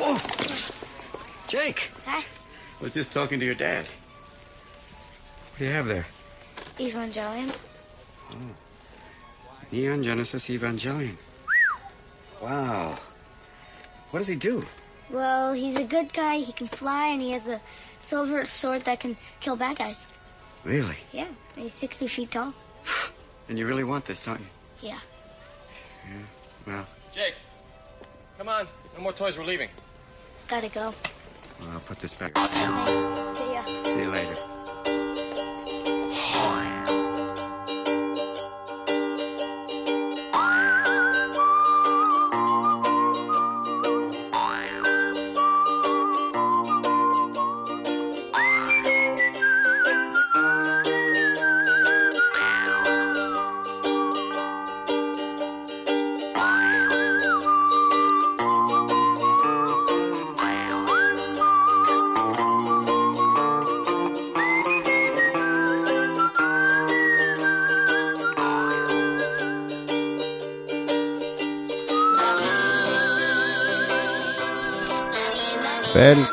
Whoa! Jake! Huh? I was just talking to your dad. What do you have there? Evangelion. Oh. Neon Genesis Evangelion. Wow. What does he do? Well, he's a good guy. He can fly, and he has a silver sword that can kill bad guys. Really? Yeah, he's 60 feet tall. And you really want this, don't you? Yeah. Yeah. Well, Jake, come on. No more toys. We're leaving. Gotta go. well I'll put this back. Thanks. See ya. See you later.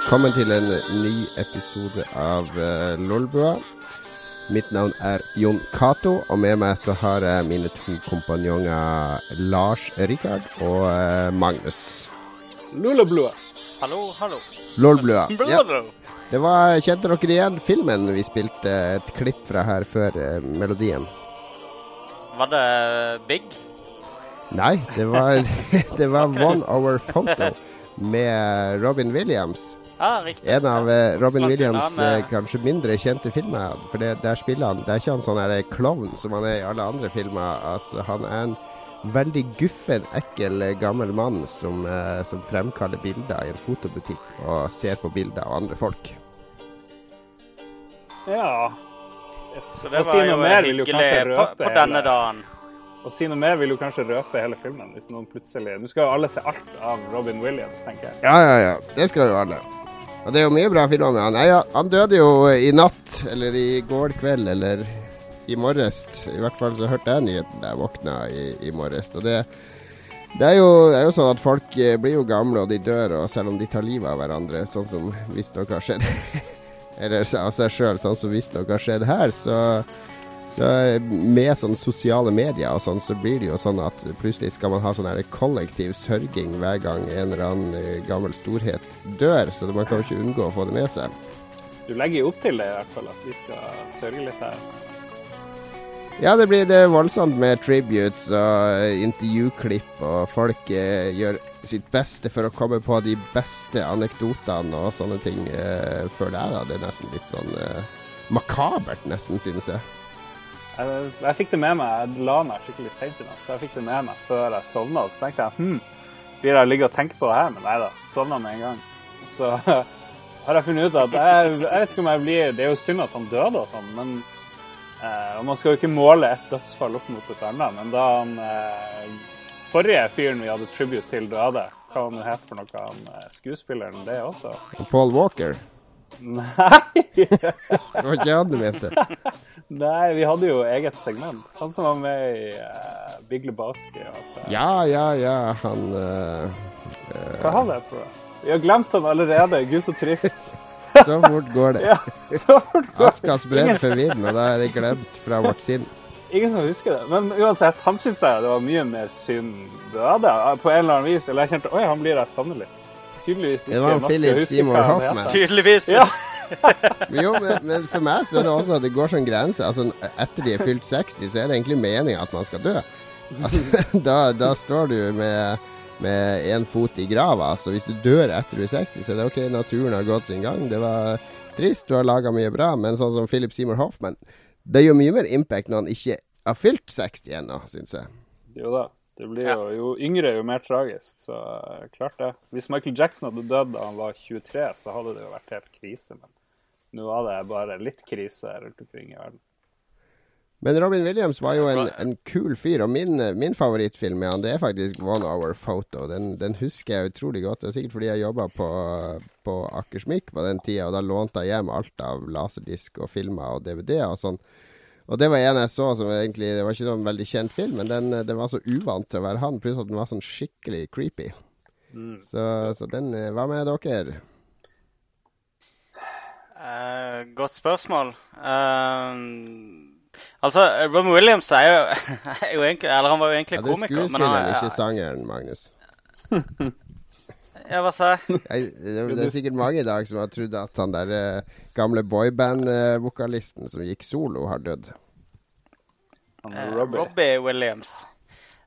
Velkommen til en ny episode av uh, Lolbua. Mitt navn er Jon Cato, og med meg så har jeg mine to kompanjonger Lars Rikard og uh, Magnus. Lolblua. Hallo, hallo. Lolblua. Ja, det var, kjente dere igjen filmen vi spilte et klipp fra her før uh, melodien? Var det Big? Nei, det var, det var One Hour Photo med Robin Williams. Ja, riktig. En av eh, Robin Slått Williams med- eh, kanskje mindre kjente filmer. For det, der spiller han Det er ikke han sånn her klovn som han er i alle andre filmer. Altså, han er en veldig guffen, ekkel, eh, gammel mann som, eh, som fremkaller bilder i en fotobutikk og ser på bilder av andre folk. Ja. Så det var jo hyggelig på, på denne dagen. Å si noe mer vil jo kanskje røpe hele filmen. hvis noen plutselig... Nå skal jo alle se alt av Robin Williams, tenker jeg. Ja, ja, ja. Det skal jo alle. Og det er jo mye bra filmer med han. Nei, han døde jo i natt, eller i går kveld, eller i morges. I hvert fall så hørte jeg nyheten da jeg våkna i, i morges. Og det, det, er jo, det er jo sånn at folk eh, blir jo gamle, og de dør, og selv om de tar livet av hverandre, sånn som visstnok har skjedd Eller av seg sjøl, sånn som visstnok har skjedd her, så så med sånne sosiale medier og sånn, så blir det jo sånn at plutselig skal man ha sånn her kollektiv sørging hver gang en eller annen eh, gammel storhet dør. Så man kan jo ikke unngå å få det med seg. Du legger jo opp til det, i hvert fall, at vi skal sørge litt her. Ja, det blir det voldsomt med tributes og eh, intervjuklipp, og folk eh, gjør sitt beste for å komme på de beste anekdotene og sånne ting, eh, føler jeg da. Det er nesten litt sånn eh, makabert, nesten, synes jeg. Jeg, jeg fikk det med meg, jeg la meg skikkelig seint i natt, så jeg fikk det med meg før jeg sovna. Så tenkte jeg hm, blir jeg ligge og tenke på det her? Men nei da, sovna med en gang. Så har jeg funnet ut at jeg, jeg vet ikke om jeg blir Det er jo synd at han døde og sånn, men eh, Og man skal jo ikke måle et dødsfall opp mot et annet, men da han eh, forrige fyren vi hadde tribute til, døde, hva han het for noe, han eh, skuespilleren, det også? Og Paul Walker, Nei! det var ikke han du mente. Nei, vi hadde jo eget segment. Han som var med i uh, Big Lebowski. alt. Ja, ja, ja, han uh, Hva har det for? Vi har glemt han allerede. Gud, så trist. Så fort går det. Ja, så fort går. Aska spredd for vinden, og da er det glemt fra vårt sinn. Ingen som husker det. Men uansett, han syns jeg det var mye mer synd døde på en eller annen vis. Eller jeg kjente oi, han blir der savner litt. Tydeligvis ikke Det var Philip Seymour Hoffman. Tydeligvis. Ja. Men jo, men, men for meg så er det også at det går sånn grense. Altså, etter de er fylt 60, så er det egentlig meninga at man skal dø. Altså, da, da står du med med én fot i grava. Så hvis du dør etter du er 60, så er det OK, naturen har gått sin gang. Det var trist, du har laga mye bra, men sånn som Philip Seymour Hoffman Det gjør mye mer impact når han ikke har fylt 60 ennå, syns jeg. Jo da. Det blir jo, jo yngre, jo mer tragisk. Så eh, klart det. Hvis Michael Jackson hadde dødd da han var 23, så hadde det jo vært helt krise. Men nå var det bare litt krise rundt omkring i verden. Men Robin Williams var jo en, en kul fyr, og min, min favorittfilm med han, det er faktisk One Hour Photo. Den, den husker jeg utrolig godt. Det er sikkert fordi jeg jobba på, på Akersmik på den tida, og da lånte jeg hjem alt av laserdisk og filmer og DVD-er og sånn. Og det var en jeg så som egentlig Det var ikke noen veldig kjent film, men den, den var så uvant til å være han, pluss at den var sånn skikkelig creepy. Så, så den eh, Hva med dere? Uh, godt spørsmål. Uh, altså, Robin Williams er jo, er jo egentlig Eller han var jo egentlig Ja, det er komiker. men skuespilleren, ikke sangeren, Magnus. Ja, hva sa jeg? Det, er sikkert mange i dag som har trodd at han der eh, gamle boyband-vokalisten som gikk solo, har dødd. Eh, Robbie. Robbie Williams.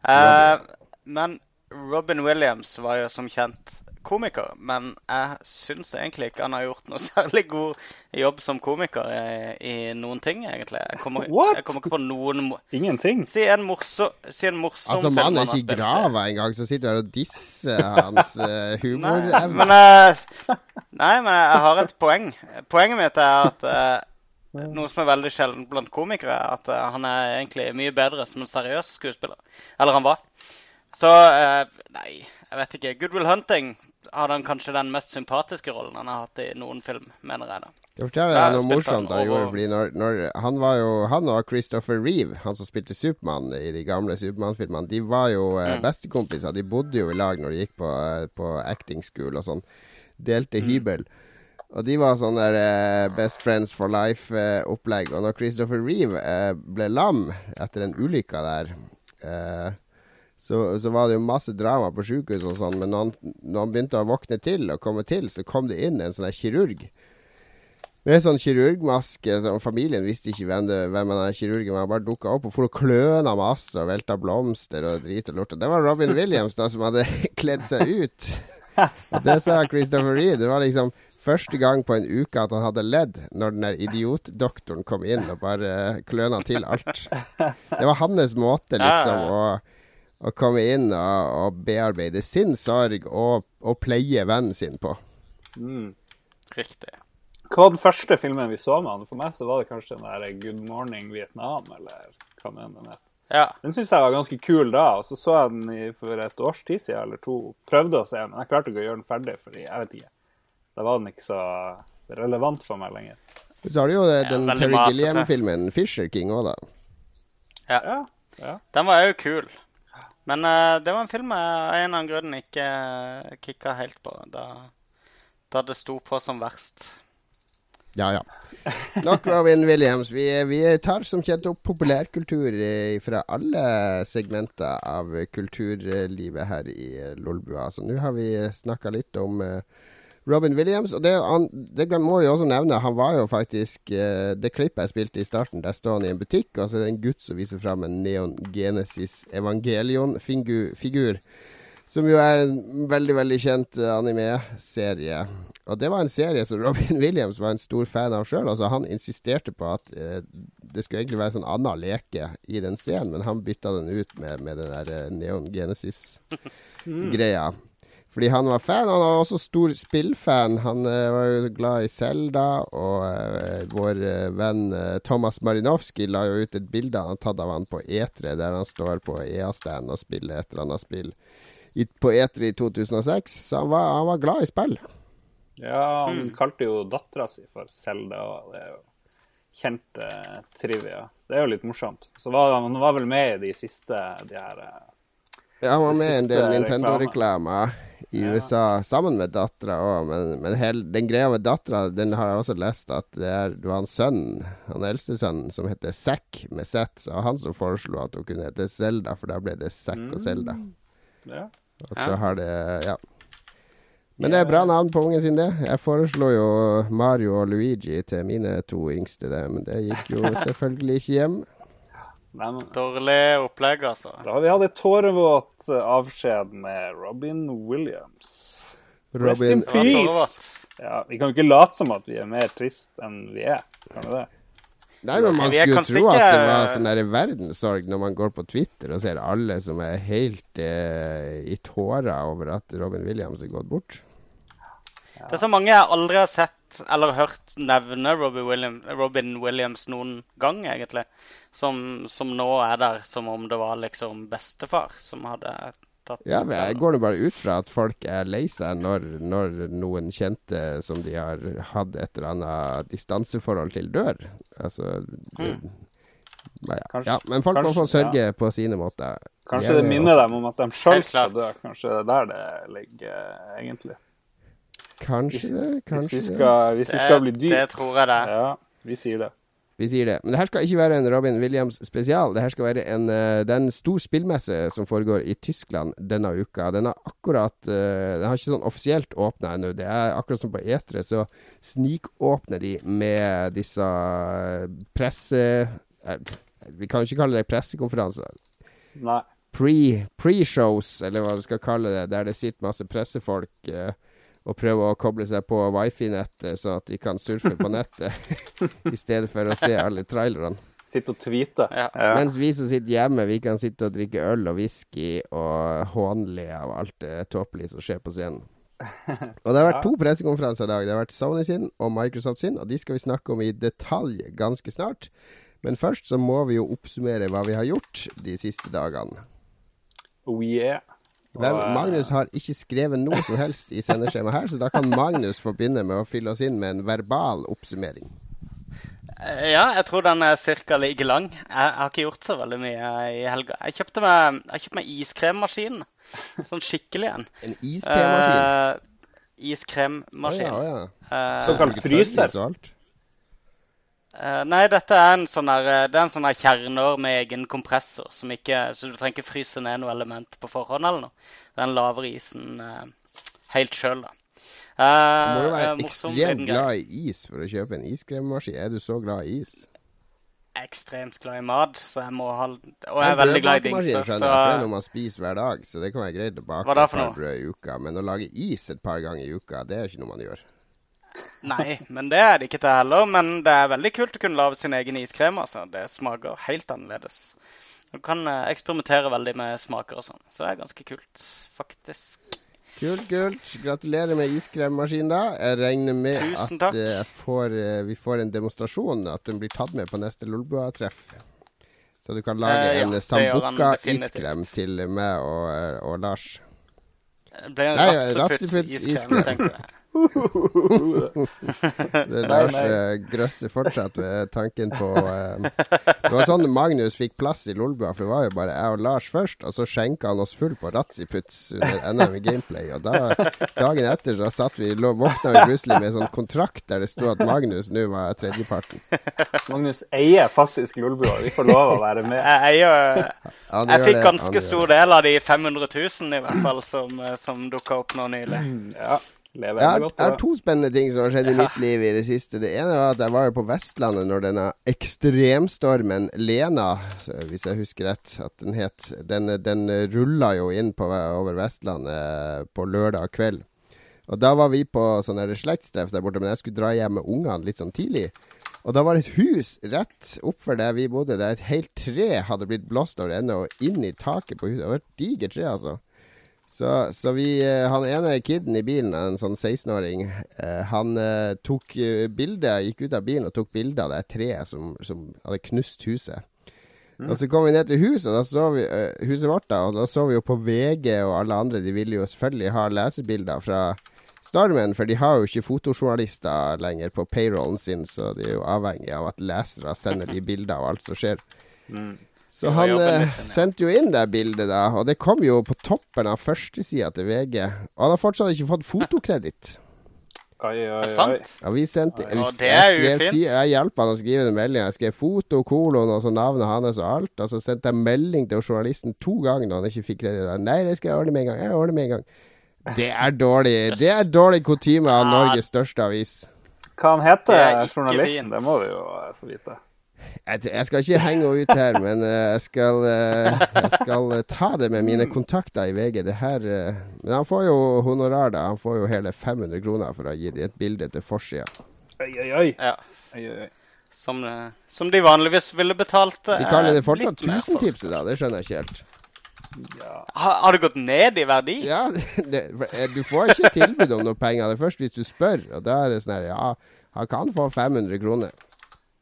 Eh, men Robin Williams var jo som kjent komiker. Men jeg syns egentlig ikke han har gjort noe særlig god jobb som komiker i, i noen ting, egentlig. Jeg kommer, What? jeg kommer ikke på noen Ingenting. Si en morsom, si en morsom Altså, film mannen er ikke i grava engang, så sitter du her og disser hans uh, Nei, humorevne. men, eh, nei, men jeg har et poeng. Poenget mitt er at uh, noe som er veldig sjelden blant komikere, er at uh, han er egentlig mye bedre som en seriøs skuespiller. Eller han var. Så uh, Nei, jeg vet ikke. Good Will Hunting hadde han kanskje den mest sympatiske rollen han har hatt i noen film, mener jeg da. Forteller deg noe morsomt han gjorde. over- Fordi når, når Han var jo Han og Christopher Reeve, han som spilte Supermann i de gamle Supermann-filmene, de var jo eh, Mm. bestekompiser. De bodde jo i lag når de gikk på, eh, på acting school og sånn. Delte Mm. hybel. Og de var sånn der eh, Best Friends for Life-opplegg. og når Christopher Reeve eh, ble lam etter en ulykke der eh, så, så var det jo masse drama på sjukehuset og sånn, men når han, når han begynte å våkne til og komme til, så kom det inn en sånn kirurg. Med en sånn kirurgmaske. Så familien visste ikke hvem, det, hvem den kirurgen var. Han bare dukka opp og for å kløna masse og velta blomster og drit og lort. Og Det var Robin Williams da som hadde kledd seg ut. Og det sa Christopher Reed. Det var liksom første gang på en uke at han hadde ledd når den der idiotdoktoren kom inn og bare kløna til alt. Det var hans måte, liksom, å, å komme inn og, og bearbeide sin sorg og, og pleie vennen sin på. Mm. Riktig. Hva var den første filmen vi så med han? For meg så var det kanskje den der Good Morning Vietnam, eller hva mener den het. Ja. Den syns jeg var ganske kul da, og så så jeg den i, for et års tid siden eller to. Prøvde å se den, men jeg klarte ikke å gjøre den ferdig, fordi jeg vet ikke. Da var den ikke så relevant for meg lenger. Så har du jo eh, den ja, Terry. Gilliam-filmen Fisher King òg, da. Ja, ja. Den var jo kul. Men uh, det var en film jeg av en eller annen grunn ikke uh, kicka helt på da, da det sto på som verst. Ja, ja. Nok Robin Williams. Vi, vi tar som kjent opp populærkultur eh, fra alle segmenter av kulturlivet her i eh, Lolbua. Så nå har vi snakka litt om eh, Robin Williams. Og det, han, det må vi også nevne, han var jo faktisk eh, Det klippet jeg spilte i starten, der står han i en butikk, og så er det en gutt som viser fram en Neon Genesis Evangelion-figur. Som jo er en veldig veldig kjent eh, anime-serie. Og det var en serie som Robin Williams var en stor fan av sjøl. Altså, han insisterte på at eh, det skulle egentlig være en sånn annen leke i den scenen, men han bytta den ut med, med den der eh, Neon Genesis-greia. Fordi han var fan. Han var også stor spillfan. Han uh, var jo glad i Zelda, og uh, vår uh, venn Thomas Marinovskij la jo ut et bilde han har tatt av han på E3, der han står på EA-stand og spiller et eller annet spill i, på E3 i 2006. Så han var, han var glad i spill. Ja, han kalte jo dattera si for Selda, og det er jo kjent trivia. Det er jo litt morsomt. Så var han var vel med i de siste de her Ja, han var med i en del. Nintendo-reklamer i Ja. USA, sammen med dattera òg. Men, men hel, den greia med dattera, den har jeg også lest at det, er, Du har en sønn, han eldste sønnen, som heter Zack med Z. Så han som foreslo at hun kunne hete Zelda, for da ble det Zack og Zelda. ja. Og så har det Ja. Men det er bra navn på ungen sin, det. Jeg foreslo jo Mario og Luigi til mine to yngste, det, men det gikk jo selvfølgelig ikke hjem. Nei, men, Dårlig opplegg, altså. da har vi hatt et tårevåt eh, avskjed med Robin Williams. Rest in Robin Det var peace! Ja, vi kan jo ikke late som at vi er mer trist enn vi er. Kan vi det? Nei, men man skulle jo tro at det var sånn der verdenssorg når man går på Twitter og ser alle som er helt eh, i tårer over at Robin Williams er gått bort. Det er så mange jeg aldri har sett eller hørt nevne Robin, William, Robin Williams noen gang, egentlig. Som, som nå er der som om det var liksom bestefar som hadde tatt Ja, men Jeg går nå bare ut fra at folk er lei seg når, når noen kjente som de har hatt et eller annet distanseforhold til, dør. Altså det, Men ja. Kanskje- ja, men folk må få sørge på sine måter. Kanskje det er minner dem om at de sjøl skal dø. Kanskje det er der det ligger, egentlig. Kanskje det, Hvis vi kanskje det. skal, hvis vi skal bli dyp dyr. det tror jeg det. Ja, vi sier det. Vi sier det. Men det her skal ikke være en Robin Williams spesial. Det her skal være en, eh, det er en stor spillmesse som foregår i Tyskland denne uka. Den har akkurat eh, Den har ikke sånn offisielt åpna ennå. Det er akkurat som på Etre, så snikåpner de med disse eh, presse... Vi kan ikke kalle det pressekonferanser. Nei. Pre- Pre-shows, eller hva du skal kalle det, der det sitter masse pressefolk eh, og prøve å koble seg på wifi-nettet, så at de kan surfe på nettet, i stedet for å se alle trailerne. Sitte og tweete. Ja. Ja. Mens vi som sitter hjemme, vi kan sitte og drikke øl og whisky og hånle av alt det tåpelige som skjer på scenen. Og det har vært to pressekonferanser i dag. Det har vært Sony sin og Microsoft sin, og de skal vi snakke om i detalj ganske snart. Men først så må vi jo oppsummere hva vi har gjort de siste dagene. Oh yeah. Hvem, Og, eh, Magnus har ikke skrevet noe som helst i sendeskjemaet her, så da kan Magnus få begynne med å fylle oss inn med en verbal oppsummering. Eh, Ja, jeg tror den er ca. like lang. Jeg, jeg har ikke gjort så veldig mye i helga. Jeg kjøpte meg, jeg kjøpte meg iskremmaskin. Sånn skikkelig en. En iskremmaskin. Uh, iskremmaskin. Oh, ja, ja. Uh, Såkalt fryser. tørris og alt. eh, nei, dette er en sånn her eh, Det er en sånn her kjerner med egen kompressor, som ikke Så du trenger ikke fryse ned noe element på forhånd eller noe. Den laver isen uh, helt sjøl, da. Du Eh, må jo eh, være morsom ekstremt glad i is for å kjøpe en iskremmaskin. Er du så glad i is? ekstremt glad i mat, så jeg må ha Og jeg er veldig glad i dingser, Så... det er noe man spiser hver dag, så det kan være greit å bake et par brød i uka. Men å lage is et par ganger i uka, det er ikke noe man gjør. Nei, men det er det ikke til heller. Men det er veldig kult å kunne lage sin egen iskrem. altså. Det smaker helt annerledes. Du kan eh, eksperimentere veldig med smaker og sånn. Så det er ganske kult, faktisk. Kult, kult. Gratulerer med iskremmaskinen, da. Jeg regner med at eh, får, eh, vi får en demonstrasjon, at den blir tatt med på neste Lolbua-treff. Så du kan lage Eh, ja, en sambukka Sambuca-iskrem til meg og, og Lars. Det ble en Nei, ratseputs iskrem, iskrem. tenkte jeg. Det Lars eh, grøsser fortsatt ved tanken på eh, Det var sånn Magnus fikk plass i Lolbua, for det var jo bare jeg og Lars først, og så skjenka han oss full på Razziputs under NM i Gameplay. Og da, dagen etter så satt vi, lå, våkna vi plutselig med en sånn kontrakt der det sto at Magnus nå var tredjeparten. Magnus eier faktisk Lolbua. Vi får lov å være med. Jeg eier jeg, Jeg gjør fikk ganske stor del av de 500 000 i hvert fall som, eh, som dukka opp nå nylig. Ja, lever Jeg har, jeg to spennende ting som har skjedd i mitt liv i det siste. Det ene var at jeg var jo på Vestlandet når denne ekstremstormen Lena, hvis jeg husker rett at den het, den, den rulla jo inn på, over Vestlandet på lørdag kveld. Og da var vi på sånn slektstreff der borte, men jeg skulle dra hjem med ungene litt sånn tidlig. Og da var det et hus rett oppfor der vi bodde, der et helt tre hadde blitt blåst over ende og inn i taket på huset. Det var et digert tre, altså. Så, så vi, eh, han ene kiden i bilen, en sånn 16-åring, eh, han eh, tok bildet, bilde, gikk ut av bilen og tok bilde av det treet som, som hadde knust huset. Og så kom vi ned til huset, da så vi, huset vårt, da, og da så vi jo på VG og alle andre. De ville jo selvfølgelig ha lesebilder fra stormen, for de har jo ikke fotojournalister lenger på payrollen sin, så de er jo avhengig av at lesere sender de bilder av alt som skjer. Så han eh, ja. sendte jo inn det bildet, da, og det kom jo på toppen av førstesida til VG. Og han har fortsatt ikke fått fotokreditt. Oi, oi, Er det oi. sant? Ja, vi sendte det er jo fint. Jeg hjalp han å skrive den meldinga. Jeg skrev foto, kolon og så navnet hans og alt. Og så sendte jeg melding til journalisten to ganger når han ikke fikk kreditt. Nei, det skal jeg ordne med en gang. Jeg ordner med en gang. Det er dårlig. Det er dårlig kutyme av Norges største avis. Hva han er heter, journalisten? Det må vi jo få vite. Jeg, jeg skal ikke henge henne ut her, men eh, jeg skal, eh, jeg skal eh, ta det med mine kontakter i VG. Det her Men han får jo honorar, da. Han får jo hele 500 kroner for å ha gitt et bilde til forsida. Oi, oi, oi. Ja. oi, oi, oi. Som, som de vanligvis ville betalt De kaller det fortsatt tusentipset, da. Det skjønner jeg ikke helt. Ja. Har, har det gått ned i verdi? Ja, det, du får ikke tilbud om noe penger. Det er først hvis du spør, og da er det sånn her Ja, han kan få 500 kroner.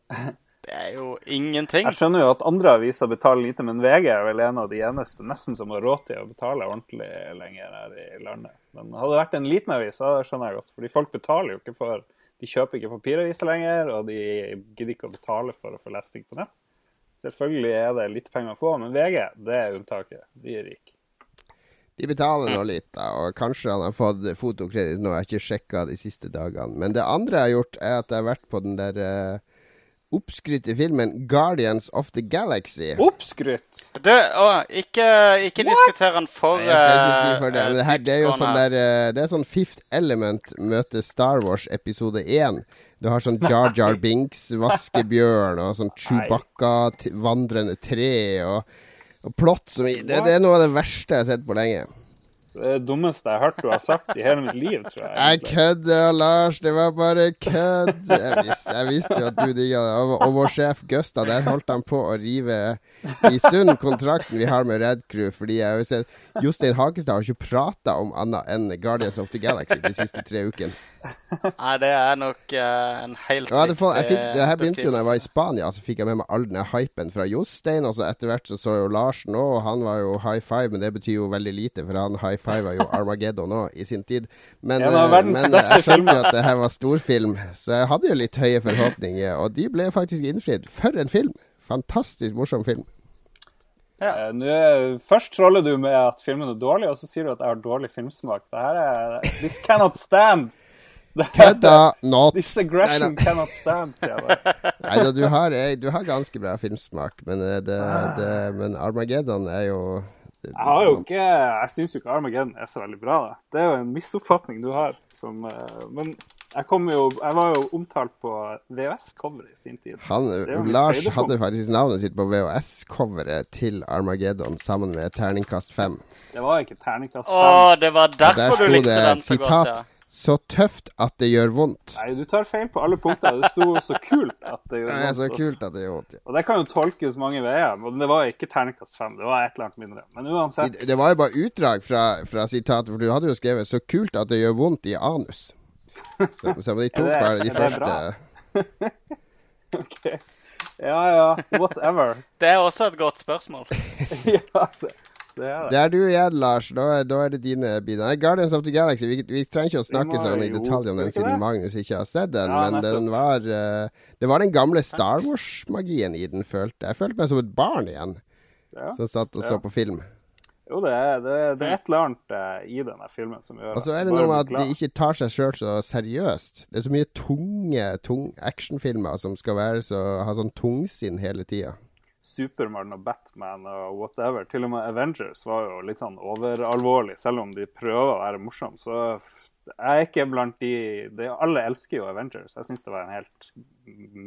Det er jo ingenting. Jeg skjønner jo at andre aviser betaler lite, men VG er vel en av de eneste nesten som har råd til å betale ordentlig lenger her i landet. Men hadde det vært en liten avis, så skjønner jeg godt. Fordi folk betaler jo ikke for De kjøper ikke papiraviser lenger, og de gidder ikke å betale for å få lesning på nett. Selvfølgelig er det litt penger å få, men VG det er unntaket. De er rike. De betaler nå litt, da, og kanskje han har fått fotokreditt nå. Jeg har ikke sjekka de siste dagene. Men det andre jeg har gjort, er at jeg har vært på den der uh, oppskrytte filmen 'Guardians of the Galaxy'. Oppskrytt! Du, å, ikke, ikke diskuter den for Nei, jeg skal ikke si for det. eh, Men det, her, det er jo sånn der eh, Det er sånn Fifth Element møter Star Wars episode 1. Du har sånn Jar Jar Binks, vaskebjørn, og sånn Chewbacca, vandrende tre, og, og plott som i det, det er noe av det verste jeg har sett på lenge. Det er det dummeste jeg har hørt du har sagt i hele mitt liv, tror jeg. Jeg egentlig. kødder, Lars. Det var bare kødd. Jeg visste, jeg visste jo at du digga det. Og, og vår sjef Gusta, der holdt han på å rive i sund kontrakten vi har med Red Crew. Fordi jeg har sett Jostein Hakestad har ikke prata om annet enn Guardians of the Galaxy de siste tre ukene. Nei, det er nok uh, en helt Ja, det, får, jeg fikk, det her begynte jo da jeg var i. Spania. Så fikk jeg med meg all den hypen fra Jostein. Og så etter hvert så så jo Larsen òg, og han var jo high five. Men det betyr jo veldig lite, for han high five jo Armageddon òg i sin tid. Men, En av eh, men jeg skjønte jo at det her var storfilm, så jeg hadde jo litt høye forhåpninger. Og de ble faktisk innfridd. For en film! Fantastisk morsom film. Ja. nå først troller du med at filmen er dårlig, og så sier du at jeg har dårlig filmsmak. Det her er This cannot stand! Det Kødda not! This aggression Neida. cannot stand, sier jeg bare. Nei da, du har, eh, du har ganske bra filmsmak, men, eh, det, det, men Armageddon er jo Jeg har jo ikke Jeg syns jo ikke Armageddon er så veldig bra. Da. Det er jo en misoppfatning du har. Som, eh, men jeg, kom jo, jeg var jo omtalt på VHS-coveret i sin tid. Han, Det Lars hadde faktisk navnet sitt på VHS-coveret til Armageddon sammen med Terningkast 5. Det var ikke terningkast Å, fem. det var derfor der du likte det den så godt, ja. Så tøft at det gjør vondt. Nei, du tar feil på alle punkter. Det sto så kult at det gjør vondt. Nei, så kult at det gjør vondt. Ja. Og det kan jo tolkes mange veier. Men det var ikke terningkast fem. Det var et eller annet mindre. Men uansett. Det- Det var jo bare utdrag fra, fra sitatet, for du hadde jo skrevet 'så kult at det gjør vondt i anus'. Så, så de tok det- bare de det første? OK. Ja ja, whatever. Det er også et godt spørsmål. ja, det, det er det. Det er du igjen, Lars. Da, da er det dine bidrag. Guardians of the Galaxy, vi, vi trenger ikke å snakke sånn i detalj om den siden det? Magnus ikke har sett den, Ja, men den var uh, Det var den gamle Star Wars-magien i den, følte jeg. Følte meg som et barn igjen, Ja. som satt og så på film. Jo, det er, det, det er et eller annet eh, i denne filmen som gjør Og så er det noe med at de ikke tar seg sjøl så seriøst. Det er så mye tunge tunge actionfilmer som skal være så, ha sånn tungsinn hele tida. Supermann og Batman og whatever. Til og med Avengers var jo litt sånn overalvorlig, selv om de prøver å være morsomme. Så jeg er ikke blant de, de Alle elsker jo Avengers. Jeg syns det var en helt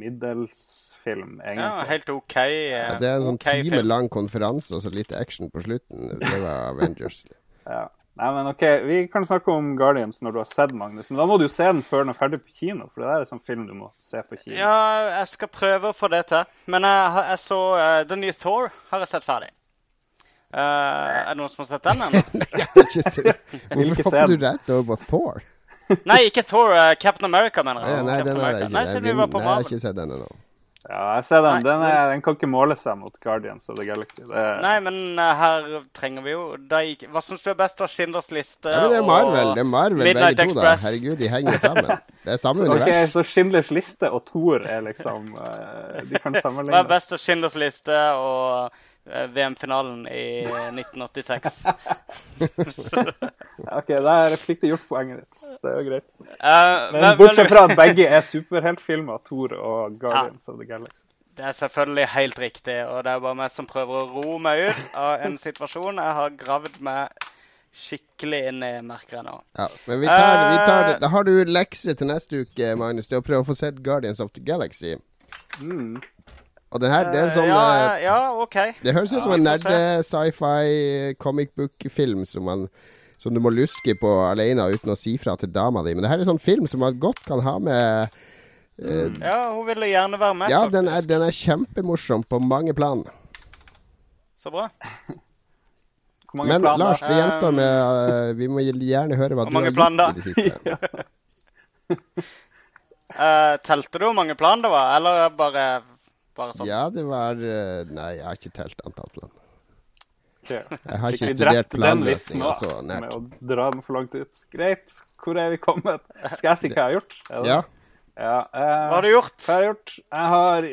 middelsfilm, egentlig. Ja, helt OK. eh, Ja, det er en sånn okay time lang konferanse og så litt action på slutten. Det var Avengers. Ja. Nei, men OK, vi kan snakke om Guardians når du har sett Magnus. Men da må du jo se den før den er ferdig på kino, for det der er sånn film du må se på kino. Ja, jeg skal prøve å få det til. Men jeg, jeg så uh, The New Thor har jeg sett ferdig. Uh, er det noen som har sett den ennå? Hvorfor hopper du rett over på Thor? Nei, ikke Thor. Uh, Captain America, mener jeg. Ja, nei, Captain den har jeg. Nei, har ikke sett den ennå. Ja, jeg ser den. Nei, Den, er, den kan ikke måle seg mot Guardians of the Galaxy. Det er, Nei, men eh, her trenger vi jo de... Hva syns du er best av Schindlers liste Ja, men det er Marvel, det er Marvel Midnight begge to, da. Herregud, de henger sammen. Det er samme så, univers. Så Schindlers liste og Thor er liksom eh, De kan Hva er best av Schindlers liste og VM-finalen i 1986? Ok, Der fikk du gjort poenget ditt. Det er jo greit. Uh, Men bortsett fra at begge er superheltfilmer, Thor og Guardians of the Galaxy. Det er selvfølgelig helt riktig, og det er bare meg som prøver å ro meg ut av en situasjon jeg har gravd meg skikkelig inn i, merker jeg nå. Ja, men vi tar, vi tar det. Eh. Da har du lekse til neste uke, Magnus. Det er å prøve å få sett Guardians of the Galaxy. Mm. Og den her, det er en sånn ja, eh, ja, OK. Det høres ut Ja, som en se. nerde sci-fi comic book-film som, som du må luske på alene uten å si fra til dama di. Men det her er en sånn film som man godt kan ha med uh, Ja, hun ville gjerne være med. Ja, den er, den er kjempemorsom på mange plan. Så bra. Hvor mange Men planer? Lars, det gjenstår med uh, Vi må gjerne høre hva Hvor du har plan da? gjort i det siste. uh, telte du hvor mange plan det var, eller bare, bare sånn? Ja, det var eh, Nei, jeg har ikke telt antall plan. Okay. Jeg har ikke studert planløsning så vitsen planløsninga òg, så med å dra den for langt ut? Greit. Hvor er vi kommet? Skal jeg si hva jeg har gjort? Er det Ja. Ja, eh, Hva har du gjort? Hva har jeg gjort? Jeg har,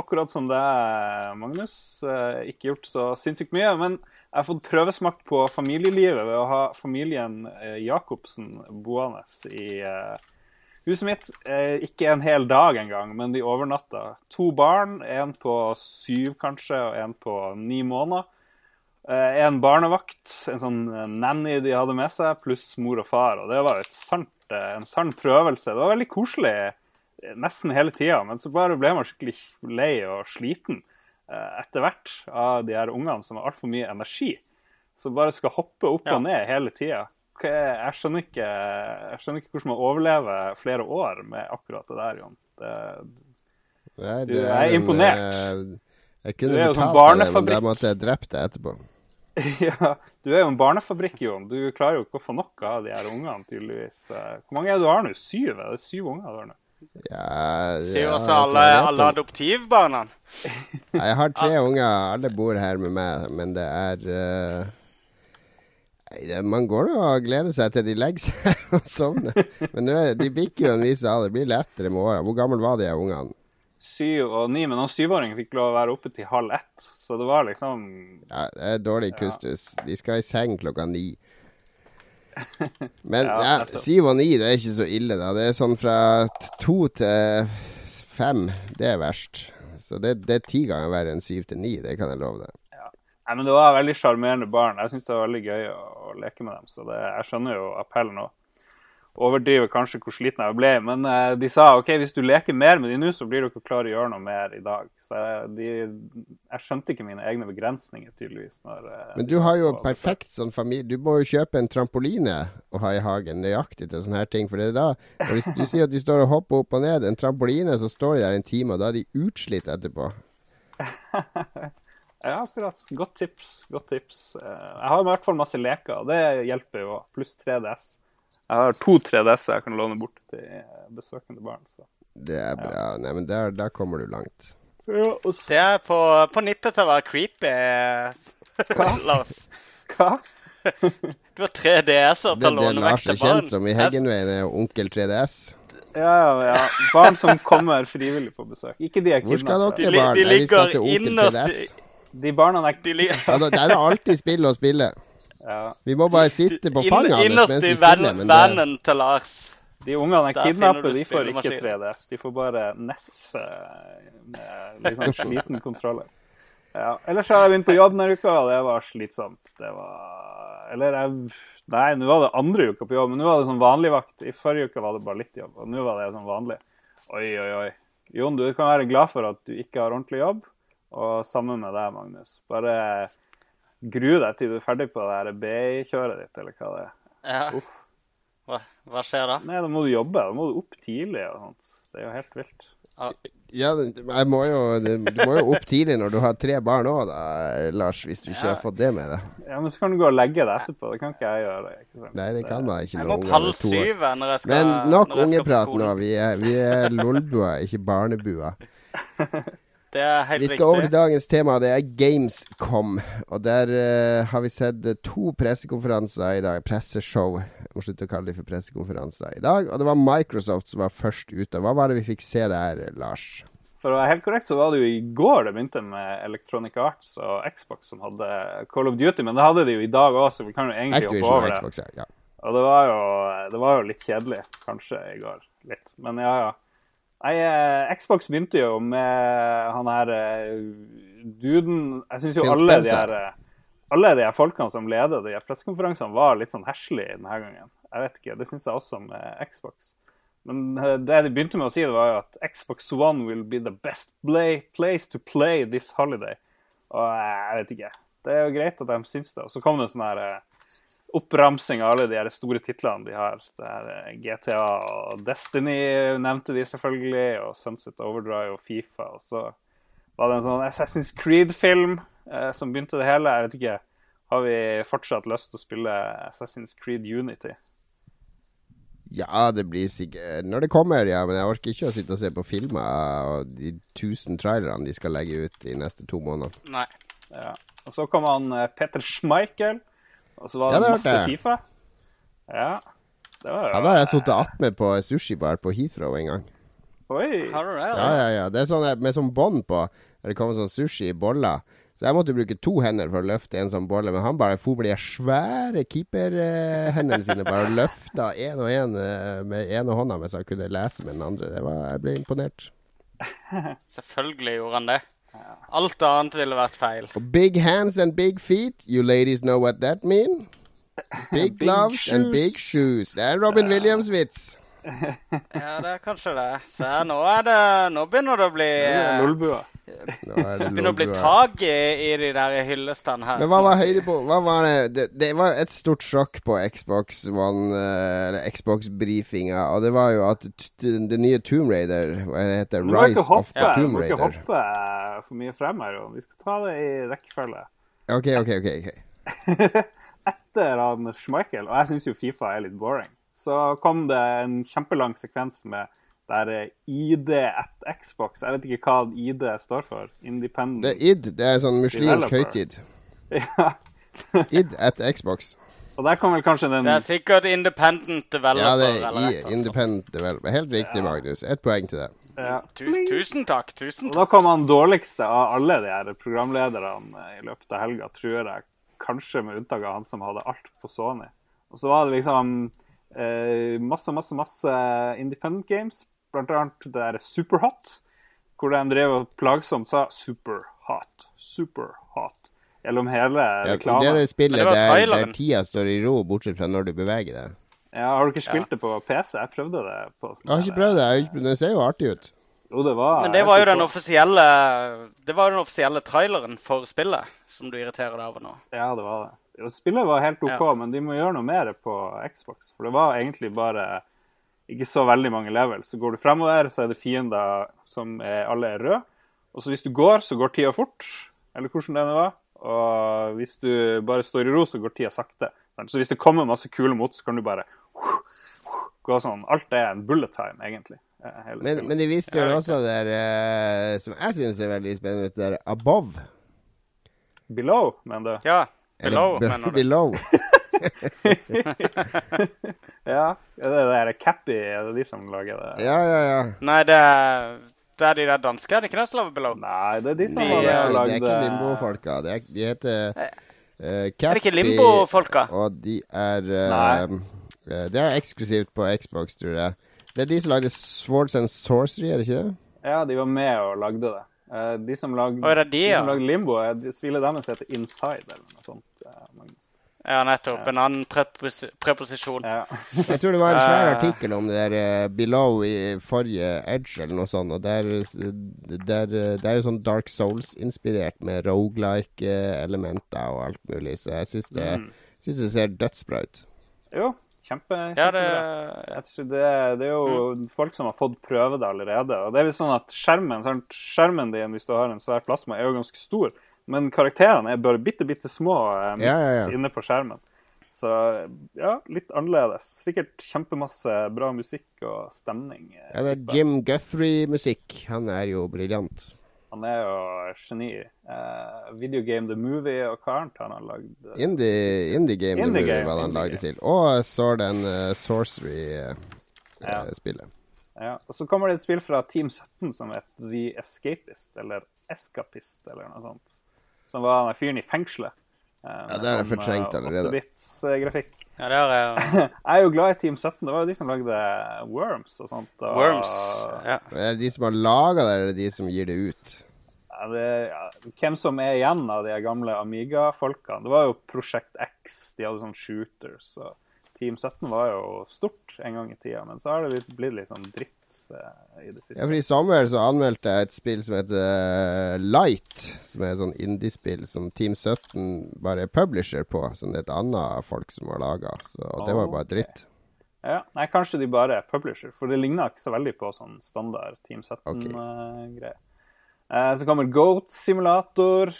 akkurat som deg, Magnus, eh, ikke gjort så sinnssykt mye. Men jeg har fått prøvesmakt på familielivet ved å ha familien eh, Jacobsen boende i eh, huset mitt. Eh, ikke en hel dag engang, men de overnatta. To barn, en på syv kanskje, og en på ni måneder. Eh, en barnevakt, en sånn eh, nanny de hadde med seg, pluss mor og far. Og det var sant, eh, en sann prøvelse. Det var veldig koselig nesten hele tida, men så bare ble man skikkelig lei og sliten eh, etter hvert av de her ungene som har altfor mye energi. Som bare skal hoppe opp Ja. og ned hele tida. Jeg skjønner ikke jeg skjønner ikke hvordan man overlever flere år med akkurat det der, Jon. Det, Nei, Du det er imponert. eh, jeg Du kunne er jo en fortalt deg det, men da barnefabrikk. måtte jeg drept deg etterpå. ja, du er jo en barnefabrikk, Jon. Du klarer jo ikke å få nok av de her ungene, tydeligvis. Hvor mange er det du har nå? Syv? Er det syv unger du har nå? Ja, Sier ja, også altså, alle, jeg alle adoptivbarna. Jeg har tre unger, alle bor her med meg, men det er det, Man går nå og gleder seg til de legger seg og sovner. Men nå de bikker jo en vis alder, det blir lettere med åra. Hvor gammel var de ungene? Syv og ni, men han syvåringen fikk lov å være oppe til halv ett. Så det var liksom Ja, det er dårlig kustus. De skal i seng klokka ni. Men Ja, ja, syv og ni, det er ikke så ille, da. Det er sånn fra to til fem. Det er verst. Så det, det er ti ganger verre enn syv til ni, det kan jeg love deg. Nei, men det var veldig sjarmerende barn. Jeg syns det var veldig gøy å, å leke med dem. Så det, jeg skjønner jo appellen òg. Overdriver kanskje hvor sliten jeg ble, men eh, de sa OK, hvis du leker mer med de nå, så blir du ikke klar å gjøre noe mer i dag. Så de, jeg skjønte ikke mine egne begrensninger, tydeligvis. Når, eh, Men du har jo perfekt sånn familie Du må jo kjøpe en trampoline å ha i hagen, nøyaktig til sånne her ting. For det er da og Hvis du sier at de står og hopper opp og ned, en trampoline, så står de der en time, og da er de utslitt etterpå. Ja, akkurat. Godt tips. Godt tips. Eh, Jeg har i hvert fall masse leker, og det hjelper jo. Pluss 3DS. Jeg har to 3DS-er jeg kan låne bort til eh, besøkende barn. Så. Det er bra. Nei, men der, der kommer du langt. Ja, og så Det er på, på nippet til å være creepy, Lars. Hva? Du har tre DS-er Det til er å det låne Lars vekk til er barn. kjent som i Heggenveien, er jo onkel 3DS. Ja, ja, ja. Barn som kommer frivillig på besøk. Ikke de er Hvor skal dere barn? de de ligger innerst 3DS. De barna er De Ja, da- der er det alltid spill å spille. ja. Vi må bare sitte på fanget hans mens i vi spiller. Innerst i vennen til Lars. De ungene er Der kidnappet, de får ikke 3DS. De får bare NES eh, med sånn sliten kontroller. Ja. Ellers har jeg begynt på jobb denne uka, og det var slitsomt. Det var Eller jeg Nei, nå var det andre uka på jobb, men nå var det sånn vanlig vakt. I forrige uke var det bare litt jobb, og nå var det sånn vanlig. Oi, oi, oi. Jon, du kan være glad for at du ikke har ordentlig jobb, og sammen med deg, Magnus. Bare gru deg til du er ferdig på det BI-kjøret ditt, eller hva det er. Ja. Uff. Hva, hva skjer da? Nei, da må du jobbe. Da må du opp tidlig og sånt. Det er jo helt vilt. ja, jeg må jo, du må jo opp tidlig når du har tre barn òg, da, Lars. Hvis du ikke har fått det med deg. Ja, men så kan du gå og legge deg etterpå. Det kan ikke jeg gjøre. Ikke sant? Nei, det kan man ikke Jeg må opp halv syv eh, når jeg skal Men nok når jeg ungeprat nå. Vi er, vi er lolbua, ikke barnebua. Det er helt Vi skal over til dagens tema. Det er Gamescom. Og der uh, har vi sett eh, to pressekonferanser i dag. Presseshow. Jeg må slutte å kalle dem for pressekonferanser i dag. Og det var Microsoft som var først ute. Hva var det vi fikk se der, Lars? For å være helt korrekt så var det jo i går det begynte med Electronic Arts og Xbox som hadde Call of Duty, men det hadde de jo i dag òg, så vi kan jo egentlig hoppe Activision og over det. Xbox, ja. ja. Og det var, jo, det var jo litt kjedelig, kanskje, i går. Litt. Men ja, ja. Nei, eh, Xbox begynte jo med han her eh, duden Jeg syns jo alle de her eh, alle de her folkene som leder de pressekonferansene, var litt sånn heslige denne gangen. Jeg vet ikke, Det syns jeg også med Xbox. Men det de begynte med å si, det var jo at Xbox One will be the best play, place to play this holiday. Og jeg vet ikke. Det er jo greit at de syns det. Og så kom det en sånn her oppramsing av alle de store titlene de har. Det er eh, GTA og Destiny nevnte de selvfølgelig, og Sunset Overdrive og Fifa. Og så var det en sånn Assassin's Creed-film eh, som begynte det hele. Jeg vet ikke, Har vi fortsatt lyst til å spille Assassin's Creed Unity? Ja, det blir sikkert Når det kommer, ja. Men jeg orker ikke å sitte og se på filmer og de tusen trailerne de skal legge ut de neste to månedene. Nei. Ja. Og så kom han eh, Peter Schmeichel, og så var Ja, det det masse det. Fifa. Ja. Det var jo Ja, Da har jeg sittet attmed på sushibar på Heathrow en gang. Oi! Har du det? Ja, ja, ja. Det er sånn eh, med sånn bånd på, der det kommer sånn sushi i boller. Så jeg måtte bruke to hender for å løfte en sånn bolle, men han bare for med de svære keeperhendene sine. Bare løfta én og én med ene hånda mens han kunne lese med den andre. Det var, jeg ble imponert. Selvfølgelig gjorde han det. Alt annet ville vært feil. Big hands and big feet, you ladies know what that mean? Big gloves and big shoes. Det er Robin Williams-vits. Ja, det er kanskje det. Se, nå er det Nå begynner det å bli er Lolbua. Er Begynner å bli tak i, i de der hyllestene her. Men hva var høydepunkt? Hva var det? det? Det var et stort sjokk på Xbox One, eh, eller Xbox-brifinga, og det var jo at det nye Tomb Raider Hva heter det? Du Rise of hoppe, the du Tomb må ikke hoppe eh, for mye frem her. Vi skal ta det i rekkefølge. OK, OK, OK. okay. Etter han Schmeichel, og jeg syns jo Fifa er litt boring, så kom det en kjempelang sekvens med der eh, ID at Xbox. Jeg vet ikke hva ID står for. Independent Det er id. Det er sånn muslimsk høytid. Ja. Id at Xbox. Og der kom vel kanskje den Det er sikkert independent developer. Ja, det er i Independent Developer. Helt riktig, Ja. Magnus. Ett poeng til deg. ja. Tu tusen takk. Tusen Og da kom han dårligste av alle de her programlederne eh, i løpet av helga, tror jeg. Kanskje med unntak av han som hadde alt på Sony. Og så var det liksom masse, masse, masse independent games. Blant annet det der Superhot, hvor de drev og plagsomt sa Superhot, Superhot gjennom hele Ja, det er det spillet det der, der tida står i ro, bortsett fra når du beveger deg. Ja, har du ikke spilt det på PC? Jeg prøvde det på sånn Jeg har ikke prøvd det. jeg har ikke- Det ser jo artig ut. Jo, det var Men det var jo den offisielle Det var den offisielle traileren for spillet som du irriterer deg over nå. Ja, det var det. Jo, Spillet var helt OK, Ja. men de må gjøre noe mer på Xbox. For det var egentlig bare ikke så veldig mange levels. Så går du fremover, så er det fiender som er, alle er røde. Og så hvis du går, så går tida fort. Eller hvordan det nå var. Og hvis du bare står i ro, så går tida sakte. Så hvis det kommer masse kule mot, så kan du bare gå sånn. Alt er en bullet time, egentlig. eh, Men, men de viste jo også det der eh, som jeg syns er veldig spennende, der Above. Below, mener du? Ja. Below, Eller, mener du. below. Ja, er det Cappy, er det de som lager det? Ja, ja, ja. Nei, det er, det er de der danske, er det ikke det som lager Below? Nei, det er de som De, har Det er, lagd det er ikke Limbo-folka. Det er, de heter uh, Er det ikke Limbo-folka? Og de er uh, eh, Det er eksklusivt på Xbox, tror jeg. Det er de som lagde Swords and Sorcery, er det ikke det? Ja, de var med og lagde det. Eh, De som lagde, oh, de, ja? de, som lagde Limbo, de- spillet deres heter Inside, eller noe sånt. Eh, Magnus. Ja, nettopp. En annen prepos preposisjon. Ja. Jeg tror det var en svær Eh. artikkel om det der eh, Below i forrige Edge eller noe sånt. Og der, der, eh, det er jo sånn Dark Souls-inspirert med rogelike-elementer og alt mulig. Så jeg syns det, Mm. det ser dødsbra ut. Jo, kjempe, Ja, det kjempebra. Jeg tror det, det er jo folk som har fått prøve det allerede. Og det er vel sånn at skjermen, skjermen din, hvis du har en svær plasma, er jo ganske stor. Men karakterene er bare bitte, bitte små midt Ja, ja, ja. inne på skjermen. Så ja, litt annerledes. Sikkert kjempemasse bra musikk og stemning. eh, Ja, det er Jim Guthrie-musikk. Han er jo briljant. Han er jo geni. Uh, Videogame The Movie og hva annet han har lagd? Indie, indie Game Indie det game, var han game. til. Og Sword and uh, Sorcery-spillet. Ja. Ja. Og så kommer det et spill fra Team 17 som heter The Escapist, eller Escapist, eller noe sånt. Som var den fyren i fengselet. Eh, Ja, det er fortrengt allerede. 8-bits-grafikk. Ja, det har jeg. Jeg er jo glad i Team 17. Det var jo de som lagde Worms og sånt. Og, Worms. Ja. Er det de som har laga det, eller de som gir det ut? Ja, det, ja, hvem som er igjen av de gamle Amiga-folkene. Det var jo Prosjekt X, de hadde sånn shooters. Og Team 17 var jo stort en gang i tida, men så har det blitt litt sånn dritt eh, i det siste. Ja, for I sommer så anmeldte jeg et spill som heter eh, Light, som er et sånn indiespill som Team 17 bare er publisher på. Som det er et annet folk som har laga. Så det var bare dritt. Ja, nei, kanskje de bare er publisher, for det ligner ikke så veldig på sånn standard Team 17-greie. Eh, så kommer Goat Simulator.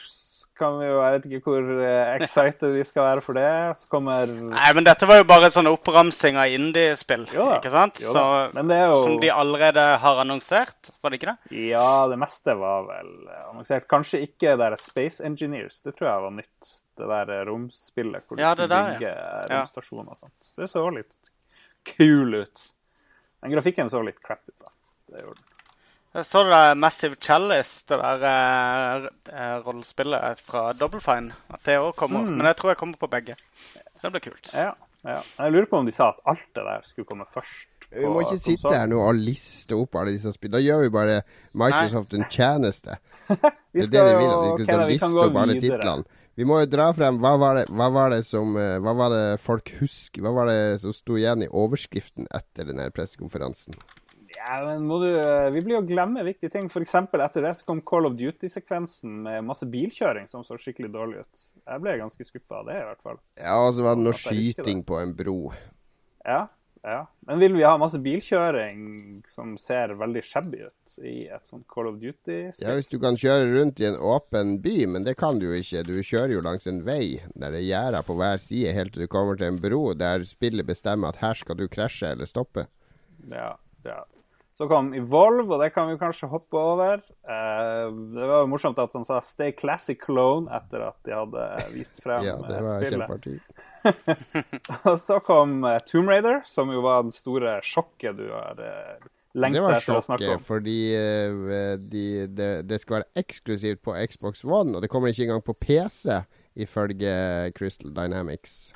Kan vi jo, Jeg vet ikke hvor eh, excited vi skal være for det. Så kommer Nei, men dette var jo bare en sånn oppramsing av indiespill, ikke sant? jo. Så, Men det er jo- Som de allerede har annonsert, var det ikke det? Ja, det meste var vel eh, annonsert. Kanskje ikke det der Space Engineers. Det tror jeg var nytt. Det der eh, romspillet hvor Ja, du der, bygge Ja. romstasjoner og sånt. Det så litt kul ut. Den grafikken så litt crap ut, da. Det gjorde den. Jeg så det der Massive Chalice, det der eh, rollespillet fra Double Fine. At det òg kommer. Mm. Men jeg tror jeg kommer på begge. Så det blir kult. Ja, ja. Jeg lurer på om de sa at alt det der skulle komme først. Vi må ikke sitte her nå og liste opp alle disse spillene. Da gjør vi bare Microsoft en tjeneste. Vi Det er det de vil. vi skal Kenneth, vi liste opp alle videre. titlene. Vi må jo dra frem hva var det, hva var det som eh, Hva var det folk husker? Hva var det som sto igjen i overskriften etter den her pressekonferansen? Ja, men må du, eh, Vi blir jo glemme viktige ting. F.eks. etter det så kom Call of Duty-sekvensen med masse bilkjøring som så skikkelig dårlig ut. Jeg ble ganske skuffa av det, i hvert fall. Ja, og så var det noe skyting på en bro. Ja, ja. Men vil vi ha masse bilkjøring som ser veldig shabby ut i et sånt Call of Duty-spill? Ja, hvis du kan kjøre rundt i en åpen by, men det kan du jo ikke. Du kjører jo langs en vei der det er gjerder på hver side helt til du kommer til en bro der spillet bestemmer at her skal du krasje eller stoppe. Ja, ja. Så kom Evolve, og det kan vi kanskje hoppe over. Eh, det var jo morsomt at han sa 'Stay Classic Clone' etter at de hadde vist frem Ja, det eh, var spillet. Og så kom eh, Tomb Raider, som jo var den store sjokket du har Det lengta var etter å snakke sjokket, om. fordi eh, de, det, det skal være eksklusivt på Xbox One, og det kommer ikke engang på PC, ifølge Crystal Dynamics.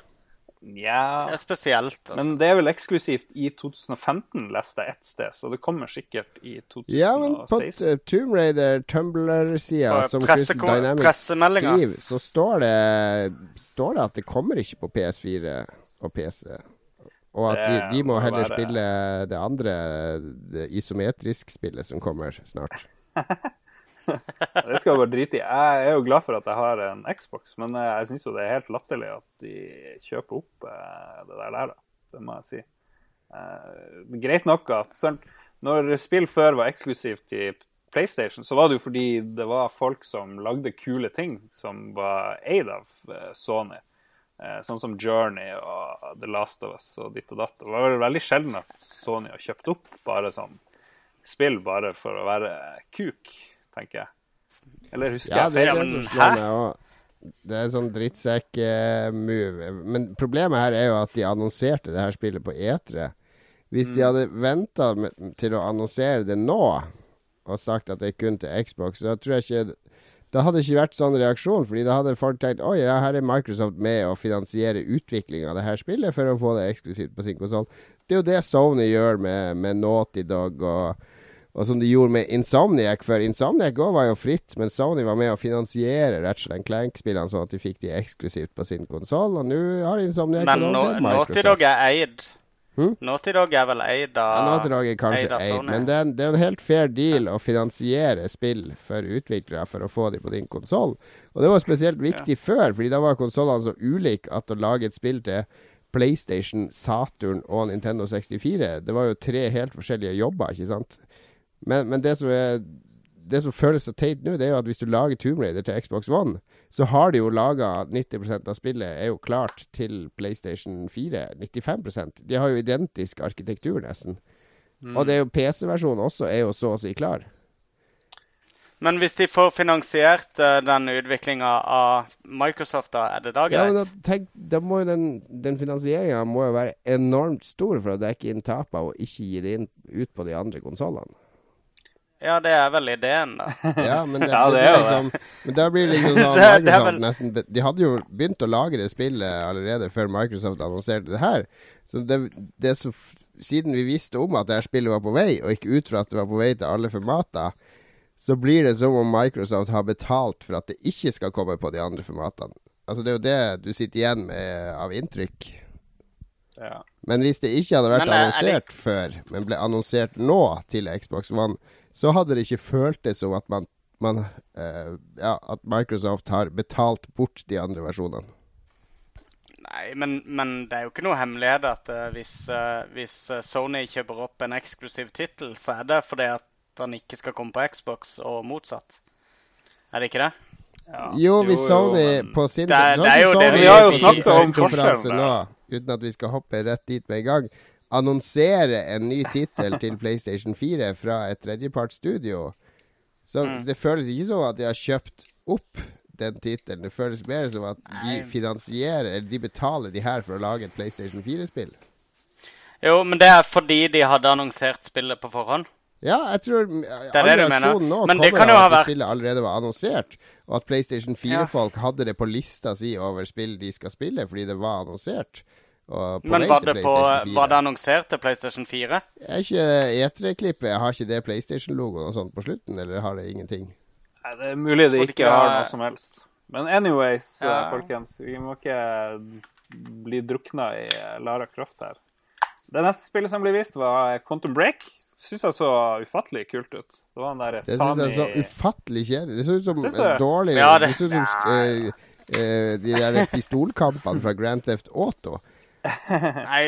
Ja, er spesielt. Altså. men det er vel eksklusivt i 2015, leste jeg ett sted, så det kommer sikkert i 2016. Ja, men på Tomb Raider Tumblr-sida, som Crystal Dynamics skriver, så står det, står det at det kommer ikke på PS4 og PC. Og at de, Det de må må heller spille det andre, det isometrisk-spillet som kommer snart. Det skal jeg bare drite i. Jeg er jo glad for at jeg har en Xbox, men jeg syns jo det er helt latterlig at de kjøper opp eh, det der. der da. Det må jeg si. Eh, greit nok at sant, Når spill før var eksklusivt til PlayStation, så var det jo fordi det var folk som lagde kule ting, som var eid av eh, Sony. Sånn som Journey og The Last of Us og ditt og datt. Det var veldig sjelden at Sony har kjøpt opp bare sånn spill bare for å være kuk, tenker jeg. Eller husker Ja, jeg det feil? men. Det er sånn drittsekk-move. Men problemet her er jo at de annonserte det her spillet på E3. Hvis Mm. de hadde venta til å annonsere det nå, og sagt at det er kun til Xbox, så tror jeg ikke Da hadde det ikke vært sånn reaksjon, fordi da hadde folk tenkt Oi, ja, her er Microsoft med å finansiere utvikling av det her spillet for å få det eksklusivt på sin konsoll. Det er jo det Sony gjør med, med Naughty Dog og og som de gjorde med Insomniac for Insomniac også var jo fritt, men Sony var med å finansiere Ratchet Clank-spillene sånn at de fikk de eksklusivt på sin konsoll. Og nå har Insomniac Men Naughty Dog er eid. Hmm? Naughty Dog er vel eid ja, av Naughty Dog er kanskje eid eid, men det er, en, det er en helt fair deal å finansiere spill for utviklere for å få dem på din konsoll. Og det var spesielt viktig før, fordi da var konsollene så ulike at å lage et spill til PlayStation, Saturn og Nintendo 64 Det var jo tre helt forskjellige jobber, ikke sant? Men, men det som er det som føles så teit nå, det er jo at hvis du lager Tomb Raider til Xbox One, så har de jo laga 90% av spillet er jo klart til PlayStation 4. 95% De har jo identisk arkitektur, nesten. Og det er jo PC-versjonen også er jo så å si klar. Men hvis de får finansiert uh, den utviklinga av Microsoft, da er det da greit? Ja, men da, tenk, da må jo den, den finansieringa være enormt stor for å dekke inn tapene og ikke gi det inn ut på de andre konsollene. Ja, det er vel ideen, da. Ja, men det, Ja, det det er jo liksom, men da blir det liksom sånn Det- det Microsoft vel- nesten De hadde jo begynt å lage det spillet allerede før Microsoft annonserte det her. Så det, det så Siden vi visste om at det her spillet var på vei, og ikke ut fra at det var på vei til alle formater, så blir det som om Microsoft har betalt for at det ikke skal komme på de andre formatene. Altså Det er jo det du sitter igjen med av inntrykk. Ja. Men hvis det ikke hadde vært Men, eh, er det- annonsert før, men ble annonsert nå til Xbox One, så hadde det ikke føltes som at man, man eh, Ja, at Microsoft har betalt bort de andre versjonene. Nei, men, men det er jo ikke noe hemmelighet at uh, hvis, uh, hvis eh, Sony kjøper opp en eksklusiv tittel, så er det fordi at han ikke skal komme på Xbox, og motsatt. Er det ikke det? Ja. Jo, hvis Sony men- på sin Det det er jo det vi- har jo snakket om forskjellen. uten at vi skal hoppe rett dit med en gang, annonsere en ny tittel til PlayStation 4 fra et tredjepartsstudio. Så Mm. det føles ikke som at de har kjøpt opp den tittelen. Det føles mer som at de finansierer, eller de betaler de her for å lage et PlayStation 4-spill. Jo, men det er fordi de hadde annonsert spillet på forhånd. Ja, jeg tror er all det reaksjonen nå Men kommer av at vært- spillet allerede var annonsert, og at PlayStation 4-folk hadde det på lista si over spill de skal spille, fordi det var annonsert. Og på Men var til det, på, 4. var det annonsert til PlayStation 4? Er ikke E3-klippet Har ikke det PlayStation-logoen og sånt på slutten, eller har det ingenting? Nei, det er mulig det ikke har noe som helst. Men anyways, eh, Ja. folkens, vi må ikke bli drukna i eh, Lara Croft her. Det neste spillet som ble vist, var Quantum Break. Syns jeg så ufattelig kult ut. Det var den der Det syns jeg så ufattelig kjedelig. Det så ut som du? dårlig Ja, det- Det så ut som eh, uh, de der pistolkampene fra Grand Theft Auto. Nei,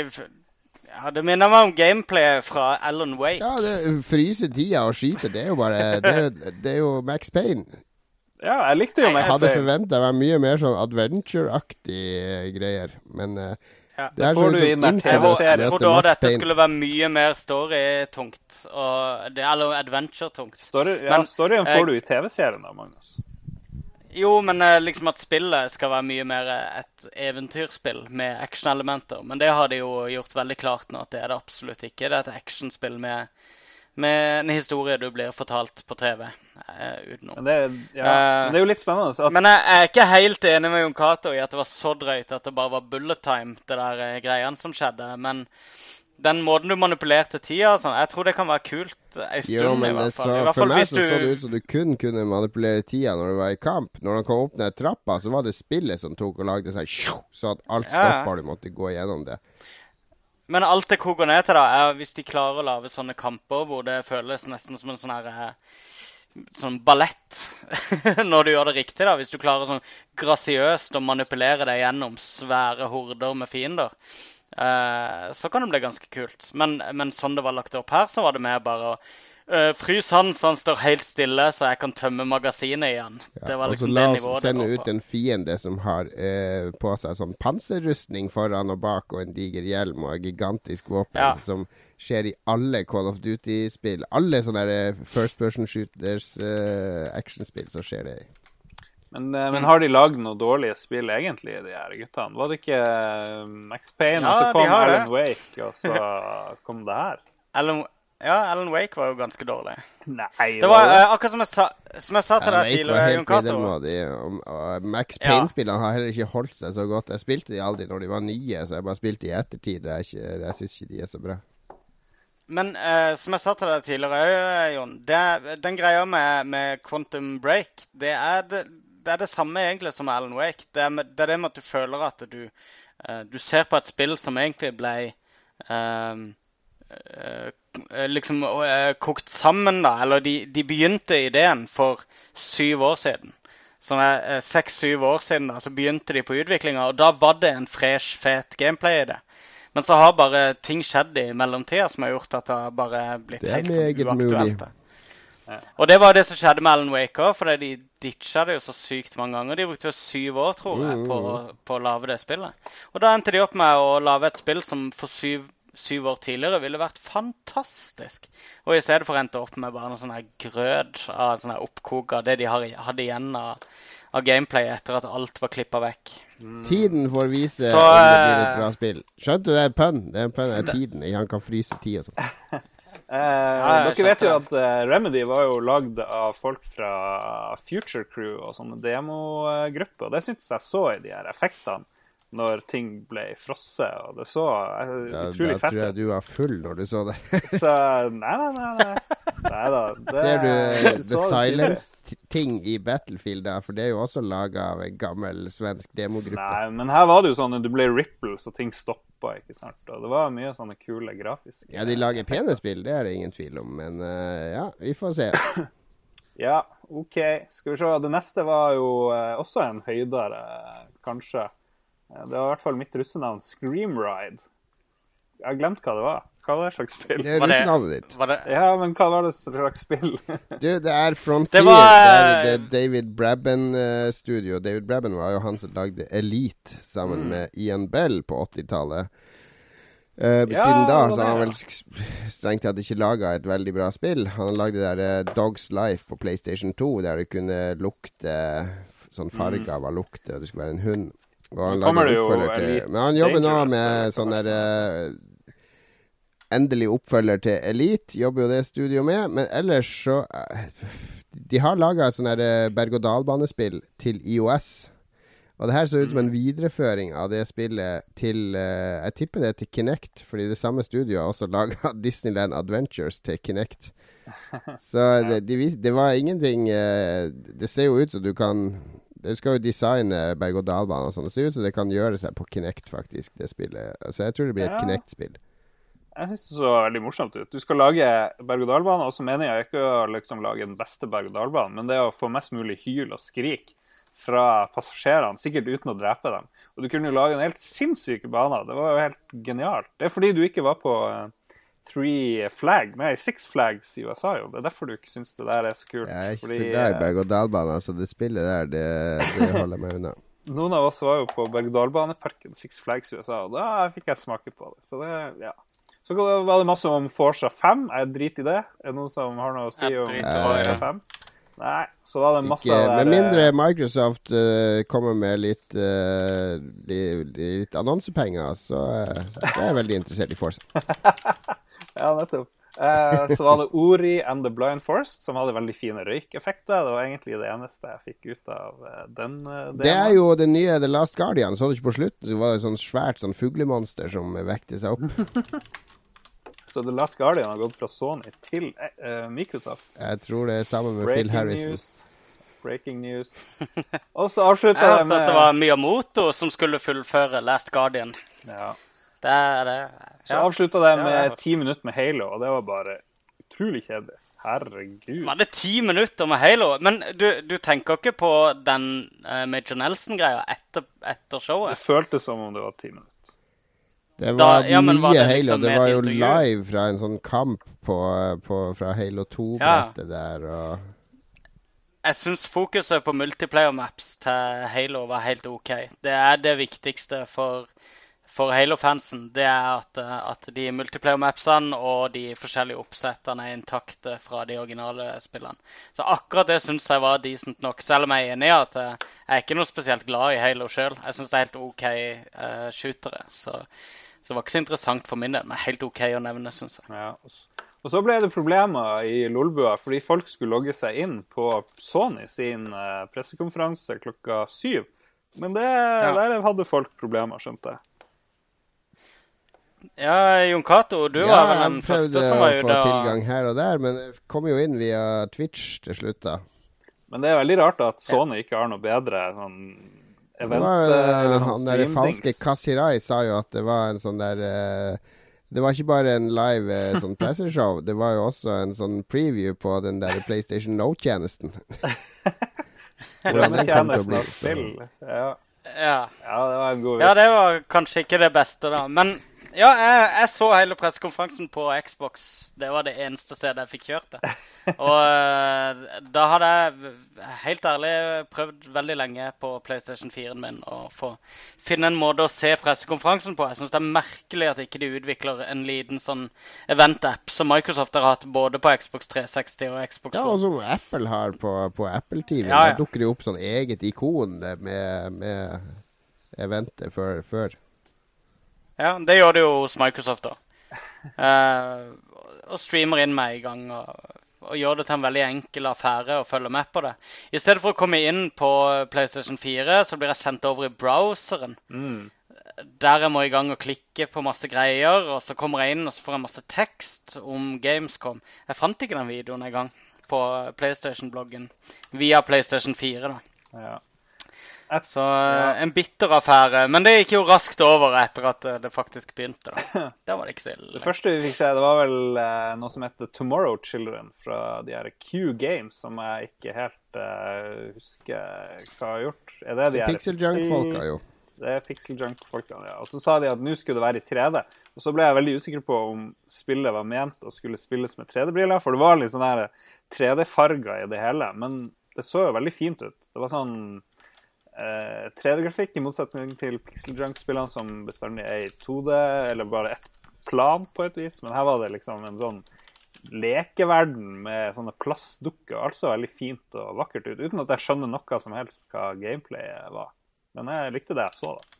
ja, det minner meg om gameplay fra Alan Wake. Ja, det fryse tida og skyter. det er jo bare Det, er- det er jo Max Payne. Ja, jeg likte jo Max Jeg hadde Payne. forventa meg mye mer sånn adventure-aktig greier, men eh, Ja. det er sånn du inn der Jeg, jeg trodde òg dette Payne. skulle være mye mer storytungt. Eller adventure-tungt. Story, ja, storyen eh, får du i TV-serien da, Magnus. Jo, men eh, liksom at spillet skal være mye mer eh, et eventyrspill med actionelementer. Men det har de jo gjort veldig klart nå at det er det absolutt ikke. Det er et actionspill med, med en historie du blir fortalt på TV uh, utenom. Men det, ja, uh, det er jo litt spennende. Så at, Men jeg er ikke helt enig med Jon Cato i at det var så drøyt at det bare var bullet time, det der uh, greiene som skjedde. Men den måten du manipulerte tida og sånn, jeg tror det kan være kult ei stund Jo, men i hvert så, fall. I hvert for meg så, så det ut som du kun kunne manipulere tida når du var i kamp. Når han kom opp ned trappa, så var det spillet som tok og lagde sånn så at alt Ja, ja. stoppa, du måtte gå gjennom det. Men alt det koker ned til, da, er hvis de klarer å lage sånne kamper hvor det føles nesten som en sånn her eh, Sånn ballett. Når du gjør det riktig, da. Hvis du klarer sånn grasiøst å manipulere deg gjennom svære horder med fiender, eh, så kan det bli ganske kult. Men, men sånn det var lagt opp her, så var det mer bare å uh, frys han så han står helt stille, så jeg kan tømme magasinet igjen. det var og så liksom la det oss nivået det sende ut en fiende som har uh, på seg sånn panserrustning foran og bak, og en diger hjelm og en gigantisk våpen, Ja. som skjer i alle Call of Duty-spill. Alle sånne first person shooters, actionspill, så skjer det i. men, eh, men har de lagd noen dårlige spill egentlig, de her guttene? Var det ikke eh, Max Payne, Ja, og så kom det. Alan Wake, og så kom det her? Alan, ja, Alan Wake var jo ganske dårlig. Nei, Det var uh, akkurat som jeg sa, som jeg sa til deg tidligere, Jon helt Cato. Max Payne-spillene har heller ikke holdt seg så godt. Jeg spilte de aldri når de var nye, så jeg bare spilte i ettertid. Jeg, er ikke- jeg syns ikke de er så bra. Men uh, som jeg sa til deg tidligere, òg, Jon, det, den greia med, med Quantum Break, det er det, det er det samme egentlig som Alan Wake. Det er, det er det med at du føler at du, eh, du ser på et spill som egentlig ble eh, liksom kokt sammen, da. Eller de, de begynte ideen for syv år siden. Sånn seks-syv år siden da, så begynte de på utviklinga, og da var det en fresh, fet gameplay i det. Men så har bare ting skjedd i mellomtida som har gjort at det har bare blitt helt sånn uaktuelt. mulig. Og det var det som skjedde med Alan Waker, for de ditcha det jo så sykt mange ganger. De brukte jo syv år, tror jeg, på, på å lage det spillet. Og da endte de opp med å lage et spill som for syv, syv år tidligere ville vært fantastisk. Og i stedet for endte opp med bare noe sånn her grøt av sånn her oppkok av det de hadde igjen av, av gameplay etter at alt var klippa vekk. Tiden får vise Så, om det blir et eh, bra spill. Skjønte du det er pønn? Det er en pønn. Det er tiden. Han kan fryse tid og sånn. Eh, dere vet jo at eh, Remedy var jo lagd av folk fra Future Crew og sånne demogrupper. og Det syntes jeg så i de her effektene når ting ble frosset. og Det så utrolig fett utrolig da tror jeg du var full når du så det. Så nei, nei, nei. nei. Neida, det, Ser du The det tidligere. Silence-ting i Battlefield da? For det er jo også laga av en gammel svensk demogruppe. Nei, men her var det jo sånn at du ble ripple, så ting stoppa. ikke sant? Og det var mye sånne kule grafiske Ja, de lager pene spill, det er det ingen tvil om. Men uh, ja, vi får se. Ja, OK. Skal vi se. Det neste var jo uh, også en høydere, kanskje. Eh, Det var i hvert fall mitt russenavn, Screamride. Jeg har glemt hva det var. Hva var det slags spill? Det er russenavnet ditt. Var det Ja, men hva var det slags spill? Du, det er Frontier. Det var, Det er eh, det David Brabban-studio. David Brabben var jo han som lagde Elite sammen Mm. med Ian Bell på 80-tallet. Uh, Ja, siden da det så har han vel strengt tatt ikke laga et veldig bra spill. Han lagde det der uh, Dogs Life på PlayStation 2, der det kunne lukte sånn farger var lukte, og du skulle være en hund. Og han jo oppfølger til Men han jobber nå med sånn der eh, endelig oppfølger til Elite, jobber jo det studioet med. Men ellers så eh, De har laga sånn eh, berg-og-dal-banespill til IOS. Og det her ser ut som en videreføring av det spillet til uh, Jeg tipper det til Kinect, fordi det samme studioet har også laga Disneyland Adventures til Kinect. Så det, de, det var ingenting uh, Det ser jo ut som du kan Det skal jo designe berg-og-dal-bane og sånn. Det ser ut som det kan gjøre seg på Kinect, faktisk, det spillet. Altså, jeg tror det blir et Ja. Kinect-spill. Jeg syns det så veldig morsomt ut. Du skal lage berg-og-dal-bane, og så mener jeg ikke å liksom lage den beste berg-og-dal-banen, men det å få mest mulig hyl og skrik fra passasjerene, sikkert uten å drepe dem. Og du kunne jo lage en helt sinnssyke baner. Det var jo helt genialt. Det er fordi du ikke var på eh, Three Flag, nei, Six Flags i USA, jo. Det er derfor du ikke syns det der er så kult. Jeg er ikke Fordi, så glad i eh, berg-og-dal-baner, så det spillet der, det, det holder meg unna. Noen av oss var jo på berg-og-dal-baneparken Six Flags i USA, og da fikk jeg smake på det. Så det, ja. Så var det masse om Forsa 5. Jeg driter i det. Er det noen som har noe å si om i Forsa det. 5? Nei. Så var det masse Ikke, der, med mindre Microsoft uh, kommer med litt, uh, litt, litt annonsepenger, så, uh, så er jeg veldig interessert i Force. Ja, nettopp. Eh, så var det Ori and the Blind Forest, som hadde veldig fine røykeffekter. Det var egentlig det eneste jeg fikk ut av eh, den delen. Det er jo det nye The Last Guardian. Så du ikke på slutten, så var det et sånn svært sånn fuglemonster som vekte seg opp. Så The Last Guardian har gått fra Sony til uh, Microsoft. Jeg tror det er sammen med Phil Breaking Harrison. news. Breaking news. Og så avslutta Jeg jeg hørte at det var Miyamoto som skulle fullføre Last Guardian. ja. Det er det. Så Ja. avslutta det med ti minutter med Halo, og det var bare utrolig kjedelig. Herregud. Vi hadde ti minutter med Halo. Men du, du tenker ikke på den uh, Major Nelson-greia etter, etter Det føltes som om det var ti minutter. Det Da- var ja, mye var det Halo. liksom Det var jo intervju? live fra en sånn kamp på, på, fra Halo 2-brettet der. Og Jeg syns fokuset på multiplayer maps til Halo var helt OK. Det er det viktigste for, for Halo-fansen. Det er at, eh, at de multiplayer mapsene og de forskjellige oppsettene er intakte fra de originale spillene. Så akkurat det syns jeg var decent nok. Selv om jeg er enig i at eh, jeg er ikke noe spesielt glad i Halo sjøl. Jeg syns det er helt OK uh, shootere. Så, så det var ikke så interessant for min del, men helt OK å nevne, syns jeg. Ja, og så ble det problemer i Lolbua fordi folk skulle logge seg inn på Sony sin eh, pressekonferanse klokka syv. Men det, der hadde folk problemer, skjønte jeg. Ja, Jon Cato, du ja, var vel den første som var ute? Jeg prøvde å få tilgang her og der, men jeg kom jo inn via Twitch til slutt, da. Men det er veldig rart at Sony ikke har noe bedre sånn event var, noen han der falske Kasirai sa jo at det var en sånn der uh, Det var ikke bare en live eh, sånn presseshow, det var jo også en sånn preview på den der PlayStation No-tjenesten. Hvordan den kom til å bli. Ja. Ja. ja, det var en god ja, det var kanskje ikke det beste, da. Men ja, jeg, jeg så hele pressekonferansen på Xbox. Det var det eneste stedet jeg fikk kjørt det. Og eh, da hadde jeg helt ærlig prøvd veldig lenge på PlayStation 4-en min å få finne en måte å se pressekonferansen på. Jeg syns det er merkelig at ikke de utvikler en liten sånn event-app som Microsoft har hatt både på Xbox 360 og Xbox Ja, og som Apple har på, på Apple TV. Ja, ja. Der dukker det opp sånn eget ikon med, med eventet før. før. Ja, det gjør det jo hos Microsoft da. Eh, og streamer inn med en gang. Og, og gjør det til en veldig enkel affære å følge med på det. I stedet for å komme inn på PlayStation 4, så blir jeg sendt over i browseren. Mm. Der jeg må i gang og klikke på masse greier, og så kommer jeg inn og så får jeg masse tekst om Gamescom. Jeg fant ikke den videoen engang på PlayStation-bloggen via PlayStation 4. da. Ja. Så eh, en bitter affære. Men det gikk jo raskt over etter at eh, det faktisk begynte. da. Det var det ikke så Det første vi fikk se, det var vel eh, noe som heter Tomorrow Children fra de her Q Games, som jeg ikke helt uh, husker hva har gjort. Er det de her Pixel Junk-folka, jo. Det er Pixel Junk-folka, ja. Og så sa de at nå skulle det være i 3D. Og så ble jeg veldig usikker på om spillet var ment å skulle spilles med 3D-briller, for det var litt sånn her 3D-farger i det hele. Men det så jo veldig fint ut. Det var sånn eh, 3D-grafikk, i motsetning til Pixel Junk-spillene som bestandig er i 2D, eller bare ett plan på et vis. Men her var det liksom en sånn lekeverden med sånne plastdukker. Altså veldig fint og vakkert ut, uten at jeg skjønner noe som helst hva gameplayet var. Men jeg likte det jeg så, da.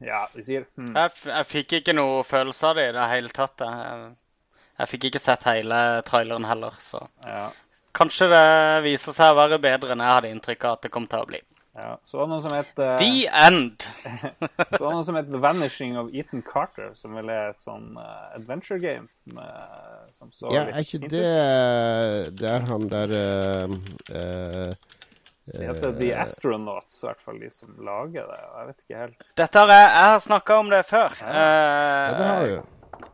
Ja, vi sier hmm. Jeg, f jeg fikk ikke noe følelse av det i det hele tatt. Jeg, jeg fikk ikke sett hele traileren heller, så Ja. Kanskje det viser seg å være bedre enn jeg hadde inntrykk av at det kom til å bli. ja. Så var det noe som het eh, The End. Så var det noe som het The Vanishing of Ethan Carter, som vel er et sånn uh, adventure game. Med, som så Ja, er ikke det. Det er han der uh, uh, Det heter The Astronauts, i hvert fall de som lager det. Jeg vet ikke helt. Dette har jeg, jeg har snakka om det før. Ja, det har Eh, du.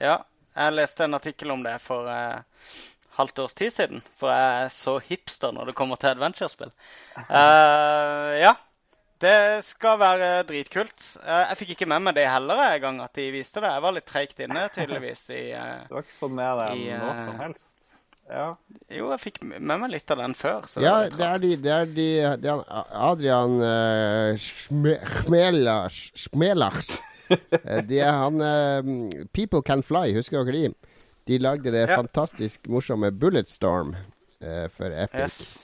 Ja, jeg leste en artikkel om det for eh, halvt års tid siden. For jeg er så hipster når det kommer til adventure-spill. Eh, ja, det skal være dritkult. Eh, jeg fikk ikke med meg det heller en gang at de viste det. Jeg var litt treigt inne, tydeligvis. i... Uh, Du har ikke fått med deg noe som helst? Ja. jo, jeg fikk med meg litt av den før. Så Ja, det, det er de, det er de det er Adrian uh, Schmelars Schmelars. Eh, De er han People Can Fly, husker dere de? De lagde det Ja. fantastisk morsomme Bulletstorm uh, for Epic. Yes.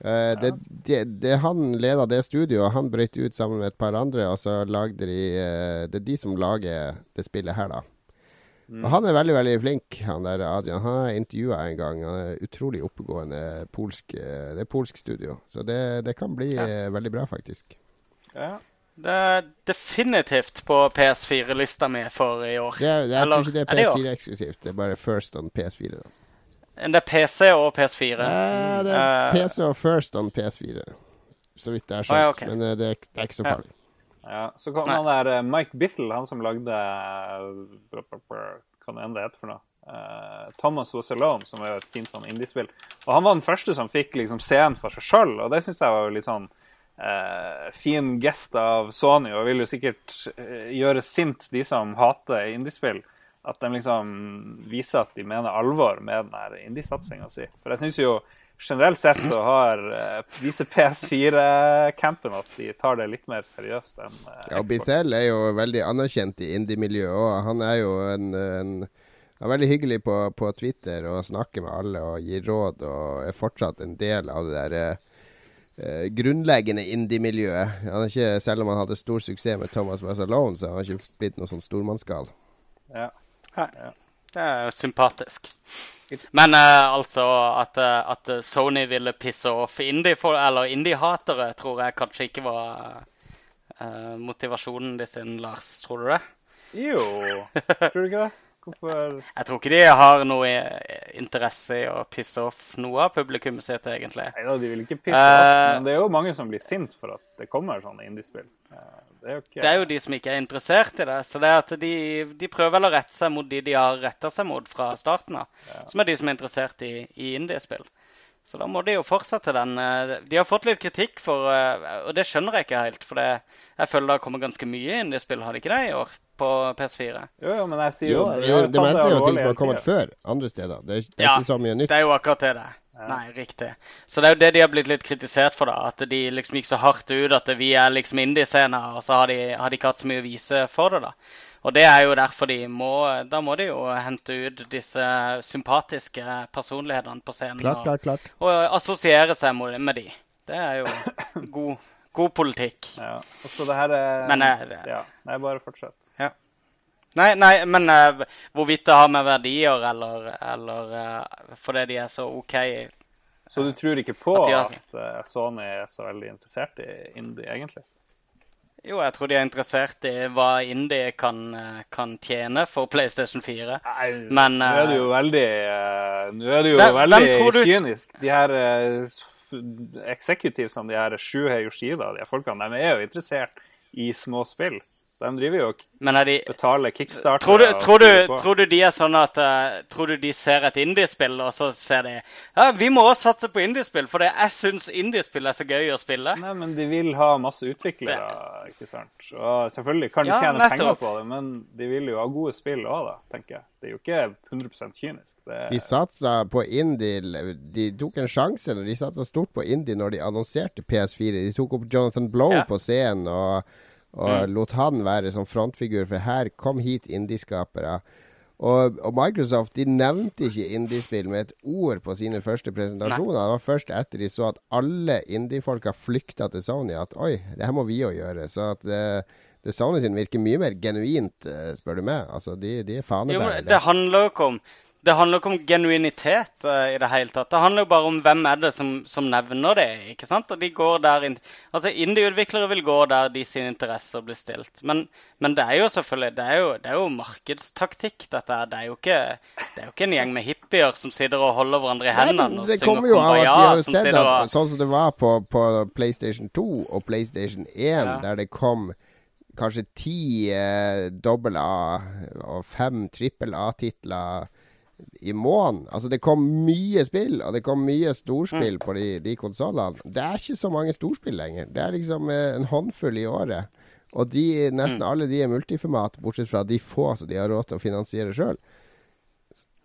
Eh, det, det, det, han leda det studioet, han brøt ut sammen med et par andre, og så lagde de eh, Det er de som lager det spillet her, da. Og han er veldig veldig flink, han der Adrian. Han har jeg intervjua en gang. Han er utrolig oppegående polsk eh, Det er polsk studio, så det, det kan bli ja. veldig bra, faktisk. ja. Det er definitivt på PS4-lista mi for i år. Det, er- jeg Eller, tror ikke det er det i er år? PS4-eksklusivt. Det er bare First on PS4. Da. Det er PC og PS4. Ja, det er uh, PC og First on PS4, så vidt jeg har Å, ja, okay. Men eh, det, er- det er ikke så farlig. ja. Så kom Nei. han der eh, Mike Biffle, han som lagde eh, Hva enn det heter for noe. Eh, Thomas Was Alone, som er jo et fint sånn indiespill. Og han var den første som fikk liksom scenen for seg sjøl, og det syns jeg var jo litt sånn eh, fin gest av Sony, og vil jo sikkert eh, gjøre sint de som hater indiespill. At de liksom viser at de mener alvor med den indiesatsinga si. For jeg syns jo generelt sett så har eh, viser PS4-campen at de tar det litt mer seriøst enn eh, Ja, Bithel Xbox. Er jo veldig anerkjent i indie-miljøet. Han er jo en, en han er veldig hyggelig på, på Twitter og snakker med alle og gir råd, og er fortsatt en del av det der eh, grunnleggende indie-miljøet. Selv om han hadde stor suksess med Thomas Was Alone, så har han ikke blitt noe sånn stormannsgal. Ja. Det er jo sympatisk. Men eh, altså at, eh, at Sony ville pisse off indie for, eller indie-hatere, tror jeg kanskje ikke var eh, motivasjonen de sin, Lars. Tror du det? Jo, tror du ikke det? Hvorfor Jeg tror ikke de har noe interesse i å pisse off noe av publikummet sitt, egentlig. Nei da, de vil ikke pisse off, uh, men det er jo mange som blir sint for at det kommer sånne indiespill. Eh, Det er ikke Det er jo de som ikke er interessert i det. Så det er at de, de prøver vel å rette seg mot de de har retta seg mot fra starten av. Som er de som er interessert i, i indiespill. Så da må de jo fortsette den. eh, De har fått litt kritikk for Og det skjønner jeg ikke helt, for det, jeg føler det har kommet ganske mye indiespill, har det ikke det, i år? På PS4. Jo, jo, men jeg sier Jo, jo jo det meste er jo ting som har kommet før andre steder. Det er, det er Ja, ikke så mye nytt. Det er jo akkurat det det Ja. Nei, riktig. Så det er jo det de har blitt litt kritisert for, da. At de liksom gikk så hardt ut at vi er liksom indie-scener, og så har de, har de ikke hatt så mye å vise for det, da. Og det er jo derfor de må Da må de jo hente ut disse sympatiske personlighetene på scenen Klart, og, klart, klart. og assosiere seg med med de. Det er jo god, god politikk. Ja. Og så det her er Men, det, Ja. Nei, bare fortsett. Nei, nei, men uh, hvorvidt det har med verdier eller, eller uh, fordi de er så OK Så du tror ikke på At har- at eh, Sony er så veldig interessert i indie, egentlig? Jo, jeg tror de er interessert i hva Indie kan, kan tjene for PlayStation 4. Nei, Men, nå er du eh, jo veldig Nå er du jo Hvem- hvem veldig tror du- kynisk. De her uh, executivesene, de her Shuhei Yoshida, de her folkene, de er jo interessert i små spill. De driver jo og er de betaler kickstarter. Tror du, tror, tror du de er sånn at uh, Tror du de ser et indiespill, og så ser de Ja, vi må også satse på indiespill, for det- jeg syns indiespill er så gøy å spille. Nei, men de vil ha masse utviklere, ikke sant. Og selvfølgelig kan de Ja, tjene penger på det, men de vil jo ha gode spill òg, da, tenker jeg. Det er jo ikke 100 kynisk. Det De satsa på indie De tok en sjanse når de satsa stort på indie når de annonserte PS4. De tok opp Jonathan Blow Ja. på scenen og, og lot han være som frontfigur, for her kom hit indieskapere. Og, og Microsoft de nevnte ikke indiespill med et ord på sine første presentasjoner. Det var først etter de så at alle indiefolka flykta til Sony at oi, det her må vi jo gjøre. Så at det, Det Sony sin virker mye mer genuint, eh, spør du meg. Altså, de, de er fanebærere. det handler jo ikke om det handler ikke om genuinitet uh, i det hele tatt. Det handler jo bare om hvem er det som, som nevner det. ikke sant? Og de går der in altså Indie-utviklere vil gå der de sine interesser blir stilt. Men, men det er jo selvfølgelig det er jo, det er jo markedstaktikk, dette her. Det det er jo ikke en gjeng med hippier som sitter og holder hverandre i Nei, hendene men og synger de Kumbaya. som at sånn som det var på, på PlayStation 2 og PlayStation 1, Ja. der det kom kanskje ti eh, dobbel A og fem trippel A-titler i måneden. Altså, det kom mye spill, og det kom mye storspill på de, de konsollene. Det er ikke så mange storspill lenger. Det er liksom eh, en håndfull i året. Og de, nesten alle de er multiformat, bortsett fra de få som de har råd til å finansiere sjøl.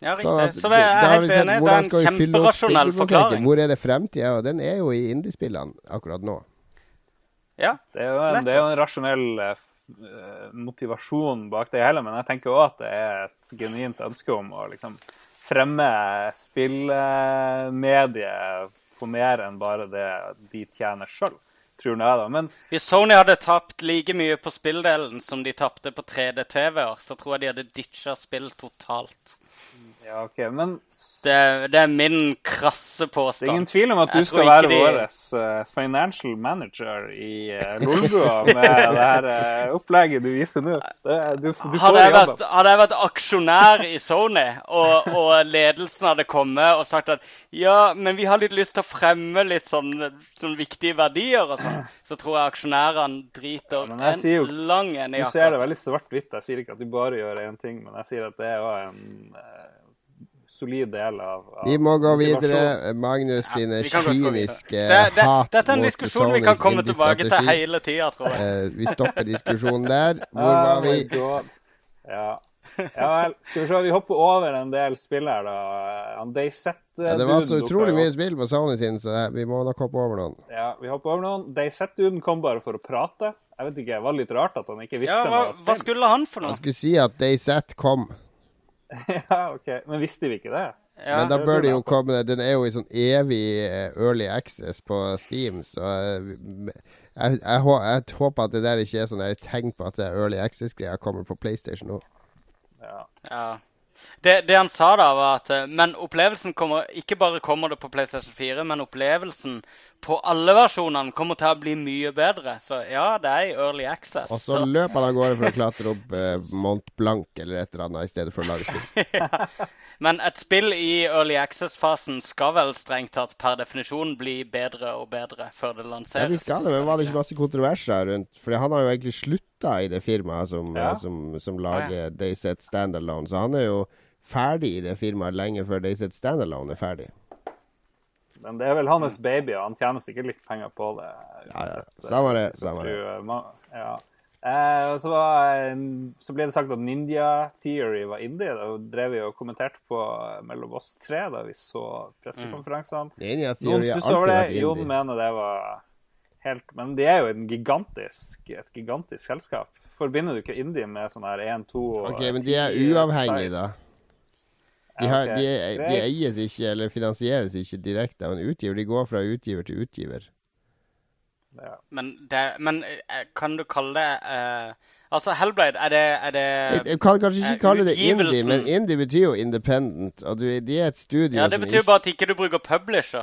Ja, Sånn riktig. at Så det er jeg helt enig. Det er en kjemperasjonell forklaring. Hvor er det fremtida? Og den er jo i indiespillene akkurat nå. Ja, Det er jo en, det er jo en rasjonell eh, motivasjon bak det hele, men jeg tenker òg at det er et genuint ønske om å liksom fremme spillmediet på mer enn bare det de tjener sjøl, tror jeg, da. Men Hvis Sony hadde tapt like mye på spilldelen som de tapte på 3D-TV-er, så tror jeg de hadde ditcha spill totalt. Ja, OK. Men Det, det er min krasse påstand. Det er ingen tvil om at du skal være de- vår eh, financial manager i Lolbua med det her eh, opplegget du viser nå. Du, du Hadde jeg, vært, hadde jeg vært aksjonær i Sony, og, og ledelsen hadde kommet og sagt at ja, men vi har litt lyst til å fremme litt sånn, sånn viktige verdier og sånn, så tror jeg aksjonærene driter ja, jeg sier jo- en lang en i akkurat. Du ser det veldig svart-hvitt. Jeg sier ikke at du bare gjør én ting, men jeg sier at det er jo en eh, solid del av, av Vi må gå videre. Magnus sine videre. kyniske det, det, hat Dette er en diskusjon vi kan komme tilbake til hele tida, tror jeg. Eh, vi stopper diskusjonen der. Hvor Oh var vi? Ja. ja vel. Skal vi se, vi hopper over en del spill her, da. Han Dayset Ja, det var så utrolig mye spill på Sony sin, så vi må nok hoppe over noen. Ja, vi hopper over noen. Dayset-duden kom bare for å prate. Jeg vet ikke, det var litt rart at han ikke visste Ja, hva, noe hva skulle han for noe? Han skulle si at Dayset kom, ja, ok. Men visste vi ikke det? Ja, men da bør det jo komme Den er jo i sånn evig eh, early access på Steam, så jeg, jeg, jeg, jeg håper at det der ikke er sånn der tegn på at det er early access-greia kommer på PlayStation nå. Ja. Ja. Det, det han sa da, var at eh, Men opplevelsen kommer Ikke bare kommer det på PlayStation 4, men opplevelsen på alle versjonene kommer til å bli mye bedre. Så ja, det er i early access. Og så så- løper han av gårde for å klatre opp eh, Mont Blanc eller et eller annet, i stedet for å lage spill. Men et spill i early access-fasen skal vel strengt tatt per definisjon bli bedre og bedre før det Ja, lanseres. de skal det, men var det ikke masse kontroverser rundt For han har jo egentlig slutta i det firmaet som, Ja. som, som lager Dayset Standalone, så han er jo ferdig i det firmaet lenge før Dayset Standalone er ferdig. Men det er vel hans baby, og han tjener sikkert litt penger på det. Ja, ja. Samme det, samme det. Ja. Eh, og så, var, så ble det sagt at Ninja Theory var indie. Da drev vi og kommenterte på eh, mellom oss tre da vi så pressekonferansene. Ninja Noen har over det. Jon mener det var helt Men det er jo en gigantisk, et gigantisk selskap. Forbinder du ikke indie med sånn her 1, 2 og Ok, men de er uavhengige, da. De, Ja, har, ok. de, de eies ikke eller finansieres ikke direkte av en utgiver. De går fra utgiver til utgiver. Ja. Men, det, men eh, kan du kalle det uh, Altså, Hellblade, er det, er det Jeg, jeg kan kanskje ikke eh, kalle det indie, men indie betyr jo independent. Og du, de er et studio Ja, det som betyr bare at ikke du bruker publisher.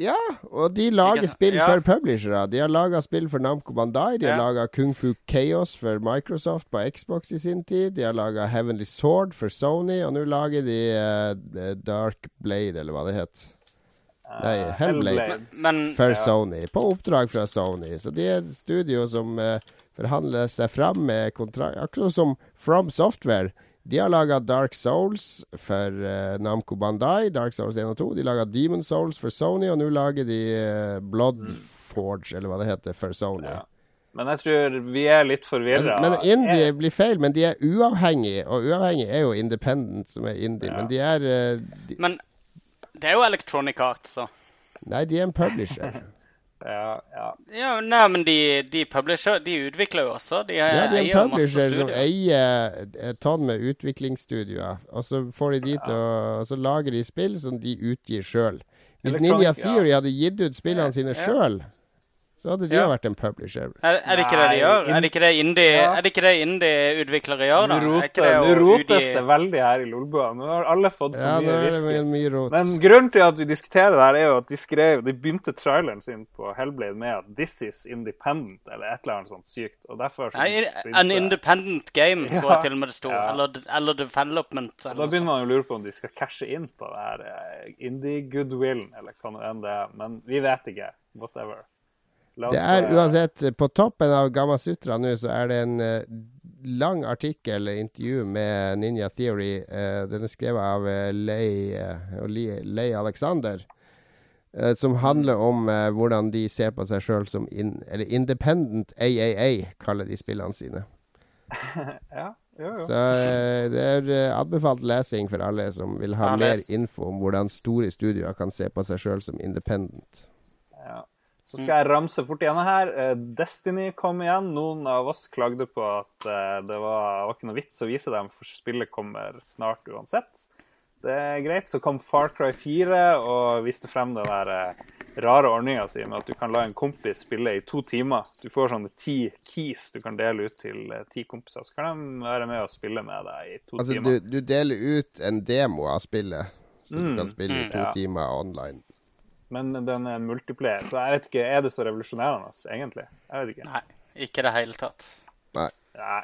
Ja, og de lager spill ja. for publishere. De har laga spill for Namco Bandai. De har Ja. laga Kung Fu Chaos for Microsoft på Xbox i sin tid. De har laga Heavenly Sword for Sony, og nå lager de uh, Dark Blade, eller hva det het, Nei, Eh, Hellblade. Men for Ja. Sony. På oppdrag fra Sony. Så de er et studio som eh, forhandler seg fram med kontrakt Akkurat som From Software. De har laga Dark Souls for uh, Namco Bandai, Dark Souls 1 og 2. De laga Demon Souls for Sony, og nå lager de uh, Blood Forge, eller hva det heter, for Sony. Ja. Men jeg tror vi er litt Men, forvirra. men indie blir feil, men de er uavhengige, og uavhengig er jo independent, som er indie. Ja. Men de er uh, de, Men det er jo Electronic Arts, så. Nei, de er en publisher. Ja, ja. Ja, nei, men de, de publisher, de utvikler jo også. De Ja, de er en publisher som eier et tonn med utviklingsstudioer. Og så får de de til å Og så lager de spill som de utgir sjøl. Hvis Electronic, Ninja ja. Theory hadde gitt ut spillene sine Ja. sjøl, Så hadde de Ja. jo vært en publisher. Er, er det ikke det de gjør? Er det ikke det indie- Ja. er det ikke det indie-utviklere gjør, da? Nå rotes utgi- det veldig her i Lolbua. Nå har alle fått for Ja, mye whisky. rot. Men grunnen til at vi diskuterer det her, er jo at de skrev De begynte traileren sin på Hellblade med at 'This is independent', eller et eller annet sånt sykt. Og derfor så Nei, An independent game, tror Ja. jeg til og med det sto. Ja. Eller, eller development. Eller Da begynner man jo å lure på om de skal cashe inn på det her eh, indie-goodwillen, eller hva nå enn det er. Men vi vet ikke. Whatever. Oss, Det er eh, uansett eh, På toppen av Gamma Sutra nå så er det en eh, lang artikkel, eller intervju, med Ninja Theory. Uh, den er skrevet av uh, Lei, uh, Lei Alexander. eh, som handler om eh, hvordan de ser på seg sjøl som in, eller Independent AAA, kaller de spillene sine. Ja, jo, jo. Så eh, det er eh, anbefalt lesing for alle som vil ha Ja, mer info om hvordan store studioer kan se på seg sjøl som independent. Ja. Så skal jeg ramse fort igjen her. Eh, Destiny kom igjen. Noen av oss klagde på at eh, det var, var ikke noe vits å vise dem, for spillet kommer snart uansett. Det er greit. Så kom Far Cry 4 og viste frem den der eh, rare ordninga si med at du kan la en kompis spille i to timer. Du får sånne ti keys du kan dele ut til ti kompiser. Så kan de være med og spille med deg i to Altså, timer. timer. du deler ut en demo av spillet, så du kan spille i Mm. to Ja. timer online. Men den er multiplayer, så jeg vet ikke, er det så revolusjonerende, egentlig? Jeg vet ikke. Nei, ikke i det hele tatt. Nei. Nei.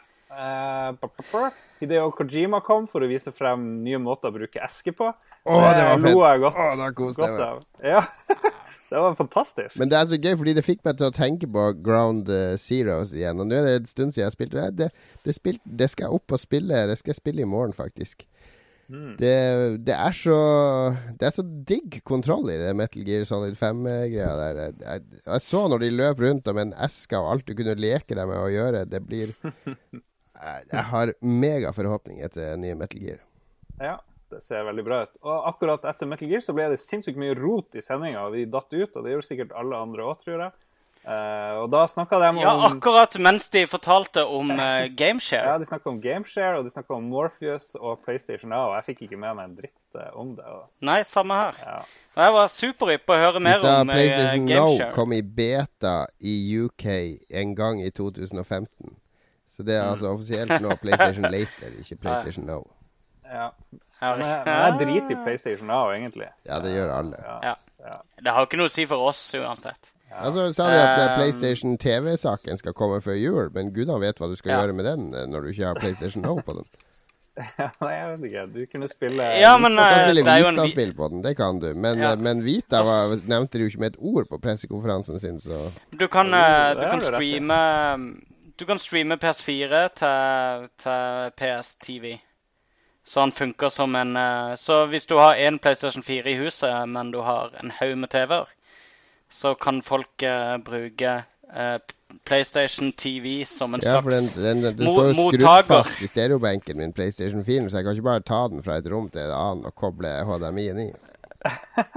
pa. Hideo Kojima kom for å vise frem nye måter å bruke eske på. Å, det var fett. lo jeg godt, Åh, det var godt meg. av. Ja, det var fantastisk. Men det er så gøy, fordi det fikk meg til å tenke på Ground eh, Zeroes igjen. Og nå er det en stund siden jeg spilte det. Det, det, spil, det skal jeg opp og spille. Det skal jeg spille i morgen, faktisk. Mm. Det, det er så Det er så digg kontroll i det Metal Gear Solid 5-greia der. Jeg, jeg, så når de løp rundt med en eske og alt du kunne leke deg med å gjøre. Det blir Jeg, jeg har megaforhåpninger til nye Metal Gear. Ja, det ser veldig bra ut. Og akkurat etter Metal Gear så ble det sinnssykt mye rot i sendinga. Vi datt ut, og det gjorde sikkert alle andre òg, tror jeg. Eh, og da snakka de om Ja, akkurat mens de fortalte om uh, Gameshare. Ja, de snakka om Gameshare, og de snakka om Morpheus og PlayStation Now. Jeg fikk ikke med meg en dritt uh, om det. Og, Nei, samme her. ja. Og jeg var superhypp på å høre De mer sa om uh, PlayStation Now kom i beta i UK en gang i 2015. Så det er altså offisielt nå PlayStation Later, ikke PlayStation Now. Ja. Ja, Men jeg, men jeg driter i PlayStation Now, egentlig. Ja, det gjør alle. Ja. Ja. Ja. Det har ikke noe å si for oss uansett. Ja, så sa de at Um, PlayStation TV-saken skal komme før jul, men gudene vet hva du skal Ja. gjøre med den eh, når du ikke har PlayStation Now på den. ja, jeg vet ikke. Du kunne spille Ja, men eh, spille det er jo en Vita-spill på den, det kan du. Men, Ja. men Vita var, nevnte de jo ikke med et ord på pressekonferansen sin, så Du kan, eh, du kan streame Du kan streame PS4 til, til PS-TV. Så han funker som en Så hvis du har én PlayStation 4 i huset, men du har en haug med TV-er, så kan folk uh, bruke uh, PlayStation TV som en Ja, den, slags den, den, det står jo skrudd fast i stereobenken min, PlayStation 4, så jeg kan ikke bare ta den fra et rom til et annet og koble HDMI-en i.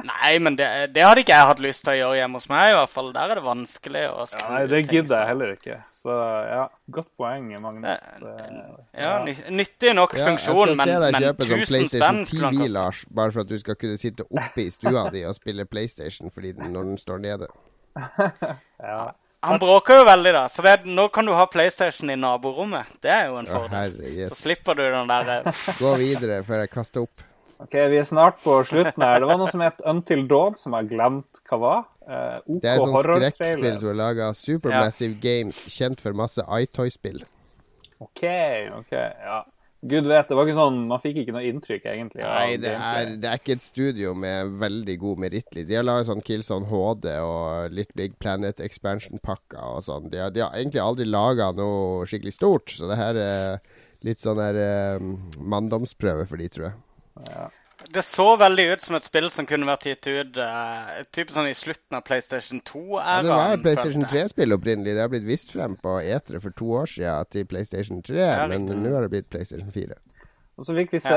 Nei, men det, det hadde ikke jeg hatt lyst til å gjøre hjemme hos meg, i hvert fall. Der er det vanskelig å skru Ja, nei, det gidder jeg heller ikke. Så ja, godt poeng, Magnus. Det- ja, Ja, nyttig nok funksjon, men, men kjøpe sånn 1000 PlayStation spenn skulle han 10. Lars, bare for at du skal kunne sitte oppe i stua di og spille PlayStation fordi den, når den står nede. ja. Han bråker jo veldig, da. Så det, nå kan du ha PlayStation i naborommet. Det er jo en Å, fordel. herre Så slipper du den der eh, Gå videre før jeg kaster opp. OK, vi er snart på slutten her. Det var noe som het Until Dawn, som jeg har glemt hva var. Uh, OK Det er sånn skrekkspill som er laga Supermassive Games, kjent for masse iToy-spill. OK, OK. Ja. Gud vet, det var ikke sånn Man fikk ikke noe inntrykk, egentlig. Nei, det er, det er ikke et studio med veldig god merittlig. De har laget sånn Killzone HD og litt Big Planet Expansion-pakker og sånn. De, har- de har egentlig aldri laga noe skikkelig stort, så det her er litt sånn der um, manndomsprøve for de, tror jeg. Det så veldig ut som et spill som kunne vært gitt ut uh, typ sånn i slutten av PlayStation 2-æraen. Ja, det var et PlayStation 3-spill opprinnelig. Det har blitt vist frem på E3 for to år siden til PlayStation 3, Ja, men nå har det blitt PlayStation 4. Og så fikk vi se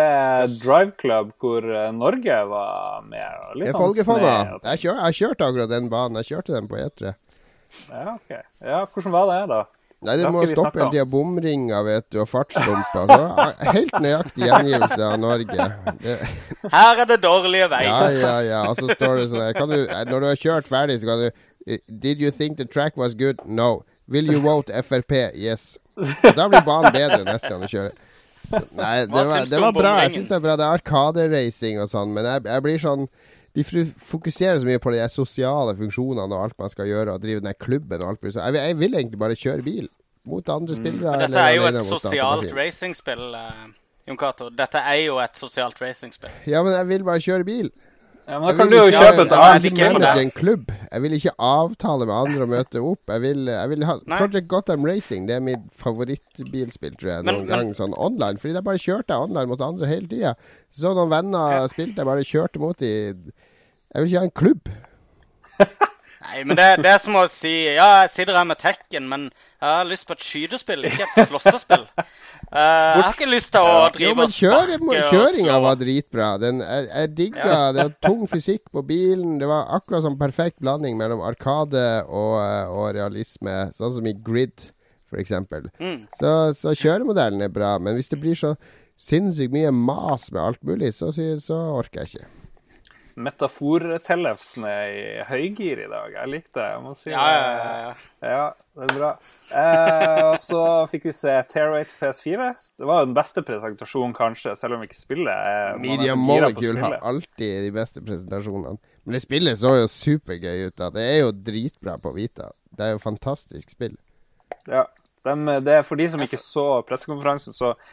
Drive Club, hvor eh, Norge var med. og Litt Det er sånn og- Jeg, kjør, jeg kjørte akkurat den banen. Jeg kjørte den på E3. Ja, ok. Ja, hvordan var det, da? Nei, Det må stoppe hele tida. Bomringer, vet du, og fartsdumper. Så, helt nøyaktig gjengivelse av Norge. Det, Her er det dårlige veier. ja, ja, ja. Og så står det sånn her kan du, Når du har kjørt ferdig, så kan du Eh, Did you think the track was good? No. Will you vote Frp? Yes. Da blir banen bedre neste gang du kjører. Så, nei, det Hva var, det var bra. Jeg syns det er bra. Det er arkaderacing og sånn, men jeg, jeg blir sånn De fokuserer så mye på de sosiale funksjonene og alt man skal gjøre, og drive den klubben og alt mulig. Jeg, jeg vil egentlig bare kjøre bil. Mot andre spillere. Mm. dette er jo et sosialt racingspill, uh, Jon Cato. Dette er jo et sosialt racingspill. Ja, men jeg vil bare kjøre bil. Ja, men da kan du jo kjøpe et annet ikke for det. en klubb. Jeg vil ikke avtale med andre å møte opp. Jeg vil, jeg vil ha Nei. Project Gotham Racing det er mitt favorittbilspill, tror jeg, noen men- gang sånn online. Fordi jeg bare kjørte online mot andre hele tida. Så noen venner Ja. spilte, jeg bare kjørte mot de Jeg vil ikke ha en klubb. Nei, men det, det er som å si Ja, jeg sitter her med Tekken, men jeg har lyst på et skytespill, ikke et slåssespill. Uh, jeg har ikke lyst til å Jo, drive men og sparke kjøringa var dritbra. Den, jeg, jeg digga Ja. Det var tung fysikk på bilen. Det var akkurat sånn perfekt blanding mellom arkade og, eh, og realisme. Sånn som i Grid, eksempel. Mm. Så, så kjøremodellen er bra, men hvis det blir så sinnssykt mye mas med alt mulig, så, så, så orker jeg ikke. Metafor-Tellefsen er i høygir i dag. Jeg likte det. Jeg må si Ja, ja, ja, ja. Ja, det er bra. Eh, og så fikk vi se Terrorate PS4. Det var jo den beste presentasjonen, kanskje, selv om vi ikke spillet er man er Media Molecule har alltid de beste presentasjonene. Men det spillet så jo supergøy ut. da. Det er jo dritbra på Vita. Det er jo fantastisk spill. Ja. De, det er for de som ikke så pressekonferansen, så eh,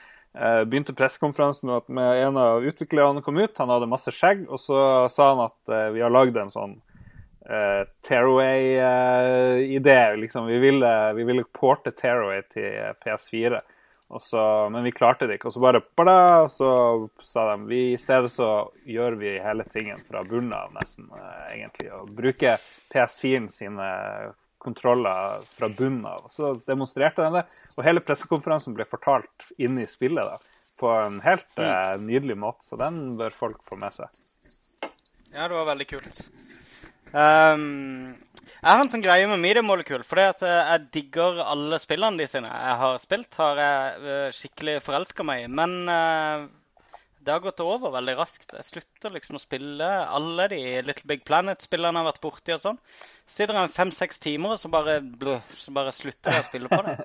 begynte pressekonferansen med at en av utviklerne kom ut. Han hadde masse skjegg, og så sa han at eh, vi har lagd en sånn uh, Tearaway-idé. liksom. Vi ville, vi ville porte Tearaway til PS4, og så, men vi klarte det ikke. Og så bare bada, så sa de vi i stedet så gjør vi hele tingen fra bunnen av, nesten, eh, egentlig. Og bruker PS4-en sine kontroller fra bunnen av. Så demonstrerte de det, og hele pressekonferansen ble fortalt inne i spillet da, på en helt eh, nydelig måte, så den bør folk få med seg. Ja, det var veldig kult. Um, jeg har en sånn greie med Media Molecule, fordi at eh, jeg digger alle spillene de sine jeg har spilt. Har jeg eh, skikkelig forelska meg i. Men eh, det har gått over veldig raskt. Jeg slutter liksom å spille alle de Little Big Planet-spillene jeg har vært borti og sånn. Sitter jeg fem-seks timer, og så bare, så bare slutter jeg å spille på det.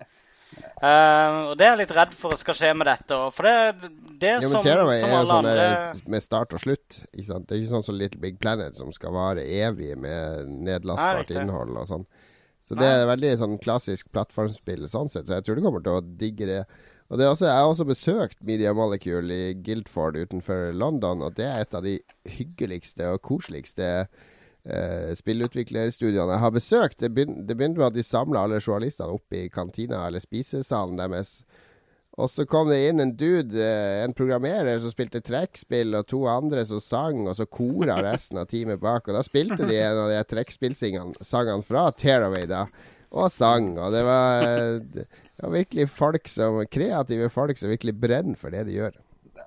Uh, og det er jeg litt redd for skal skje med dette. For det, det jo, som, som er alle sånn andre med start og slutt. Ikke sant? Det er ikke sånn som Little Big Planet som skal vare evig med nedlastbart Nei, innhold og sånn. Så det er veldig sånn klassisk plattformspill sånn sett, så jeg tror du kommer til å digge det. Og det er også, Jeg har også besøkt Media Molecule i Guildford utenfor London, og det er et av de hyggeligste og koseligste eh, spillutviklerstudiene jeg har besøkt. Det, begyn det begynte med at de samla alle journalistene opp i kantina eller spisesalen deres. Og så kom det inn en dude, eh, en programmerer, som spilte trekkspill, og to andre som sang, og så kora resten av teamet bak. Og da spilte de en av de trekkspillsangene fra Tearaway, da, og sang. Og det var, det var virkelig folk som kreative folk som virkelig brenner for det de gjør.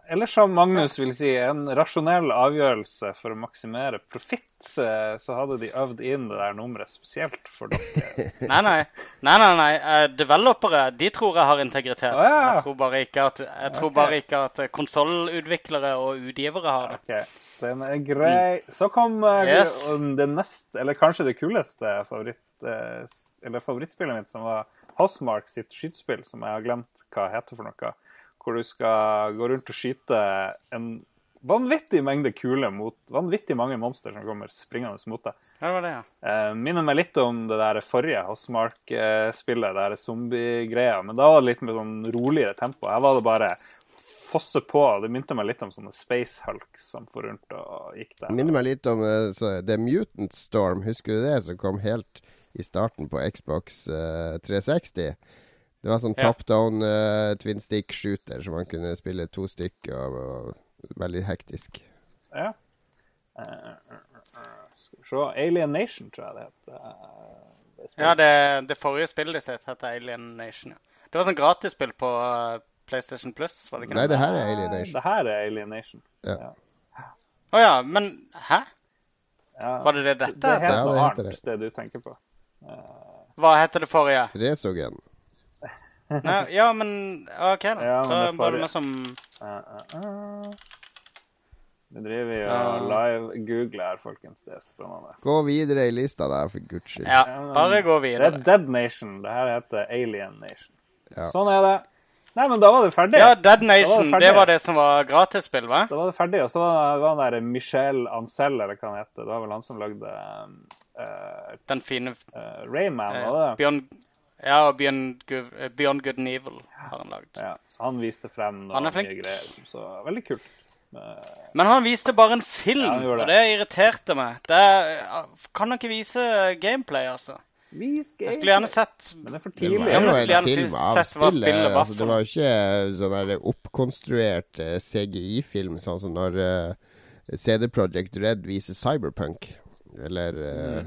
Eller som Magnus vil si, en rasjonell avgjørelse for å maksimere profitt, så hadde de øvd inn det der nummeret spesielt for dere. Nei, nei. nei, nei, nei. Eh, developere de tror jeg har integritet. Oh, ja. Jeg tror bare ikke at, jeg tror Ok. bare ikke at konsollutviklere og utgivere har det. Ok, den er grei. Så kom eh, Yes. det neste, eller kanskje det kuleste favoritt, eh, eller favorittspillet mitt, som var Housemark sitt skytespill, som jeg har glemt hva heter for noe. Hvor du skal gå rundt og skyte en vanvittig mengde kuler mot vanvittig mange monster som kommer springende mot deg. Det var det, ja. Eh, minner meg litt om det der forrige Housemark-spillet, det der zombie-greia. Men da var det litt med sånn roligere tempo. Her var det bare fosse på. Det minte meg litt om sånne Space Hulks som for rundt og gikk der. Det minner meg litt om uh, The Mutant Storm, husker du det? Som kom helt i starten på Xbox uh, 360. Det var sånn Ja. top down uh, twin stick shooter som man kunne spille to stykker og, og veldig hektisk. Ja. Eh, eh, eh, skal vi se Alien Nation, tror jeg det het. eh. Ja, det, det forrige spillet de sitt heter Alien Nation. Ja. Det var sånn gratisspill på eh, PlayStation Plus, var det ikke Nei, det? det her er Alienation. Det her er Alien Nation. Ja. Å ja, men hæ? Ja. Var det det dette Det er heter Ja, noe det annet, det du tenker på. Hva heter det forrige? Resogen. Nei, ja, men OK, da. Ja, men da det var det som Eh, eh, eh. Vi driver og live-googler her, folkens. Det er spennende. Gå videre i lista, der, for guds skyld. Ja, bare gå videre. Det er. Dead Nation. Det her heter Alien Nation. Ja. Sånn er det. Nei, men da var det ferdig. Ja, Dead Nation, var det det var det som var gratisspill, hva? Da var det ferdig. Og så var var han der Michel Ancel, eller hva han heter. Det var vel han som lagde uh, Den fine Rayman, eh, var det? Beyond, Ja, og Beyond eh, Beyond Good and Evil har han lagd. Ja, så han viste frem Han noen er nye greier så veldig kult. Eh, Men han viste bare en film, Ja, han og det irriterte meg. Det kan han ikke vise gameplay, altså? Jeg skulle gjerne sett Men det er for Det var jo en film av spillet. spillet Altså, det var jo ikke sånn oppkonstruert eh, CGI-film, sånn som når uh, CD Projekt Red viser Cyberpunk. Eller eh,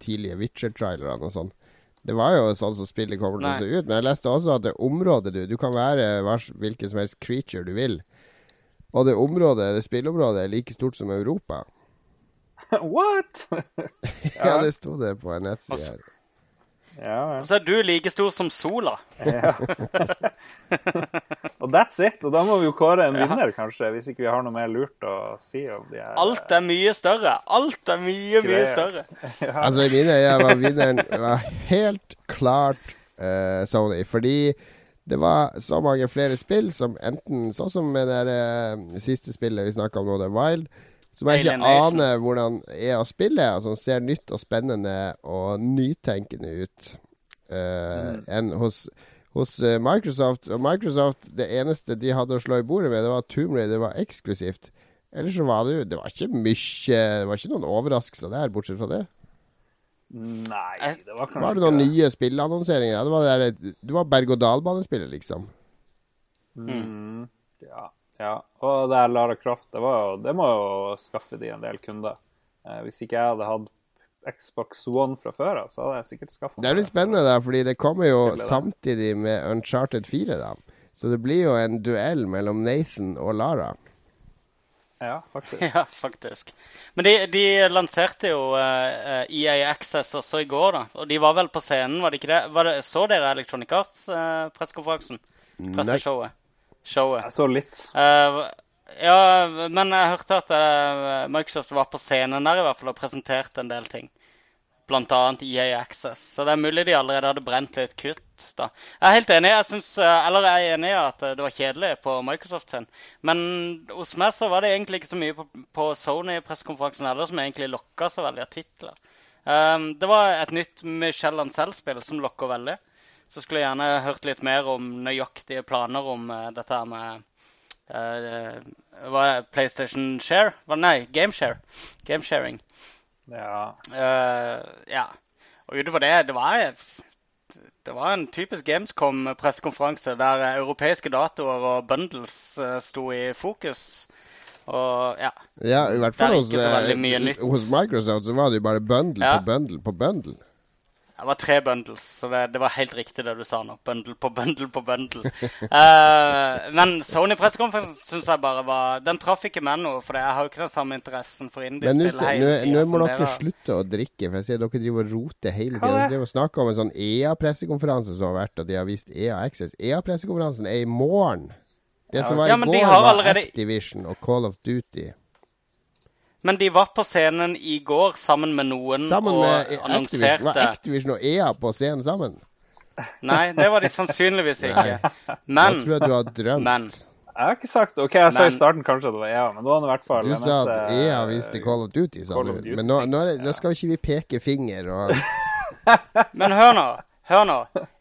tidlige Witcher-trailerne og sånn. Det var jo sånn som spillet kommer til å se ut. Men jeg leste også at det området du Du kan være hvilken som helst creature du vil. Og det området, det spillområdet er like stort som Europa. What?! Ja, det sto det på en nettside. Her. ja, Og så er du like stor som sola. ja. og that's it. Og da må vi jo kåre en vinner, kanskje, hvis ikke vi har noe mer lurt å si om de her Alt er mye større. Alt er mye, mye større. større. Altså, i mine øyne var vinneren var helt klart uh, Sony. Fordi det var så mange flere spill som enten Sånn som med det der, eh, siste spillet vi snakka om nå, The Wild. Som jeg ikke aner hvordan er å spille. Altså, ser nytt og spennende og nytenkende ut eh, enn hos, hos eh, Microsoft. Og Microsoft, det eneste de hadde å slå i bordet med, det var Tomb Raider. Det var eksklusivt. Ellers så var det jo Det var ikke mye Det var ikke noen overraskelser der, bortsett fra det. Nei, det var kanskje Var det noen ikke nye spillannonseringer? Det var det, der, det var berg-og-dal-banespillet, liksom. Mm, ja, ja. Og det er Lara Croft. Det, var jo, det må jo skaffe de en del kunder. Eh, hvis ikke jeg hadde hatt Xbox One fra før av, så hadde jeg sikkert skaffa Det er litt spennende, da, fordi det kommer jo Spillet, da. samtidig med Uncharted 4, da. Så det blir jo en duell mellom Nathan og Lara. Ja, faktisk. Ja, faktisk. Men de, de lanserte jo uh, EA Access også i går, da. Og de var vel på scenen, var det ikke det? Var det så dere Electronic Arts-pressekonferansen? Uh, Presseshowet? Showet. Jeg så litt. Uh, ja, men jeg hørte at uh, Microsoft var på scenen der i hvert fall og presenterte en del ting. Blant annet EA Access. Så det er mulig de allerede hadde brent litt kutt. da. Jeg er helt enig. Jeg synes, eh, eller jeg er enig i at det var kjedelig på Microsoft sin. Men hos meg så var det egentlig ikke så mye på, på Sony-pressekonferansen heller som egentlig lokka så veldig av titler. Um, det var et nytt Michel Ancel-spill som lokker veldig. Så skulle jeg gjerne hørt litt mer om nøyaktige planer om eh, dette her med uh, det? PlayStation Share? Hva, nei, Gameshare. Gamesharing. Ja. Uh, ja. Og utover det, det var det var en typisk Gamescom-pressekonferanse der europeiske datoer og bundles sto i fokus. Og ja. Ja, i hvert fall hos, hos Microsoft så var det jo bare bundle Ja. på bundle på bundle. Det var tre bundles, så det, det var helt riktig det du sa nå. Bundle på bundle på bundle. uh, men Sony-pressekonferansen syns jeg bare var Den traff ikke meg noe, for jeg har jo ikke den samme interessen for indiespill Men nå må dere slutte å drikke, for jeg ser dere driver og roter hele tiden. tida. er Dere det? driver og snakker om en sånn EA-pressekonferanse som har vært, og de har vist EA Access. EA-pressekonferansen er i morgen. Det som var Ja, i men de går, var allerede- Activision og Call of Duty. Men de var på scenen i går sammen med noen Sammen og med Activision. annonserte Var Activision og EA på scenen sammen? Nei, det var de sannsynligvis ikke. Men Jeg tror du har drømt. men Jeg har ikke sagt OK, jeg sa i starten kanskje at det var EA, men da var det i hvert fall Du sa at EA visste Call of Duty, sa du. Men nå, nå, er det, nå skal ikke vi peke finger og Men hør nå. Hør nå.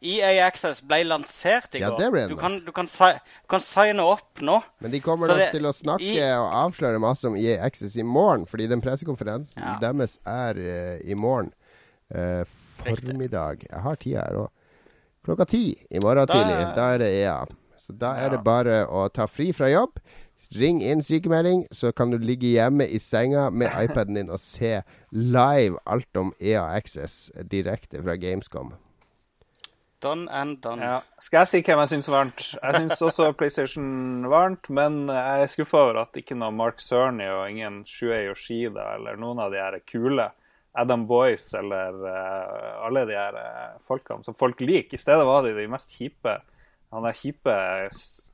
EA Access ble lansert i Ja, går. det ble den. du, kan, du, kan si, kan signe opp nå. Men de kommer nok til å snakke i- og avsløre masse om EA Access i morgen, fordi den pressekonferansen Ja. deres er uh, i morgen Riktig. formiddag. Jeg har tida her òg. Klokka ti i morgen Da- tidlig. Da er det EA. Så da er Ja. det bare å ta fri fra jobb. Ring inn sykemelding, så kan du ligge hjemme i senga med iPaden din og se live alt om EA Access direkte fra Gamescom. Done and done. Ja. Skal jeg si hvem jeg syns varmt? Jeg syns også PlayStation varmt, men jeg er skuffa over at ikke noe Mark Cerny og ingen Shuei Yoshida eller noen av de her kule Adam Boyce eller uh, alle de her uh, folkene som folk liker. I stedet var de de mest kjipe Han der kjipe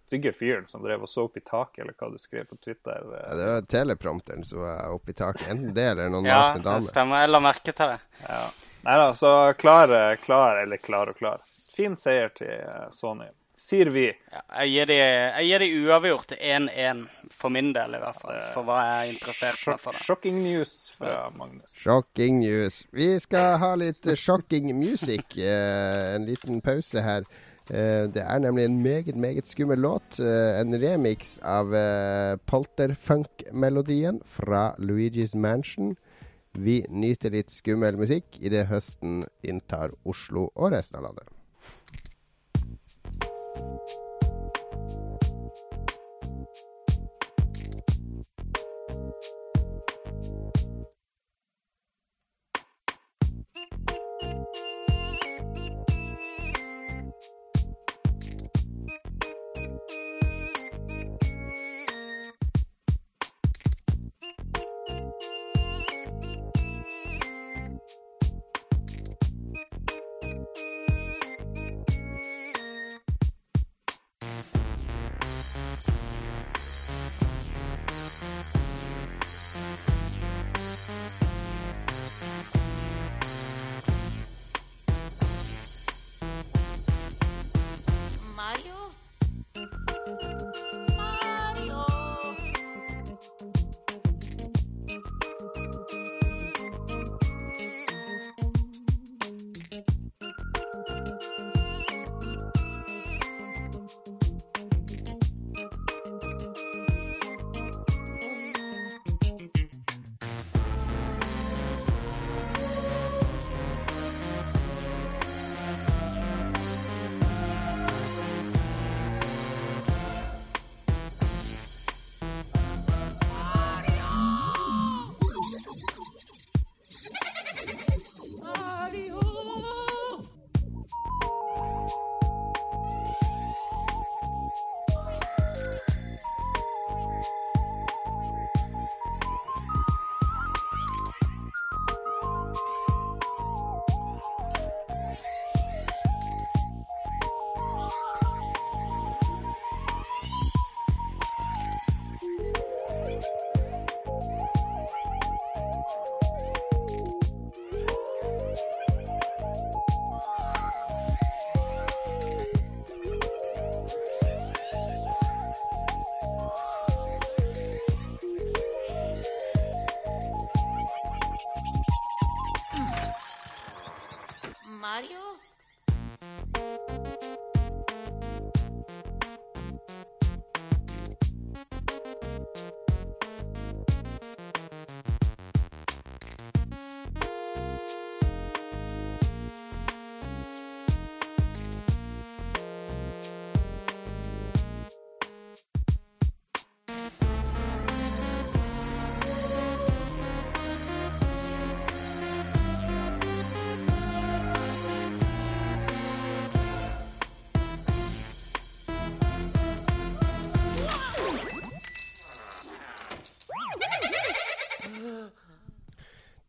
stygge fyren som drev og så opp i taket, eller hva du skrev på Twitter. Ja, det var teleprompteren som var oppi taket. Enten det eller noen Ja, nakne det stemmer. Jeg la merke til det. Ja. Nei da, så klar, klar, eller klar og klar. Fin seier til eh, Sony, sier vi. Ja, jeg, gir de, jeg gir de uavgjort 1-1, for min del i hvert fall. For hva jeg er interessert i. for. Shocking news fra Magnus. Shocking news. Vi skal ha litt eh, shocking music. eh, en liten pause her. Eh, det er nemlig en meget, meget skummel låt. en remix av polterfunk-melodien fra Luigi's Mansion. Vi nyter litt skummel musikk idet høsten inntar Oslo og resten av landet.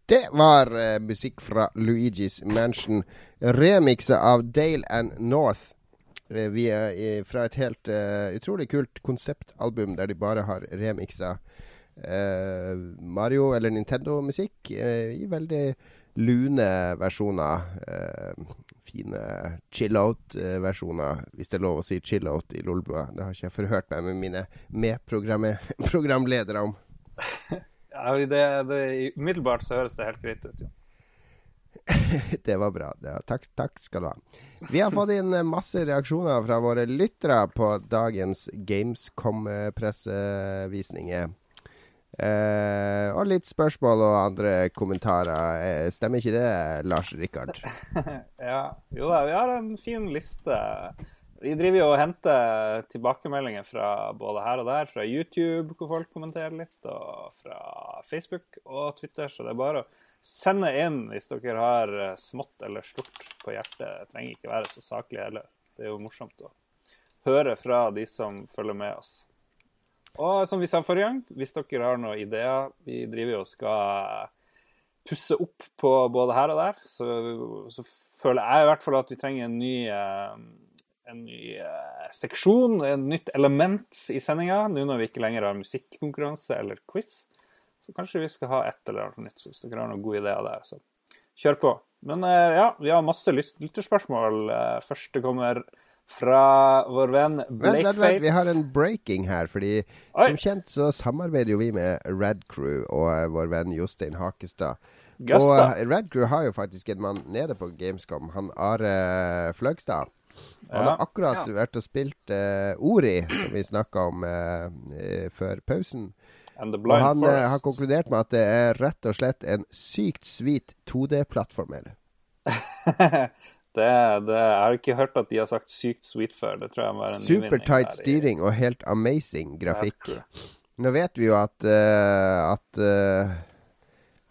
Det var uh, musikk fra Luigi's Mansion, remiksa av Dale and North. Uh, vi er i, fra et helt uh, utrolig kult konseptalbum der de bare har remiksa eh, Mario- eller Nintendo-musikk eh, i veldig lune versjoner. Eh, fine chill-out-versjoner, hvis det er lov å si chill-out i Lolbua. Det har ikke jeg forhørt meg med mine medprogramledere om. Ja, det, det, umiddelbart så høres det helt greit ut, jo. Det var bra. Det var, takk, takk skal du ha. Vi har fått inn masse reaksjoner fra våre lyttere på dagens Gamescom-pressevisninger. Eh, og litt spørsmål og andre kommentarer. Eh, stemmer ikke det, Lars Rikard? Ja, jo da, vi har en fin liste. Vi driver jo og henter tilbakemeldinger fra både her og der, fra YouTube, hvor folk kommenterer litt, og fra Facebook og Twitter, så det er bare å sende inn hvis dere har eh, smått eller stort på hjertet. Det trenger ikke være så saklig heller. Det er jo morsomt å høre fra de som følger med oss. Og som vi sa forrige gang, hvis dere har noen ideer Vi driver jo og skal pusse opp på både her og der. Så, så føler jeg i hvert fall at vi trenger en ny, eh, en ny eh, seksjon, et nytt element i sendinga, nå når vi ikke lenger har musikkonkurranse eller quiz. Så kanskje vi skal ha et eller annet nytt, så hvis dere har noen gode ideer der, så kjør på. Men eh, ja, vi har masse lyt- lytterspørsmål. Eh, Første kommer fra vår venn Vent, Blake vent, vent, vi har en breaking her. Fordi Oi. som kjent så samarbeider jo vi med Red Crew og vår venn Jostein Hakestad. Og Gusta. eh, Red Crew har jo faktisk en mann nede på Gamescom, han Are Fløgstad. Han har akkurat vært og spilt uh, Ori, som vi snakka om eh, før pausen. Og han uh, har konkludert med at det er rett og slett en sykt sweet 2D-plattformer. det, det, jeg har ikke hørt at de har sagt sykt sweet før. Det tror jeg må være en nyvinning Supertight styring og helt amazing grafikk. Nå vet vi jo at eh, at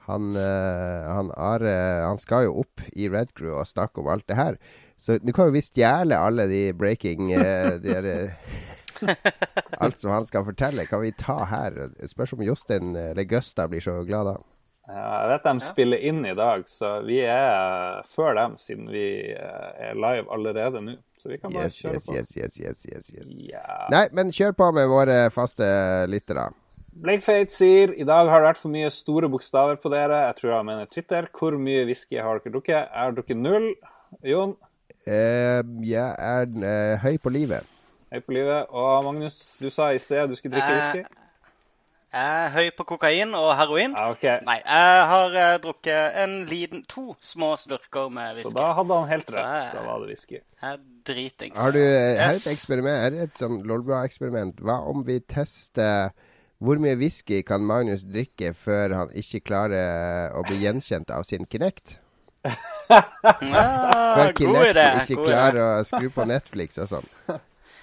han, han Are Han skal jo opp i Red Crew og snakke om alt det her. Så nå kan jo vi stjele alle de breaking eh, de der, eh, Alt som han skal fortelle, kan vi ta her. Spørs om Jostein eller Gusta blir så glad da. Ja, jeg vet de spiller inn i dag, så vi er før dem, siden vi eh, er live allerede nå. Så vi kan bare Yes, kjøre yes, på. yes, yes, yes, yes, yes. Yeah. Nei, men kjør på med våre faste lyttere. Blake Fate sier i dag har det vært for mye store bokstaver på dere. Jeg tror han mener Twitter. Hvor mye whisky har dere drukket? Jeg har drukket null. Jon, Eh, jeg er uh, høy på livet. høy på livet. Og Magnus, du sa i sted du skulle drikke whisky. whisky. Jeg er høy på kokain og heroin. Ja, OK. Nei, jeg har eh, drukket en liten, to små slurker med whisky. Så da hadde han helt Så rett. jeg- Da var det whisky. Jeg er dritings. Har du eh, her er et eksperiment? Her er et sånn Lolbua-eksperiment. Hva om vi tester hvor mye whisky kan Magnus drikke før han ikke klarer å bli gjenkjent av sin Kinect? Ja, Før god Kinect idé. ikke klarer å skru på Netflix og sånn.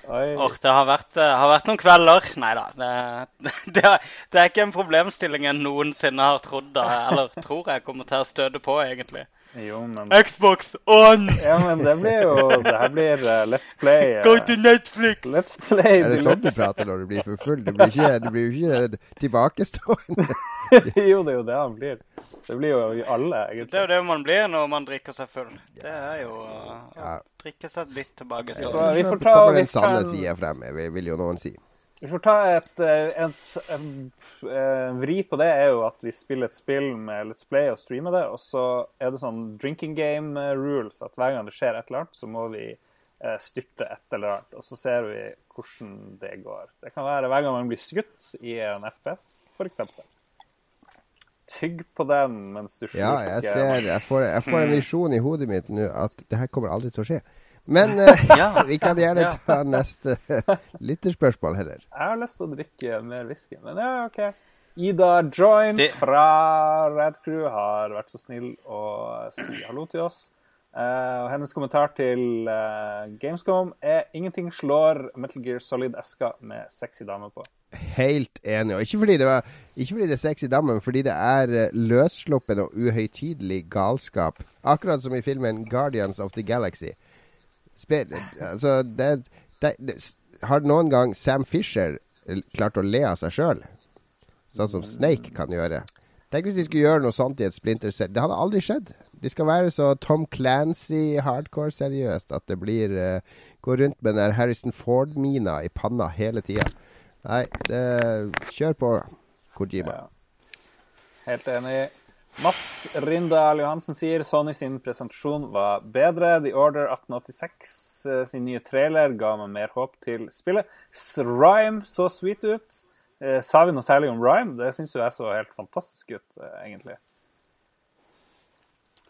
Åh, det har vært, eh, har vært noen kvelder. Nei da. Det, det, det er ikke en problemstilling jeg noensinne har trodd da, eller tror jeg kommer til å støte på, egentlig. Jo, men Xbox on! Ja, men det blir jo Det her blir uh, Let's Play. Uh, Go to Netflix! Let's Play Er det sånn du prater når du blir for full? Du blir ikke, jo ikke tilbakestående. jo, det er jo det han blir. Det blir jo alle, egentlig. Det er jo det man blir når man drikker seg full. Det er jo uh, å Ja. drikke seg litt tilbake. Så Så. vi får ta kommer den sanne kan- sida frem, vil jo noen si. Vi får ta et, et, et, en, en vri på det er jo at vi spiller et spill med Let's Play og streamer det, og så er det sånn drinking game eh, rules at hver gang det skjer et eller annet, så må vi eh, styrte et eller annet, og så ser vi hvordan det går. Det kan være hver gang man blir skutt i en FPS, eksempel. Tygg på den mens du Ja, jeg ser Jeg får, jeg får en visjon i hodet mitt nå at det her kommer aldri til å skje. Men eh, Ja. vi kan gjerne ta neste lytterspørsmål heller. Jeg har lyst til å drikke mer whisky, men ja, OK. Ida Joint Det- fra Red Crew har vært så snill å si hallo til oss. Uh, og hennes kommentar til uh, Gamescom er 'ingenting slår Metal Gear Solid-eska med sexy dame på'. Helt enig. Og ikke fordi det, var, ikke fordi det er sexy dammen, men fordi det er eh, løssluppen og uhøytidelig galskap. Akkurat som i filmen 'Guardians of the Galaxy'. Spe, altså, det, det, det, har noen gang Sam Fisher eh, klart å le av seg sjøl? Sånn som Snake kan gjøre. Tenk hvis de skulle gjøre noe sånt i et Splinter Cell. Det hadde aldri skjedd. De skal være så Tom Clancy hardcore seriøst at det blir uh, Gå rundt med den der Harrison Ford-mina i panna hele tida. Nei, det, kjør på, Kojima. Ja. Helt enig. Mats Rindal Johansen sier Sony sin presentasjon var bedre. The Order 1886 eh, sin nye trailer ga meg mer håp til spillet. Rhyme så sweet ut. Eh, sa vi noe særlig om Rhyme? Det syns jo jeg så helt fantastisk ut, eh, egentlig.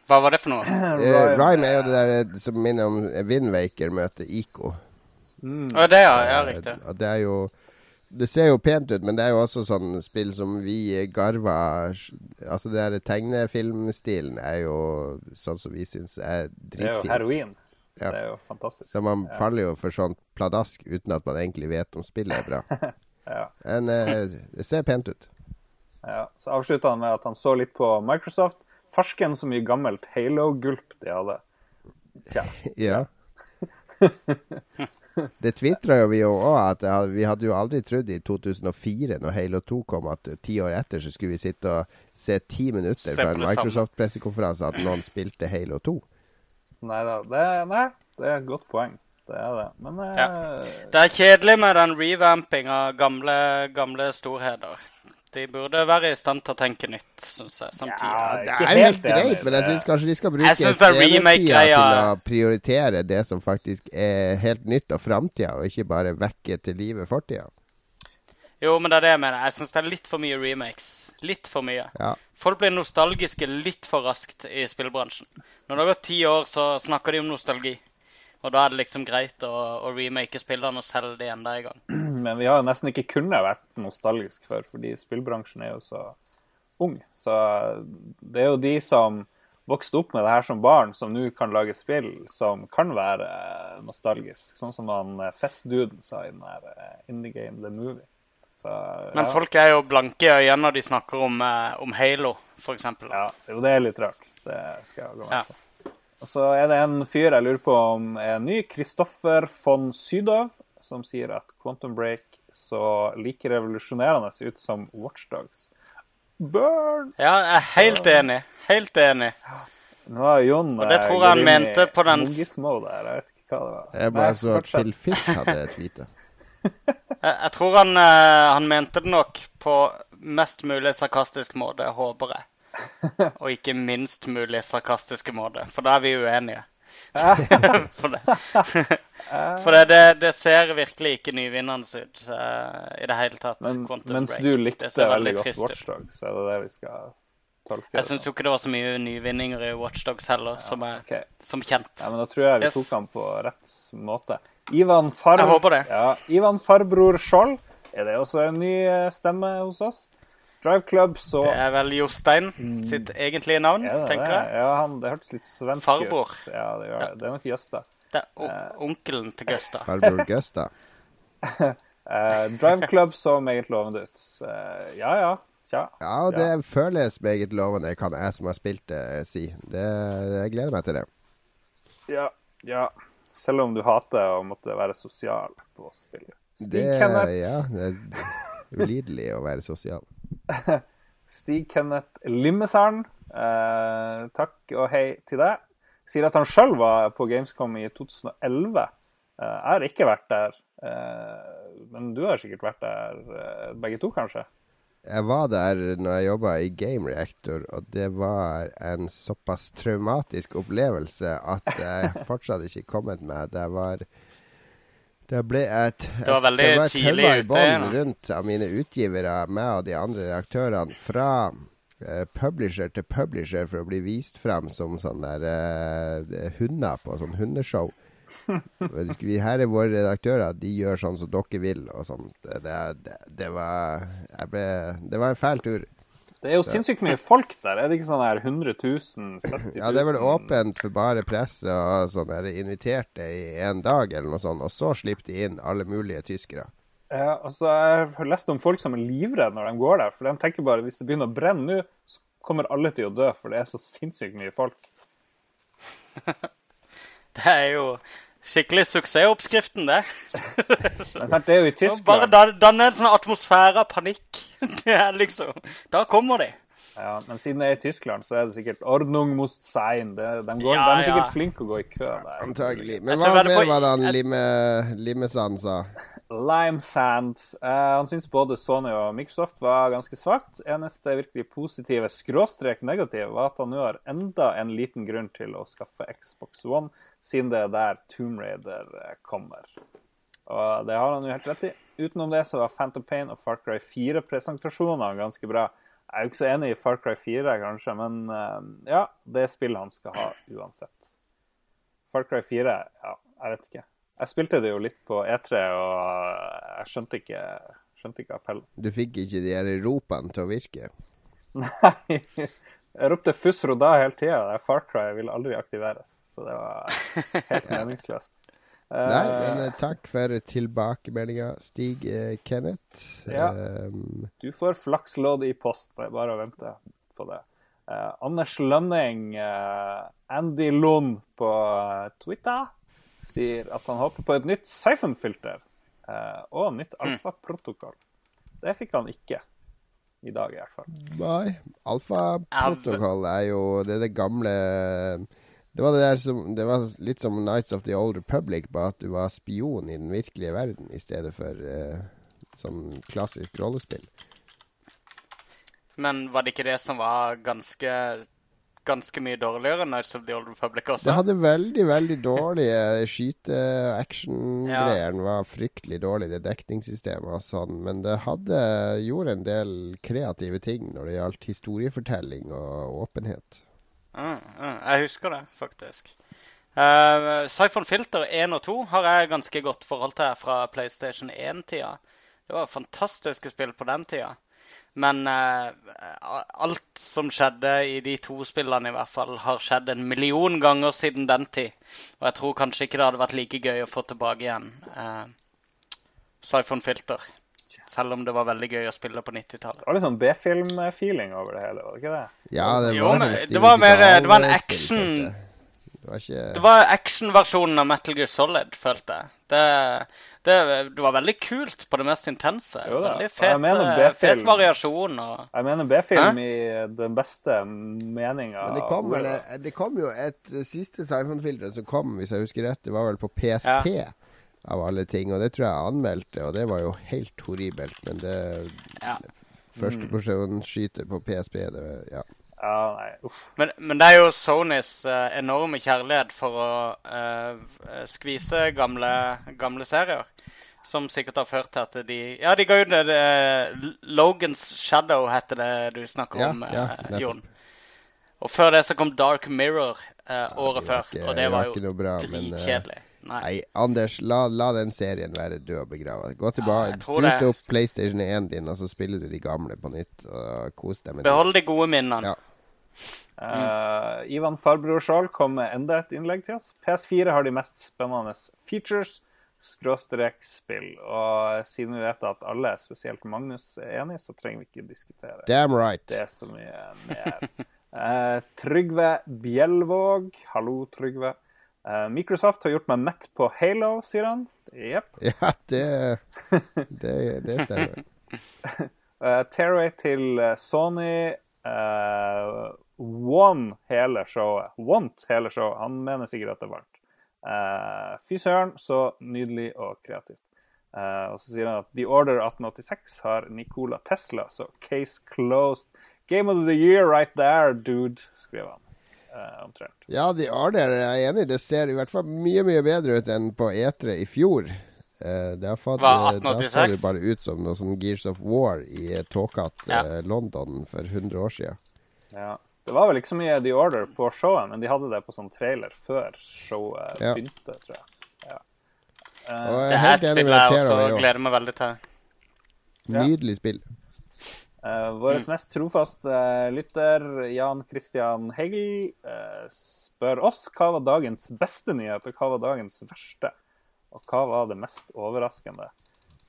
Hva var det for noe? Eh, Rhyme er jo det der som minner om Windwaker møter Ico. Å, det, ja. Ja, riktig. Det er jo Det ser jo pent ut, men det er jo også sånn spill som vi garva Altså det der tegnefilmstilen er jo sånn som vi syns er dritfint. Det er jo heroin. Ja. Det er jo fantastisk. Så man faller jo for sånn pladask uten at man egentlig vet om spillet er bra. Ja. Men eh, det ser pent ut. Ja. Så avslutta han med at han så litt på Microsoft. Farsken så mye gammelt Halo-gulp de hadde. Tja. Ja. Det tvitra jo vi jo òg, at vi hadde jo aldri trodd i 2004, når Halo 2 kom, at ti år etter så skulle vi sitte og se ti minutter fra en. Microsoft-pressekonferanse at noen spilte Halo 2. Nei da. Det, nei, det er et godt poeng. Det er det. Men eh, Ja. Det er kjedelig med den revamping av gamle, gamle storheter. De burde være i stand til å tenke nytt, syns jeg. samtidig. Ja, Det er jo helt greit, men jeg syns kanskje de skal bruke remake-greia- til å prioritere det som faktisk er helt nytt og framtida, og ikke bare vekke til live fortida. Jo, men det er det jeg mener. Jeg syns det er litt for mye remakes. Litt for mye. Ja. Folk blir nostalgiske litt for raskt i spillbransjen. Når det har gått ti år, så snakker de om nostalgi. Og da er det liksom greit å, å remake spillene og selge de enda en gang. Men vi har jo nesten ikke kunnet vært nostalgisk før, fordi spillbransjen er jo så ung. Så det er jo de som vokste opp med det her som barn, som nå kan lage spill som kan være nostalgisk. Sånn som han eh, Festduden sa i den her eh, Indie Game The Movie. Så, Men folk er jo blanke i øynene når de snakker om, eh, om Halo, f.eks. Ja, jo, det er litt rart. Det skal jeg gå med Ja. på. Og så er det en fyr jeg lurer på om er ny, Kristoffer von Sydow, som sier at Quantum Break så like revolusjonerende ut som Watchdogs. Burn! Ja, jeg er helt enig. Helt enig. Nå har Jon Og det eh, tror jeg han mente på den her. Jeg vet ikke hva det var. Jeg Nei, bare så at. Phil Fish hadde tweeta. Jeg, jeg tror han, eh, han mente det nok på mest mulig sarkastisk måte, håper jeg. Og ikke minst mulig sarkastiske måte, for da er vi uenige. for det, for det, det, det ser virkelig ikke nyvinnende ut eh, i det hele tatt. Men, Quantum mens Break. du likte ser veldig godt. Watchdogs, så er det det vi skal tolke Jeg syns jo ikke det var så mye nyvinninger i Watchdogs heller, som, er, okay. som kjent. Ja, men da tror jeg vi Yes. tok han på rett måte. Ivan Far... Ja, Ivan Farbror Skjold. Er det også en ny eh, stemme hos oss? Drive Club, så Det er vel Jostein sitt egentlige navn, det tenker jeg. Ja, han, det hørtes litt svensk Farbror. ut. Ja, det, gjør, det. det er nok Jøsta. Det er onkelen til Gøsta. Farbror Gøsta. uh, Drive Club så meget lovende ut. Uh, ja, ja. Tja. Ja, det føles meget lovende, kan jeg som har spilt det, si. Det, jeg gleder meg til det. Ja, ja. Selv om du hater å måtte være sosial på spillet. Det, ja, det er ulidelig å være sosial. Stig Kenneth Limmesern, Eh, takk og hei til deg. Sier at han sjøl var på Gamescom i 2011. Eh, jeg har ikke vært der. Eh, men du har sikkert vært der, eh, begge to, kanskje? Jeg var der når jeg jobba i Game Reactor, og det var en såpass traumatisk opplevelse at jeg fortsatt ikke kommet meg. Det var Det ble et Det var veldig det var et tidlig ute, ja. rundt av mine utgivere, meg og de andre redaktørene, fra eh, publisher til publisher for å bli vist frem som sånne der eh, hunder på sånn hundeshow. Her er våre redaktører, de gjør sånn som dere vil. og sånt. Det, det, var, ble, det var en fæl tur. Det er jo sinnssykt mye folk der. Er det ikke sånn her 100 000? 70 000? Ja, det er vel åpent for bare presse og sånn. Er inviterte i en dag eller noe sånt, og så slipper de inn alle mulige tyskere. Ja, altså, jeg har lest om folk som er livredde når de går der. For de tenker bare hvis det begynner å brenne nå, så kommer alle til å dø, for det er så sinnssykt mye folk. Det er jo skikkelig suksessoppskriften, det. Det er jo i Tyskland. Bare danne en sånn atmosfære av panikk. Det er liksom Da kommer de. Ja, men siden det er i Tyskland, så er det sikkert Ordnung must sein. De, de, går, Ja, de er sikkert ja. flinke å gå i kø der. Antagelig. Men hva det mer var det han Lime, Limesand sa? Limesand. Eh, han syns både Sony og Microsoft var ganske svakt. Eneste virkelig positive skråstrek negativ var at han nå har enda en liten grunn til å skaffe Xbox One, siden det er der Tomb Raider eh, kommer. Og det har han jo helt rett i. Utenom det så var Phantom Pain og Far Cry 4-presentasjonene ganske bra. Jeg er jo ikke så enig i Far Cry 4, kanskje, men eh, ja, det spillet han skal ha uansett. Far Cry 4, ja, jeg vet ikke. Jeg spilte det jo litt på E3, og jeg skjønte ikke, skjønte ikke appellen. Du fikk ikke de her ropene til å virke. Nei. Jeg ropte 'Fusro' da hele tida. Far Cry ville aldri aktiveres. Så det var helt meningsløst. Nei, Eh, men eh, takk for tilbakemeldinga, Stig eh, Kenneth. Ja. Um, Du får flakslodd i post. Bare å vente på det. Eh, Anders Lønning, eh, Andy Lund på eh, Twitter, sier at han håper på et nytt Siphon-filter eh, og nytt alfaprotokoll. Det fikk han ikke. I dag, i hvert fall. nei. Alfaprotokoll er jo det, det gamle Det var, det, som, det var litt som Nights of the Old Republic, bare at du var spion i den virkelige verden i stedet for uh, sånn klassisk rollespill. Men var det ikke det som var ganske ganske mye dårligere enn Nights of the Old Republic også? Det hadde veldig, veldig dårlige skyte-action-greier. Den var fryktelig dårlig, det dekningssystemet og sånn. Men det hadde gjorde en del kreative ting når det gjaldt historiefortelling og åpenhet. Mm, mm, jeg husker det, faktisk. Uh, Siphon Filter 1 og 2 har jeg ganske godt forhold til fra PlayStation 1-tida. Det var fantastiske spill på den tida. Men uh, alt som skjedde i de to spillene, i hvert fall, har skjedd en million ganger siden den tid. Og jeg tror kanskje ikke det hadde vært like gøy å få tilbake igjen uh, Siphon Filter. Selv om det var veldig gøy å spille på 90-tallet. Det var litt sånn B-film-feeling over det hele, var det ikke det? Ja, det Jo, var, men sånn det var mer- det var en action-. Det var ikke Det var actionversjonen av Metal Gear Solid, følte jeg. Det, det, det var veldig kult på det mest intense. Jo da, Veldig og jeg fet, fet variasjon. og... Jeg mener B-film i den beste meninga. Men det kom, det kom jo et eh, siste Siphon-filter som kom, hvis jeg husker rett. Det var vel på PSP, av alle ting. Og det tror jeg anmeldte, og det var jo helt horribelt. Men det Ja. Første personen skyter på PSP, det ja. Ja, nei. Men, men det er jo Sonys eh, enorme kjærlighet for å uh, skvise gamle, gamle serier. Som sikkert har ført til at de Ja, de ga ut det, det Logans Shadow, heter det du snakker Ja, om, ja, eh. Jon. Og før det så kom Dark Mirror eh, året før. og det var jo eh, dritkjedelig. Nei. Nei, Anders, la, la den serien være død og begravet. Gå tilbake, tror opp PlayStation 1 din, og så spiller du de gamle på nytt. Og kos deg med det. Behold de gode minnene. Ja. Eh, Ivan Farbror Skjold kom med enda et innlegg til oss. PS4 har de mest spennende features, skråstrek spill. Og siden vi vet at alle, spesielt Magnus, er enig, så trenger vi ikke diskutere Damn right. det så mye mer. Uh, Trygve Bjelvåg. Hallo, Trygve. Eh, Microsoft har gjort meg mett på Halo, sier han. Jepp. Ja, det, det, det stemmer. Uh, Terry til eh, Sony. Uh, One hele showet. Want hele showet. Han mener sikkert at det er varmt. Uh, Fy søren, så nydelig og kreativt. Uh, og så sier han at The Order 1886 har Nikola Tesla, så case closed. Game of the year right there, dude, skriver han. Eh, omtrent. Ja, de har er jeg enig i. Det ser i hvert fall mye, mye bedre ut enn på E3 i fjor. Eh, det fått, Hva, da så det bare ut som noe sånn Gears of War i eh, tåkete Ja. eh, London for 100 år siden. Ja. Det var vel ikke så mye The Order på showet, men de hadde det på sånn trailer før showet Ja. begynte, tror jeg. Ja. Og Eh, jeg Det her er helt et enig spill med jeg også gleder meg veldig til. Nydelig spill. Eh, Vår mest trofaste lytter, Jan Christian Hegel, uh, spør oss hva var dagens beste nyhet, og hva var dagens verste? Og hva var det mest overraskende?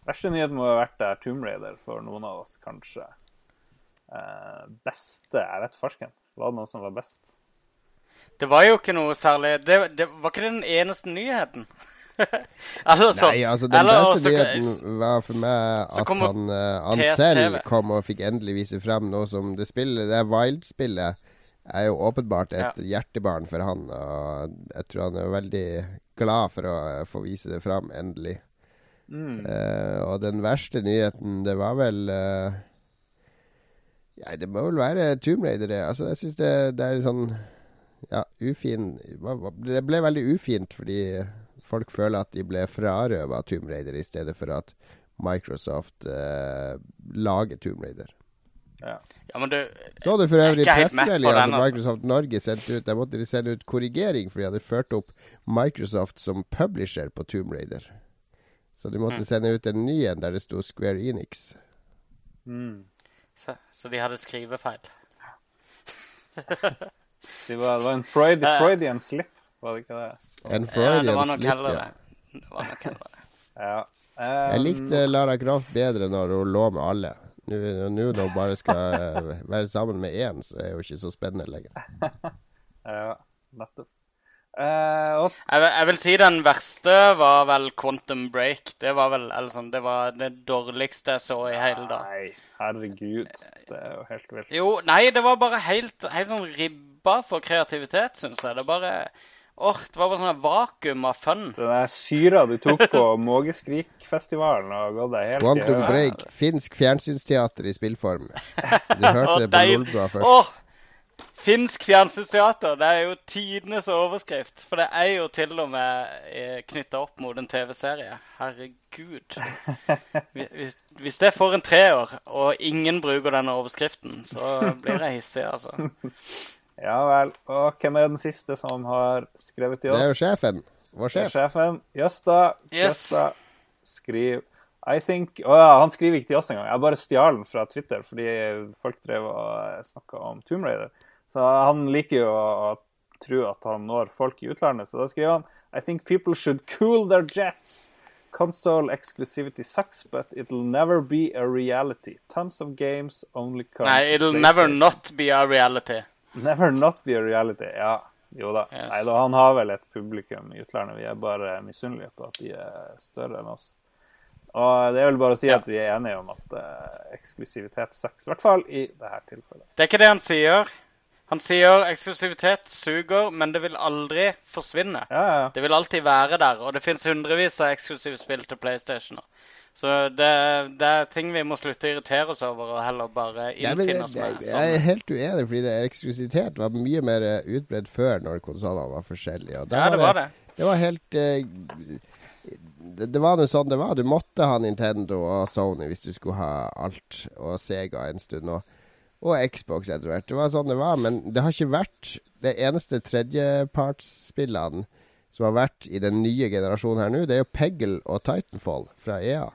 Verste nyhet må ha vært uh, Tomb Raider for noen av oss, kanskje. Uh, beste Jeg vet farsken. Var det noe som var best? Det var jo ikke noe særlig Det, det var ikke den eneste nyheten. Eller så, Nei, altså Den eller beste nyheten var for meg at han, eh, han selv kom og fikk endelig vise frem noe som det spillet, det Wild-spillet er jo åpenbart et hjertebarn for han. Og jeg tror han er veldig glad for å eh, få vise det fram endelig. Mm. Uh, og den verste nyheten, det var vel uh, Ja, det må vel være Tomb Raider, det. Altså, jeg syns det, det er litt sånn Ja, ufin Det ble veldig ufint fordi folk føler at de ble frarøva Tomb Raider i stedet for at Microsoft eh, lager Tomb Raider. Ja, men du Så du for øvrig pressemeldinga den, som altså. Microsoft Norge sendte ut? Der måtte de sende ut korrigering, for de hadde ført opp Microsoft som publisher på Tomb Raider. Så de måtte Mm. sende ut en ny en der det sto Square Enix. Mm. Så, så de hadde skrivefeil. Det, var, det var en Freud. Freudian slip, var det ikke det? En Ja, det Freudian var nok slip, heller ja. det. Det var nok heller det. Ja. Jeg Um, likte Lara Graff bedre når hun lå med alle. Nå nå når hun bare skal være sammen med én, så er hun ikke så spennende lenger. Ja, nettopp. Eh, Jeg, vil- jeg vil si den verste var vel Quantum Break. Det var vel eller sånn, det var det dårligste jeg så i hele dag. Nei, herregud. Det er jo helt vilt. Jo, nei, det var bare helt, helt sånn ribba for kreativitet, syns jeg. Det bare Åh, det var bare sånn vakuum av fun. Den der syra du tok på Mågeskrikfestivalen og gått deg helt i Quantum. Break. Finsk fjernsynsteater i spillform. Du hørte det på Lolbua først. Åh, finsk fjernsynsteater, det er jo tidenes overskrift. For det er jo til og med knytta opp mot en TV-serie. Herregud. Hvis, hvis det får en treår, og ingen bruker denne overskriften, så blir jeg hissig, altså. Ja vel. Og hvem er den siste som har skrevet til oss? Det er jo sjefen. Vår Det er sjef. sjefen. Jøsta. Yes. Jøsta. Skriv I think Å ja, han skriver ikke til oss engang. Jeg bare stjal den fra Twitter fordi folk drev og snakka om Tomb Raider. Så han liker jo å tro at han når folk i utlandet, så da skriver han I think people should cool their jets. Console exclusivity sucks, but it'll never be a reality. Tons of games only come Nei, it'll never not be a reality. Never not be a reality. Ja, jo da. Yes. Nei da, han har vel et publikum i utlandet. Vi er bare misunnelige på at de er større enn oss. Og det er vel bare å si Ja. at vi er enige om at uh, eksklusivitet sucks. I hvert fall i dette tilfellet. Det er ikke det han sier. Han sier eksklusivitet suger, men det vil aldri forsvinne. Ja, ja. Det vil alltid være der, og det fins hundrevis av eksklusive spill til PlayStation. Så det, det er ting vi må slutte å irritere oss over, og heller bare innfinne oss med. jeg, jeg er Sånn. helt uenig, fordi det eksklusivitet var mye mer eh, utbredt før når konsollene var forskjellige. Ja, det var det. Det var helt uh, det, det var noe sånn det var. Du måtte ha Nintendo og Sony hvis du skulle ha alt, og Sega en stund. Og, og Xbox etter hvert. Det var sånn det var, men det har ikke vært Det eneste tredjepartsspillene som har vært i den nye generasjonen her nå, det er jo Peggle og Titanfall fra EA.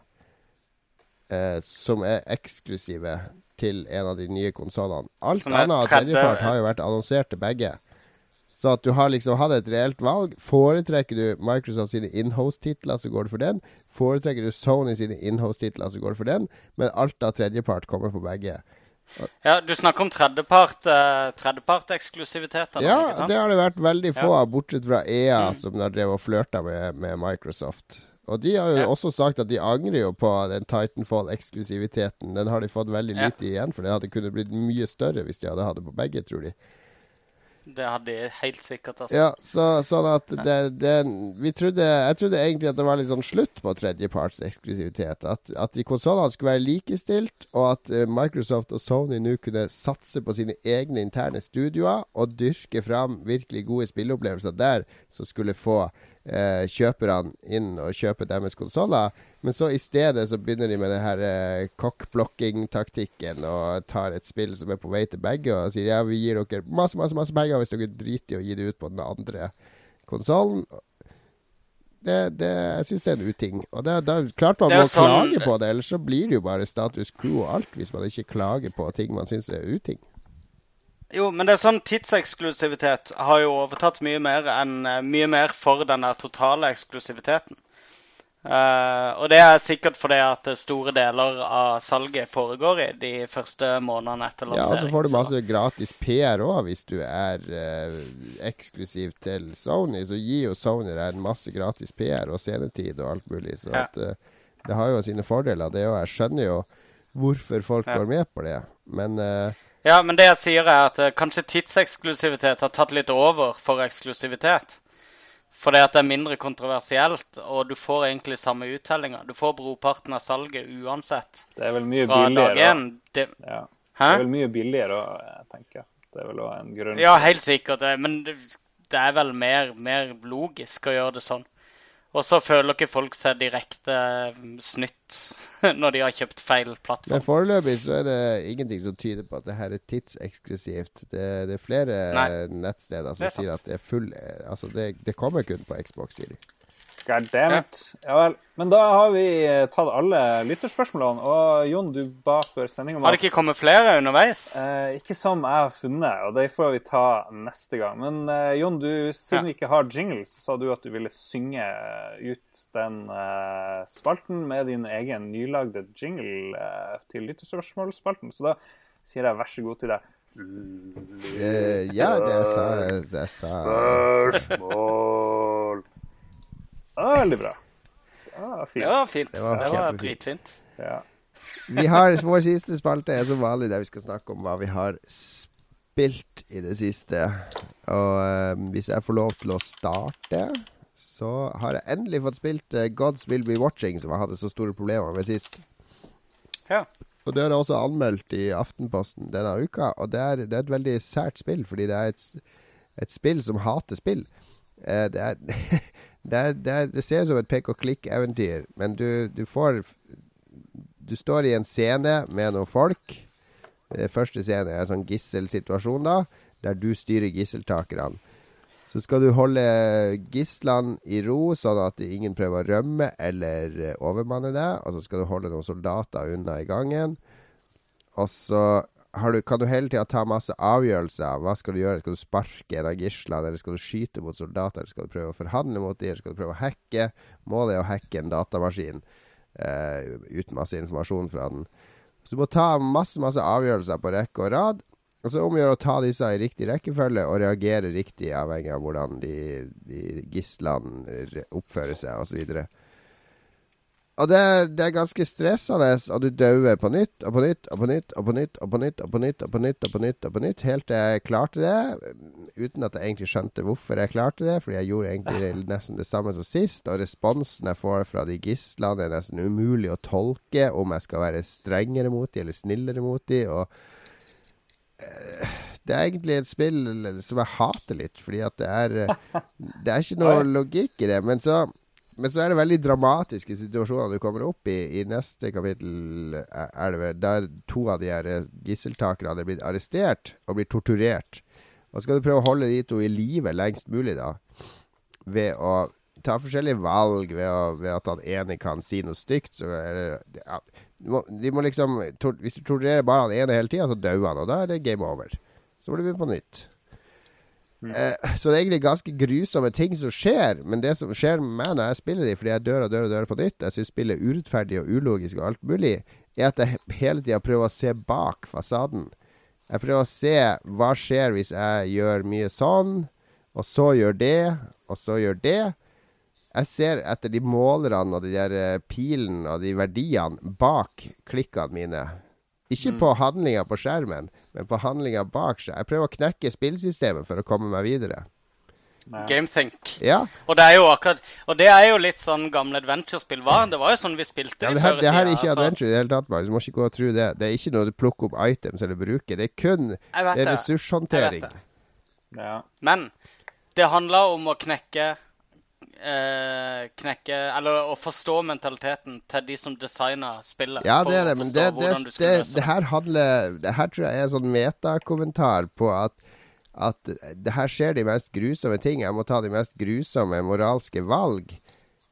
Eh, som er eksklusive til en av de nye konsollene. Alt annet av tredje- tredjepart har jo vært annonsert til begge. Så at du har liksom hatt et reelt valg. Foretrekker du Microsoft sine inhost-titler, så går du for den. Foretrekker du Sony sine inhost-titler, så går du for den. Men alt av tredjepart kommer på begge. Ja, Du snakker om tredjepart, eh, tredjeparteksklusivitet? Ja, det har det vært veldig få Ja. bortsett fra EA, Mm. som har drevet og flørta med, med Microsoft. Og de har jo Ja. også sagt at de angrer jo på den Titanfall-eksklusiviteten. Den har de fått veldig Ja. lite igjen for. Det hadde kunnet blitt mye større hvis de hadde hatt det på begge, tror de. Det hadde de helt sikkert. altså. Ja, så, sånn at det, det Vi trodde Jeg trodde egentlig at det var litt sånn slutt på tredjeparts eksklusivitet. At, at de konsollene skulle være likestilt, og at eh, Microsoft og Sony nå kunne satse på sine egne interne studioer og dyrke fram virkelig gode spilleopplevelser der, som skulle få eh, kjøperne inn og kjøper deres konsoller. Men så i stedet så begynner de med den her eh, cockblocking-taktikken og tar et spill som er på vei til begge og sier ja, vi gir dere masse, masse, masse penger hvis dere driter i å gi det ut på den andre konsollen. Det, det, jeg syns det er en uting. Og det, det klart man må sånn- klage på det, ellers så blir det jo bare status quo og alt hvis man ikke klager på ting man syns er uting. Jo, men det er sånn tidseksklusivitet har jo overtatt mye mer enn eh, mye mer for den totale eksklusiviteten. Uh, og det er sikkert fordi at store deler av salget foregår i de første månedene etter Ja, og så får du masse gratis PR òg hvis du er uh, eksklusiv til Sony. Så gir jo Sony deg en masse gratis PR og scenetid og alt mulig. Så Ja. at, uh, det har jo sine fordeler, det òg. Jeg skjønner jo hvorfor folk Ja. går med på det. Men eh, Ja, men det jeg sier er at eh, kanskje tidseksklusivitet har tatt litt over for eksklusivitet. Fordi at det er mindre kontroversielt, og du får egentlig samme uttellinga. Du får brorparten av salget uansett. Det er vel mye billigere. Det, Ja. Det er vel mye billigere jeg tenker. Det er vel òg en grunn. Ja, helt sikkert. det, Men det, det er vel mer, mer logisk å gjøre det sånn. Og så føler ikke folk seg direkte eh, snytt når de har kjøpt feil plattform. Men foreløpig så er det ingenting som tyder på at det her er tidseksklusivt. Det, det er flere Nei. nettsteder som er sier at det er full eh, Altså, det, det kommer kun på Xbox, sier de. God damn it. Ja vel. Men da har vi eh, tatt alle lytterspørsmålene. Og Jon, du ba før sendinga om Har det ikke kommet flere underveis? Eh, ikke som jeg har funnet, og det får vi ta neste gang. Men eh, Jon, du, siden Ja. vi ikke har jingles, sa du at du ville synge ut den eh, spalten med din egen nylagde jingle eh, til lytterspørsmålspalten. Så da sier jeg vær så god til deg. Eh, ja, det sa jeg. Spørsmål. Ja, veldig bra. Ah, fint. Det var fint. Det Det var var, dritfint. Ja. Vi har Vår siste spalte er som vanlig der vi skal snakke om hva vi har spilt i det siste. Og um, hvis jeg får lov til å starte, så har jeg endelig fått spilt uh, Gods Will Be Watching, som jeg hadde så store problemer med sist. Ja. Og det har jeg også anmeldt i Aftenposten denne uka. Og det er, det er et veldig sært spill, fordi det er et, et spill som hater spill. Uh, det, er, det, er, det, er, det ser ut som et pek-og-klikk-eventyr, men du, du får Du står i en scene med noen folk. Eh, første scene er en sånn gisselsituasjon, da, der du styrer gisseltakerne. Så skal du holde gislene i ro, sånn at ingen prøver å rømme eller eh, overmanne deg. Og så skal du holde noen soldater unna i gangen. Og så du, kan du hele tida ta masse avgjørelser. Hva skal du gjøre? Skal du sparke en av gislene, eller skal du skyte mot soldater? Eller skal du prøve å forhandle mot dem, eller skal du prøve å hacke? Målet er å hacke en datamaskin eh, uten masse informasjon fra den. Så du må ta masse, masse avgjørelser på rekke og rad. Og så omgjør å ta disse i riktig rekkefølge og reagere riktig, avhengig av hvordan de, de gislene oppfører seg, osv. Og det er, det er ganske stressende, og du dauer på nytt og på nytt og på nytt og på nytt og på nytt og på nytt og på nytt og på nytt og på nytt helt til jeg klarte det. Uten at jeg egentlig skjønte hvorfor jeg klarte det, fordi jeg gjorde egentlig nesten det samme som sist. Og responsen jeg får fra de gislene, er nesten umulig å tolke om jeg skal være strengere mot de eller snillere mot de. Og eh, det er egentlig et spill som jeg hater litt, fordi at det er Det er ikke noe logikk i det. Men så men så er det veldig dramatiske situasjoner du kommer opp i. I neste kapittel er det vel der to av de her eh, gisseltakerne er blitt arrestert og blir torturert. Og skal du prøve å holde de to i live lengst mulig, da. Ved å ta forskjellige valg, ved, å, ved at han ene kan si noe stygt, så er det ja, du må, De må liksom Hvis du torturerer bare han ene hele tida, så dauer han, og da er det game over. Så må du begynne på nytt. Eh, så det er egentlig ganske grusomme ting som skjer. Men det som skjer med meg når jeg spiller de, fordi jeg dør og dør og dør på nytt, jeg syns spillet er urettferdig og ulogisk og alt mulig, er at jeg hele tida prøver å se bak fasaden. Jeg prøver å se hva skjer hvis jeg gjør mye sånn, og så gjør det, og så gjør det. Jeg ser etter de målerne og de der eh, pilene og de verdiene bak klikkene mine. Ikke på handlinga på skjermen, men på handlinga bak seg. Jeg prøver å knekke spillsystemet for å komme meg videre. Gamethink. Ja, Og det er jo akkurat Og det er jo litt sånn gamle adventure-spill var. Det var jo sånn vi spilte ja det, her, før i det her er ikke altså. adventure i det hele tatt, Marius. Du må ikke gå og tro det. Det er ikke noe du plukker opp items eller bruker. Det er kun det er ressurshåndtering. Ja. Men det handla om å knekke eh, Knekke Eller å forstå mentaliteten til de som designer spillet. Ja, det er det, men det, det, det, det her handler Det her tror jeg er en sånn metakommentar på at at det her skjer de mest grusomme ting. Jeg må ta de mest grusomme moralske valg.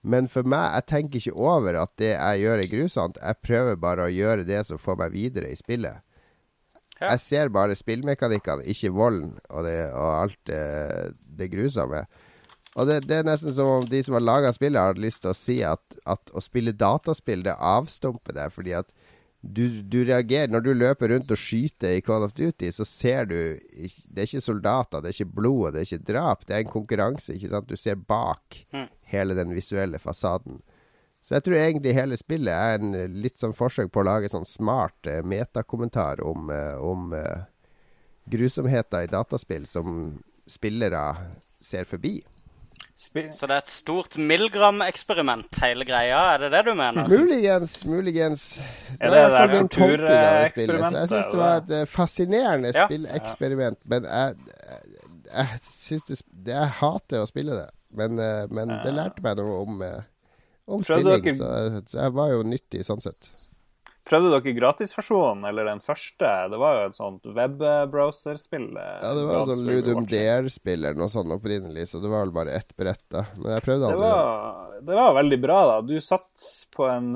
Men for meg, jeg tenker ikke over at det jeg gjør, er grusomt. Jeg prøver bare å gjøre det som får meg videre i spillet. Ja. Jeg ser bare spillmekanikkene, ikke volden og, det, og alt det, det grusomme. Og det, det er nesten som om de som har laga spillet, har lyst til å si at, at å spille dataspill, det avstumper deg. Fordi at du, du reagerer Når du løper rundt og skyter i Call of Duty, så ser du Det er ikke soldater, det er ikke blod, det er ikke drap. Det er en konkurranse. ikke sant? Du ser bak Mm. hele den visuelle fasaden. Så jeg tror egentlig hele spillet er en eh, litt sånn forsøk på å lage sånn smart eh, metakommentar om, eh, om eh, grusomheter i dataspill som spillere ser forbi. Så det er et stort Milgram-eksperiment, hele greia? Er det det du mener? Muligens, muligens. Det Er er det i hvert fall det min tolkning av det spillet. Så jeg syns det var et eh, fascinerende Ja. spilleksperiment. Men jeg, jeg, jeg syns det, det Jeg hater å spille det. Men, eh, men det lærte meg noe om, eh, om spilling, så, så jeg var jo nyttig sånn sett. Prøvde dere gratisversjonen, eller den første? Det var jo et sånt webbrowserspill. eh, Ja, det var et sånt Ludum. Dare-spill eller noe sånt opprinnelig, så det var vel bare ett brett, da. Men jeg prøvde Det var, det var veldig bra, da. Du satt på en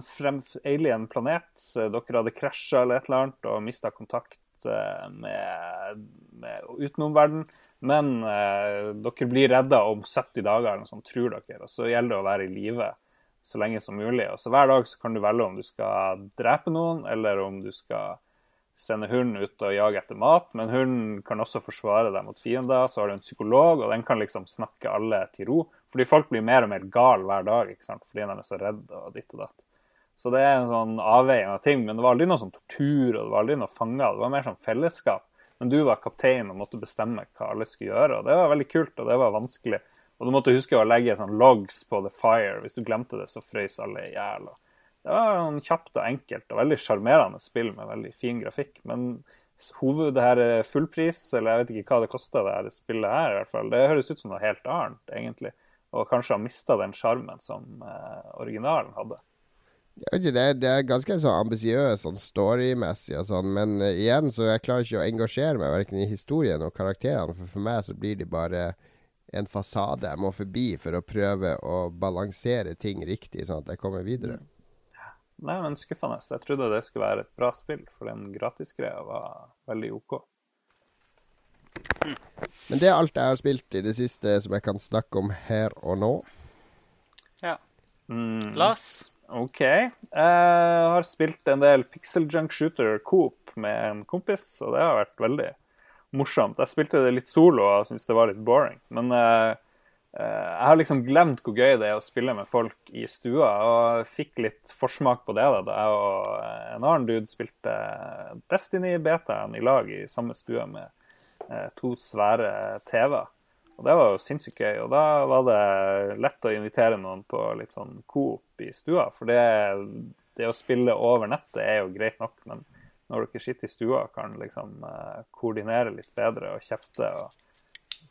alien planet. eh, Dere hadde krasja eller et eller annet og mista kontakt eh, med, med utenomverdenen. Men eh, dere blir redda om 70 dager, eller noe sånt, tror dere. Og så gjelder det å være i live så lenge som mulig. Og så hver dag så kan du velge om du skal drepe noen, eller om du skal sende hunden ut og jage etter mat, men hunden kan også forsvare deg mot fiender. Så har du en psykolog, og den kan liksom snakke alle til ro. Fordi folk blir mer og mer gale hver dag ikke sant? fordi de er så redde og ditt og datt. Så det er en sånn avveiing av ting. Men det var aldri noe sånn tortur og det var aldri noe fanger. Det var mer sånn fellesskap. Men du var kaptein og måtte bestemme hva alle skulle gjøre. Og det var veldig kult, og det var vanskelig. Og du måtte huske å legge sånn logs på the fire. Hvis du glemte det, så frøs alle i hjel. Det var sånn kjapt og enkelt og veldig sjarmerende spill med veldig fin grafikk. Men hoved, det her er fullpris, eller jeg vet ikke hva det kosta det her spillet her i hvert fall. Det høres ut som noe helt annet, egentlig. Og kanskje har mista den sjarmen som eh, originalen hadde. Det, er, det er ganske så ambisiøst sånn storymessig og sånn, men uh, igjen så jeg klarer ikke å engasjere meg verken i historien og karakterene. For for meg så blir de bare en fasade jeg må forbi for å prøve å balansere ting riktig, sånn at jeg kommer videre. Nei, men skuffende. Jeg trodde det skulle være et bra spill, for den gratisgreia var veldig OK. Men det er alt jeg har spilt i det siste som jeg kan snakke om her og nå. Ja. Mm. Lars? OK. Jeg har spilt en del Pixel Junk Shooter Coop med en kompis, og det har vært veldig morsomt. Jeg spilte det litt solo og syntes det var litt boring. Men uh, jeg har liksom glemt hvor gøy det er å spille med folk i stua, og fikk litt forsmak på det da jeg og en annen dude spilte Destiny-betaen i lag i samme stue med uh, to svære TV-er. Og det var jo sinnssykt gøy. Og da var det lett å invitere noen på litt sånn coop i stua. For det, det å spille over nettet er jo greit nok, men når dere sitter i stua, kan liksom eh, koordinere litt bedre og kjefte og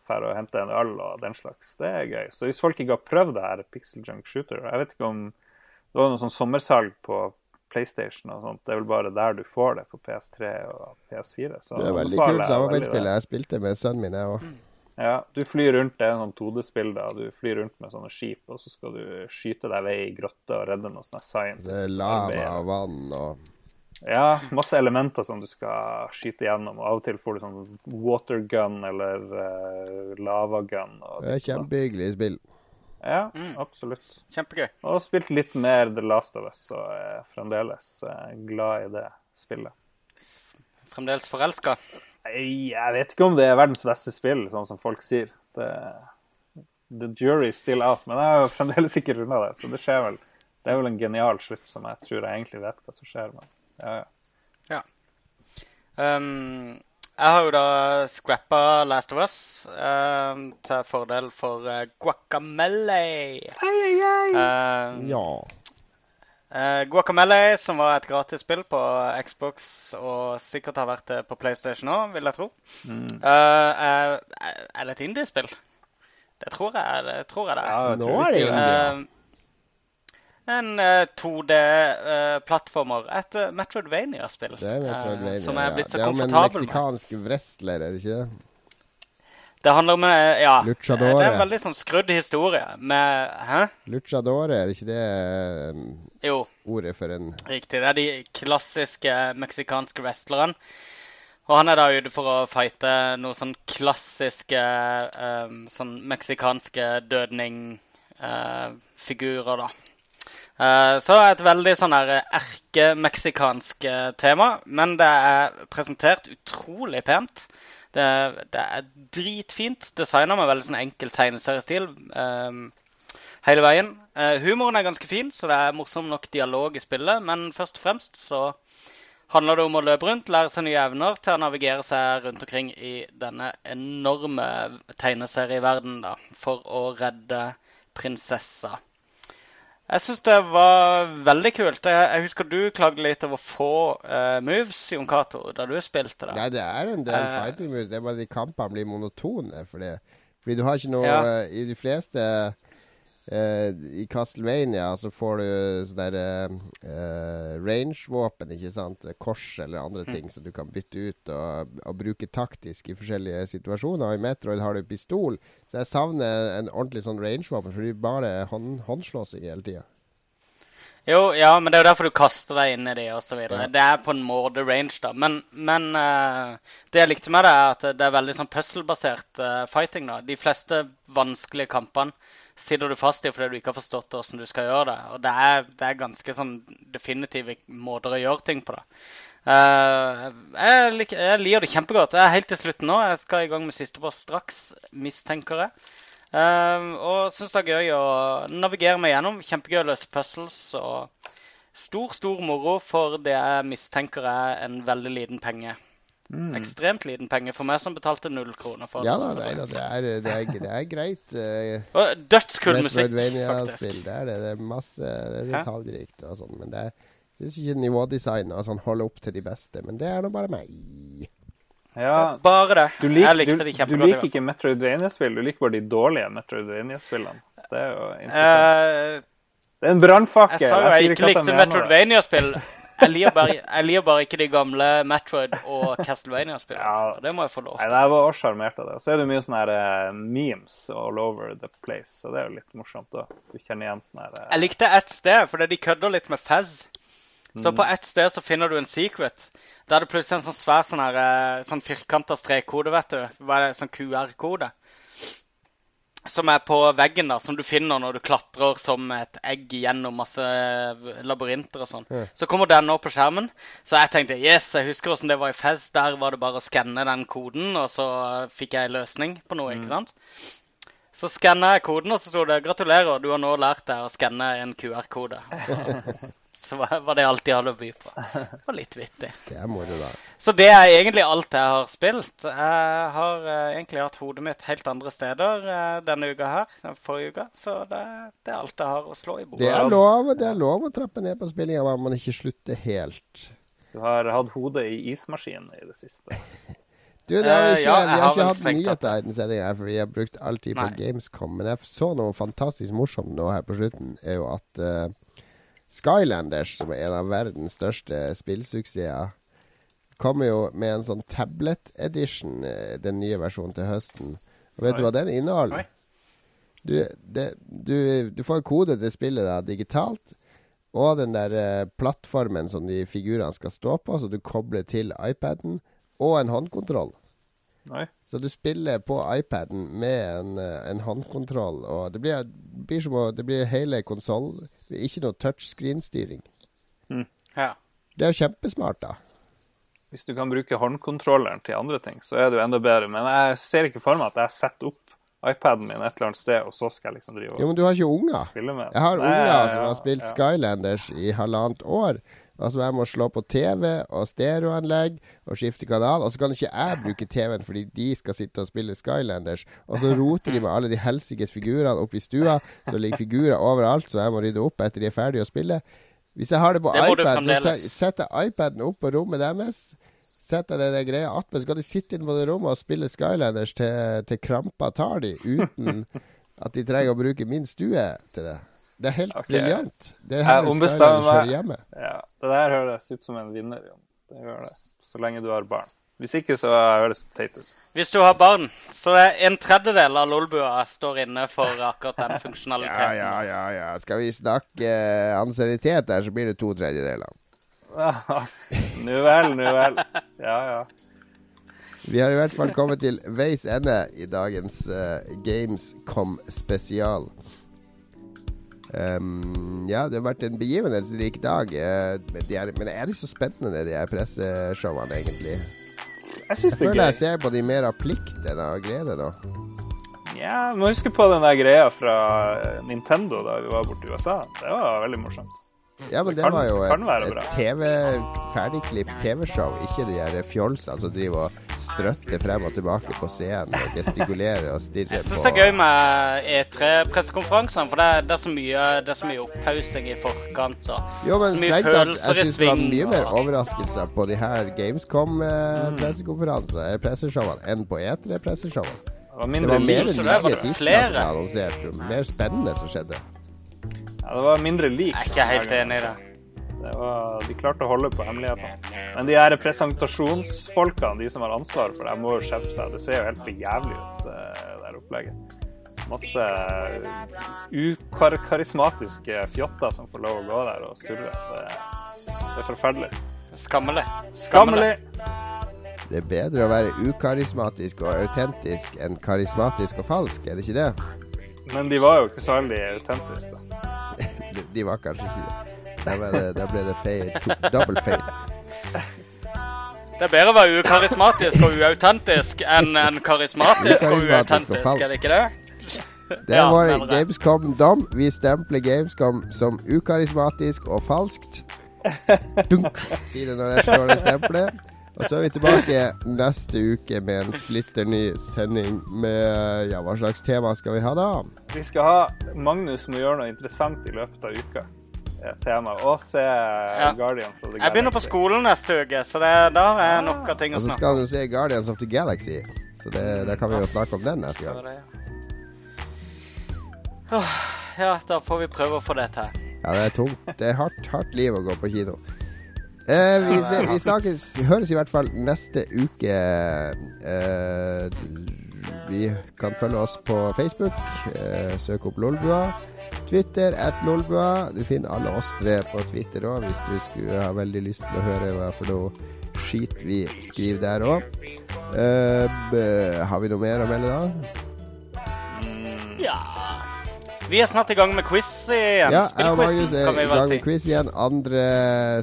dra og hente en øl og den slags. Det er gøy. Så hvis folk ikke har prøvd det her Pixel Junk Shooter Jeg vet ikke om Det var noe sånn sommersalg på PlayStation og sånt. Det er vel bare der du får det, på PS3 og PS4. Så Det er veldig kult samarbeidsspill. Jeg spilte med sønnen min, jeg òg. Ja, du flyr rundt, det er sånn 2D-spill da. Du flyr rundt med sånne skip, og så skal du skyte deg vei i grotte og redde noen sånne Det er lava og vann og Ja, masse elementer som du skal skyte gjennom. Og av og til får du sånn watergun eller uh, lavagun. Det er kjempehyggelig spill. Ja, Mm. absolutt. Kjempegøy. Og spilt litt mer The Last of Us, og er fremdeles eh, glad i det spillet. Fremdeles forelska. Jeg vet ikke om det er verdens beste spill, sånn som folk sier. Det, the jury is still out. Men jeg har jo fremdeles ikke runda det, så det skjer vel. Det er vel en genial slutt som jeg tror jeg egentlig vet hva som skjer. Men ja, ja. Um, jeg har jo da scrappa Last of Us um, til fordel for uh, Guacamele. Um, Ja. Uh, Guacamele, som var et gratisspill på Xbox og sikkert har vært det på PlayStation òg, vil jeg tro. Mm. uh, er, er det et indiespill? Det tror jeg det, tror jeg det er. Ja, jeg tror Nå er det indie. Eh, en eh, 2D-plattformer. et eh, Metroidvania-spill. Det er Metroidvania. eh, som er ja. komfortabel med. det er om en meksikansk wrestler, er det ikke det? Handler om eh, Ja. Luchadore. Det er en veldig sånn skrudd historie med Hæ? Luchadore, er det ikke det um, Jo. ordet for en Riktig. Det er de klassiske meksikanske wrestlerne. Og han er da ute for å fighte noen sånn klassiske um, sånn meksikanske dødning-figurer, da. Eh, så et veldig sånn her erkemeksikansk eh, tema, men det er presentert utrolig pent. Det, det er dritfint designa med veldig sånn enkel tegneseriestil um, hele veien. Uh, humoren er ganske fin, så det er morsom nok dialog i spillet. Men først og fremst så handler det om å løpe rundt, lære seg nye evner til å navigere seg rundt omkring i denne enorme tegneserieverdenen da, for å redde prinsessa. Jeg syns det var veldig kult. Jeg, jeg husker du klagde litt over få uh, moves, i Onkato da du spilte det. Nei, det er en del uh, fighting moves. Det er bare de kampene blir monotone. Fordi. Fordi du har ikke noe Ja. uh, I de fleste eh, I Castlevania så får du sånne der, eh, range-våpen, ikke sant? Kors eller andre Mm. ting som du kan bytte ut og, og bruke taktisk i forskjellige situasjoner. I Metroid har du pistol, så jeg savner en ordentlig sånn range-våpen, for det er bare hånd, håndslåssing hele tida. Jo, ja, men det er jo derfor du kaster deg inn i de osv. Ja. Det er på en måte range, da. Men, men uh, det jeg likte med det, er at det er veldig sånn puzzle-basert uh, fighting. da. De fleste vanskelige kampene sitter du fast i fordi du ikke har forstått hvordan du skal gjøre det. Og det er, det er ganske sånn definitive måter å gjøre ting på. det. Uh, jeg, lik, jeg liker det kjempegodt. Jeg er helt til slutten nå. Jeg skal i gang med siste post straks, mistenker jeg. Uh, og syns det er gøy å navigere meg gjennom. Kjempegøy å løse puzzles. Og stor, stor moro for det jeg mistenker er en veldig liten penge. Ekstremt liten penge for meg som betalte null kroner for Ja det da, nei da, det er, det er, det er greit. Dødskull dødskul musikk, faktisk. Det er det. Det er masse det er detaljrikt og sånn. Men det syns ikke nivådesign og sånn holder opp til de beste. Men det er nå bare meg. Ja, Bare det. du, lik, jeg likte du kjempegodt. Du liker ikke Metroidvania-spill, du liker bare de dårlige Metroidvania-spillene. Det er jo interessant. Uh, det er en brannfakkel. Jeg sa jo jeg jeg ikke likte. Metroidvania-spill. Jeg liker bare, bare ikke de gamle Metroid og Castlevania-spillene. Ja. Det må jeg få lov Nei, til. jeg var også sjarmert av det. Så er det mye sånne her, eh, memes all over the place, så det er jo litt morsomt. også. Du kjenner igjen sånne her, eh, Jeg likte ett sted, fordi de kødder litt med Fez. Så på ett sted så finner du en secret. Da er det plutselig en sånn svær sånn her, eh, sånn firkanta strekkode, vet du. Hva er det? Sånn QR-kode. Som er på veggen, da, som du finner når du klatrer som et egg gjennom masse labyrinter og sånn. Så kommer den opp på skjermen. Så jeg tenkte yes, jeg husker åssen det var i Fez. Der var det bare å skanne den koden, og så fikk jeg løsning på noe, ikke sant? Så skanna jeg koden, og så sto det 'Gratulerer, du har nå lært deg å skanne en QR-kode'. Så, var det alt de hadde å by på. Det var litt vittig. Det er moro, da. Så det er egentlig alt jeg har spilt. Jeg har eh, egentlig hatt hodet mitt helt andre steder eh, denne uka her, Den forrige uka. Så det, det er alt jeg har å slå i Det bordet. er lov, det er lov å trappe ned på spillinga bare man ikke slutter helt. Du har hatt hodet i ismaskinen i det siste. Du, det har vi Eh, ikke, ja, vi har har ikke hatt nyheter i den sendinga her, for vi har brukt all tid på Nei. Gamescom. Men jeg så noe fantastisk morsomt nå her på slutten, er jo at eh, Skylanders, som er en av verdens største spillsuksesser, kommer jo med en sånn tablet edition, eh, den nye versjonen til høsten. Og vet du hva den inneholder? Oi. Du, det, du, du får kode til spillet da, digitalt. Og den der eh, plattformen som de figurene skal stå på, så du kobler til iPaden. Og en håndkontroll. Oi. Så du spiller på iPaden med en, eh, en håndkontroll. Og det blir, blir som å Det blir hele konsollen. Ikke noe touchscreen-styring. Ja. Det er jo kjempesmart, da. Hvis du kan bruke håndkontrolleren til andre ting, så er det jo enda bedre. Men jeg ser ikke for meg at jeg setter opp iPaden min et eller annet sted, og så skal jeg liksom drive Jo, og men du har ikke unger. spille med. Jeg har Nei, unger ja, som har spilt ja. Skylanders i halvannet år. Altså Jeg må slå på TV og stereoanlegg og skifte kanal. Og så kan ikke jeg bruke TV-en fordi de skal sitte og spille Skylanders. Og så roter de med alle de helsikes figurene opp i stua. Så ligger figurer overalt, så jeg må rydde opp etter de er ferdige å spille. Hvis jeg har det på Det iPad, så setter jeg iPaden opp på rommet deres. Setter den greia attmed, så kan de sitte inne på det rommet og spille Skylanders til, til krampa tar de, uten at de trenger å bruke min stue til det. Det er helt okay. briljant. Det er Jeg her ombestemmer Skylanders hører meg. hjemme. Ja, det der høres ut som en vinner, Jon. Det gjør det. Så lenge du har barn. Hvis ikke, så høres det teit ut. Hvis du har barn, så er en tredjedel av Lolbua står inne for akkurat den Ja, funksjonaliteten. ja, ja, ja. Skal vi snakke eh, ansiennitet der, så blir det to tredjedeler. Nu vel, nu vel. Ja, ja. Vi har i hvert fall kommet til veis ende i dagens uh, Gamescom spesial. Um, ja, det har vært en begivenhetsrik dag. eh, men, er, men er de så spennende, de her presseshowene, egentlig? Jeg syns det er gøy. Jeg føler jeg ser på de mer av plikt enn av glede nå. Ja, må huske på den der greia fra Nintendo da vi var borte i USA. Det var veldig morsomt. Ja, men Det det kan- var jo et, et. TV, ferdigklipp TV-show, ikke de der fjolsene som driver og strøtter frem og tilbake på scenen og gestikulerer og stirrer Jeg på syns det er gøy med E3-pressekonferansene, for det er, det, er så mye, det er så mye opphausing i forkant. Og Jo, men så mye følelser i sving. jeg syns det var mye mer overraskelser på de her Mm. Gamescom-pressekonferansene, eh, enn på E3-presseshowene. Det var Det mindre var mer det var nye det flere. som ble annonsert, og mer spennende som skjedde. Ja, det var mindre lik. Jeg er ikke helt enig i det. Det var, de klarte å holde på hemmelighetene. Men de her presentasjonsfolkene, de som har ansvar for det, må jo skjerpe seg. Det ser jo helt for jævlig ut, eh, det der opplegget. Masse ukarismatiske fjotter som får lov å gå der og surre. Det, det er forferdelig. Skammelig. Skammelig! Det er bedre å være ukarismatisk og autentisk enn karismatisk og falsk, er det ikke det? Men de var jo ikke så veldig autentiske. da. De, de var kanskje ikke det. Da, det, da ble det feil. Double feil. Det er bedre å være ukarismatisk og uautentisk enn en karismatisk og og uautentisk, er det ikke det? Det var Ja, mener. Gamescom-dom. Vi stempler Gamescom som ukarismatisk og falskt. Dunk, sier det når jeg slår det stempelet. Og så er vi tilbake neste uke med en splitter ny sending med Ja, hva slags tema skal vi ha da? Vi skal ha Magnus må gjøre noe interessant i løpet av uka. Tema. Og se Guardians of the Galaxy. Jeg begynner på skolen neste uke, så det, da har jeg nok av ting å snakke om. Og så skal du se Guardians of the Galaxy. Så det, da kan vi jo snakke om den neste gang. Ja. Ja, da får vi prøve å få det til. Ja, det er tungt. Det er hardt, hardt liv å gå på kino. Eh, vi, ser, vi snakkes, høres i hvert fall neste uke. Eh, vi kan følge oss på Facebook. Eh, søk opp Lolbua. Twitter at Lolbua. Du finner alle oss tre på Twitter òg, hvis du skulle ha veldig lyst til å høre hva for noe skit vi skriver der òg. Eh, har vi noe mer å melde da? Ja Vi er snart i gang med quiz igjen. Ja, jeg og Spillquizen, er kan vi i vel si. quiz igjen 2.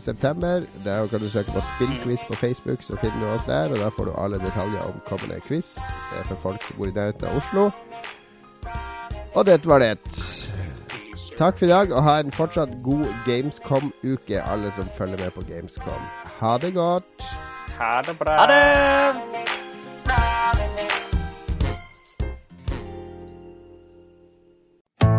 september. Der kan du søke på spillquiz på Facebook, så finner du oss der. Og der får du alle detaljer om kommende quiz. Det er for folk som bor i nærheten av Oslo. Og dette var det. Takk for i dag, og ha en fortsatt god Gamescom-uke, alle som følger med på Gamescom. Ha det godt. Ha det bra. Ha det!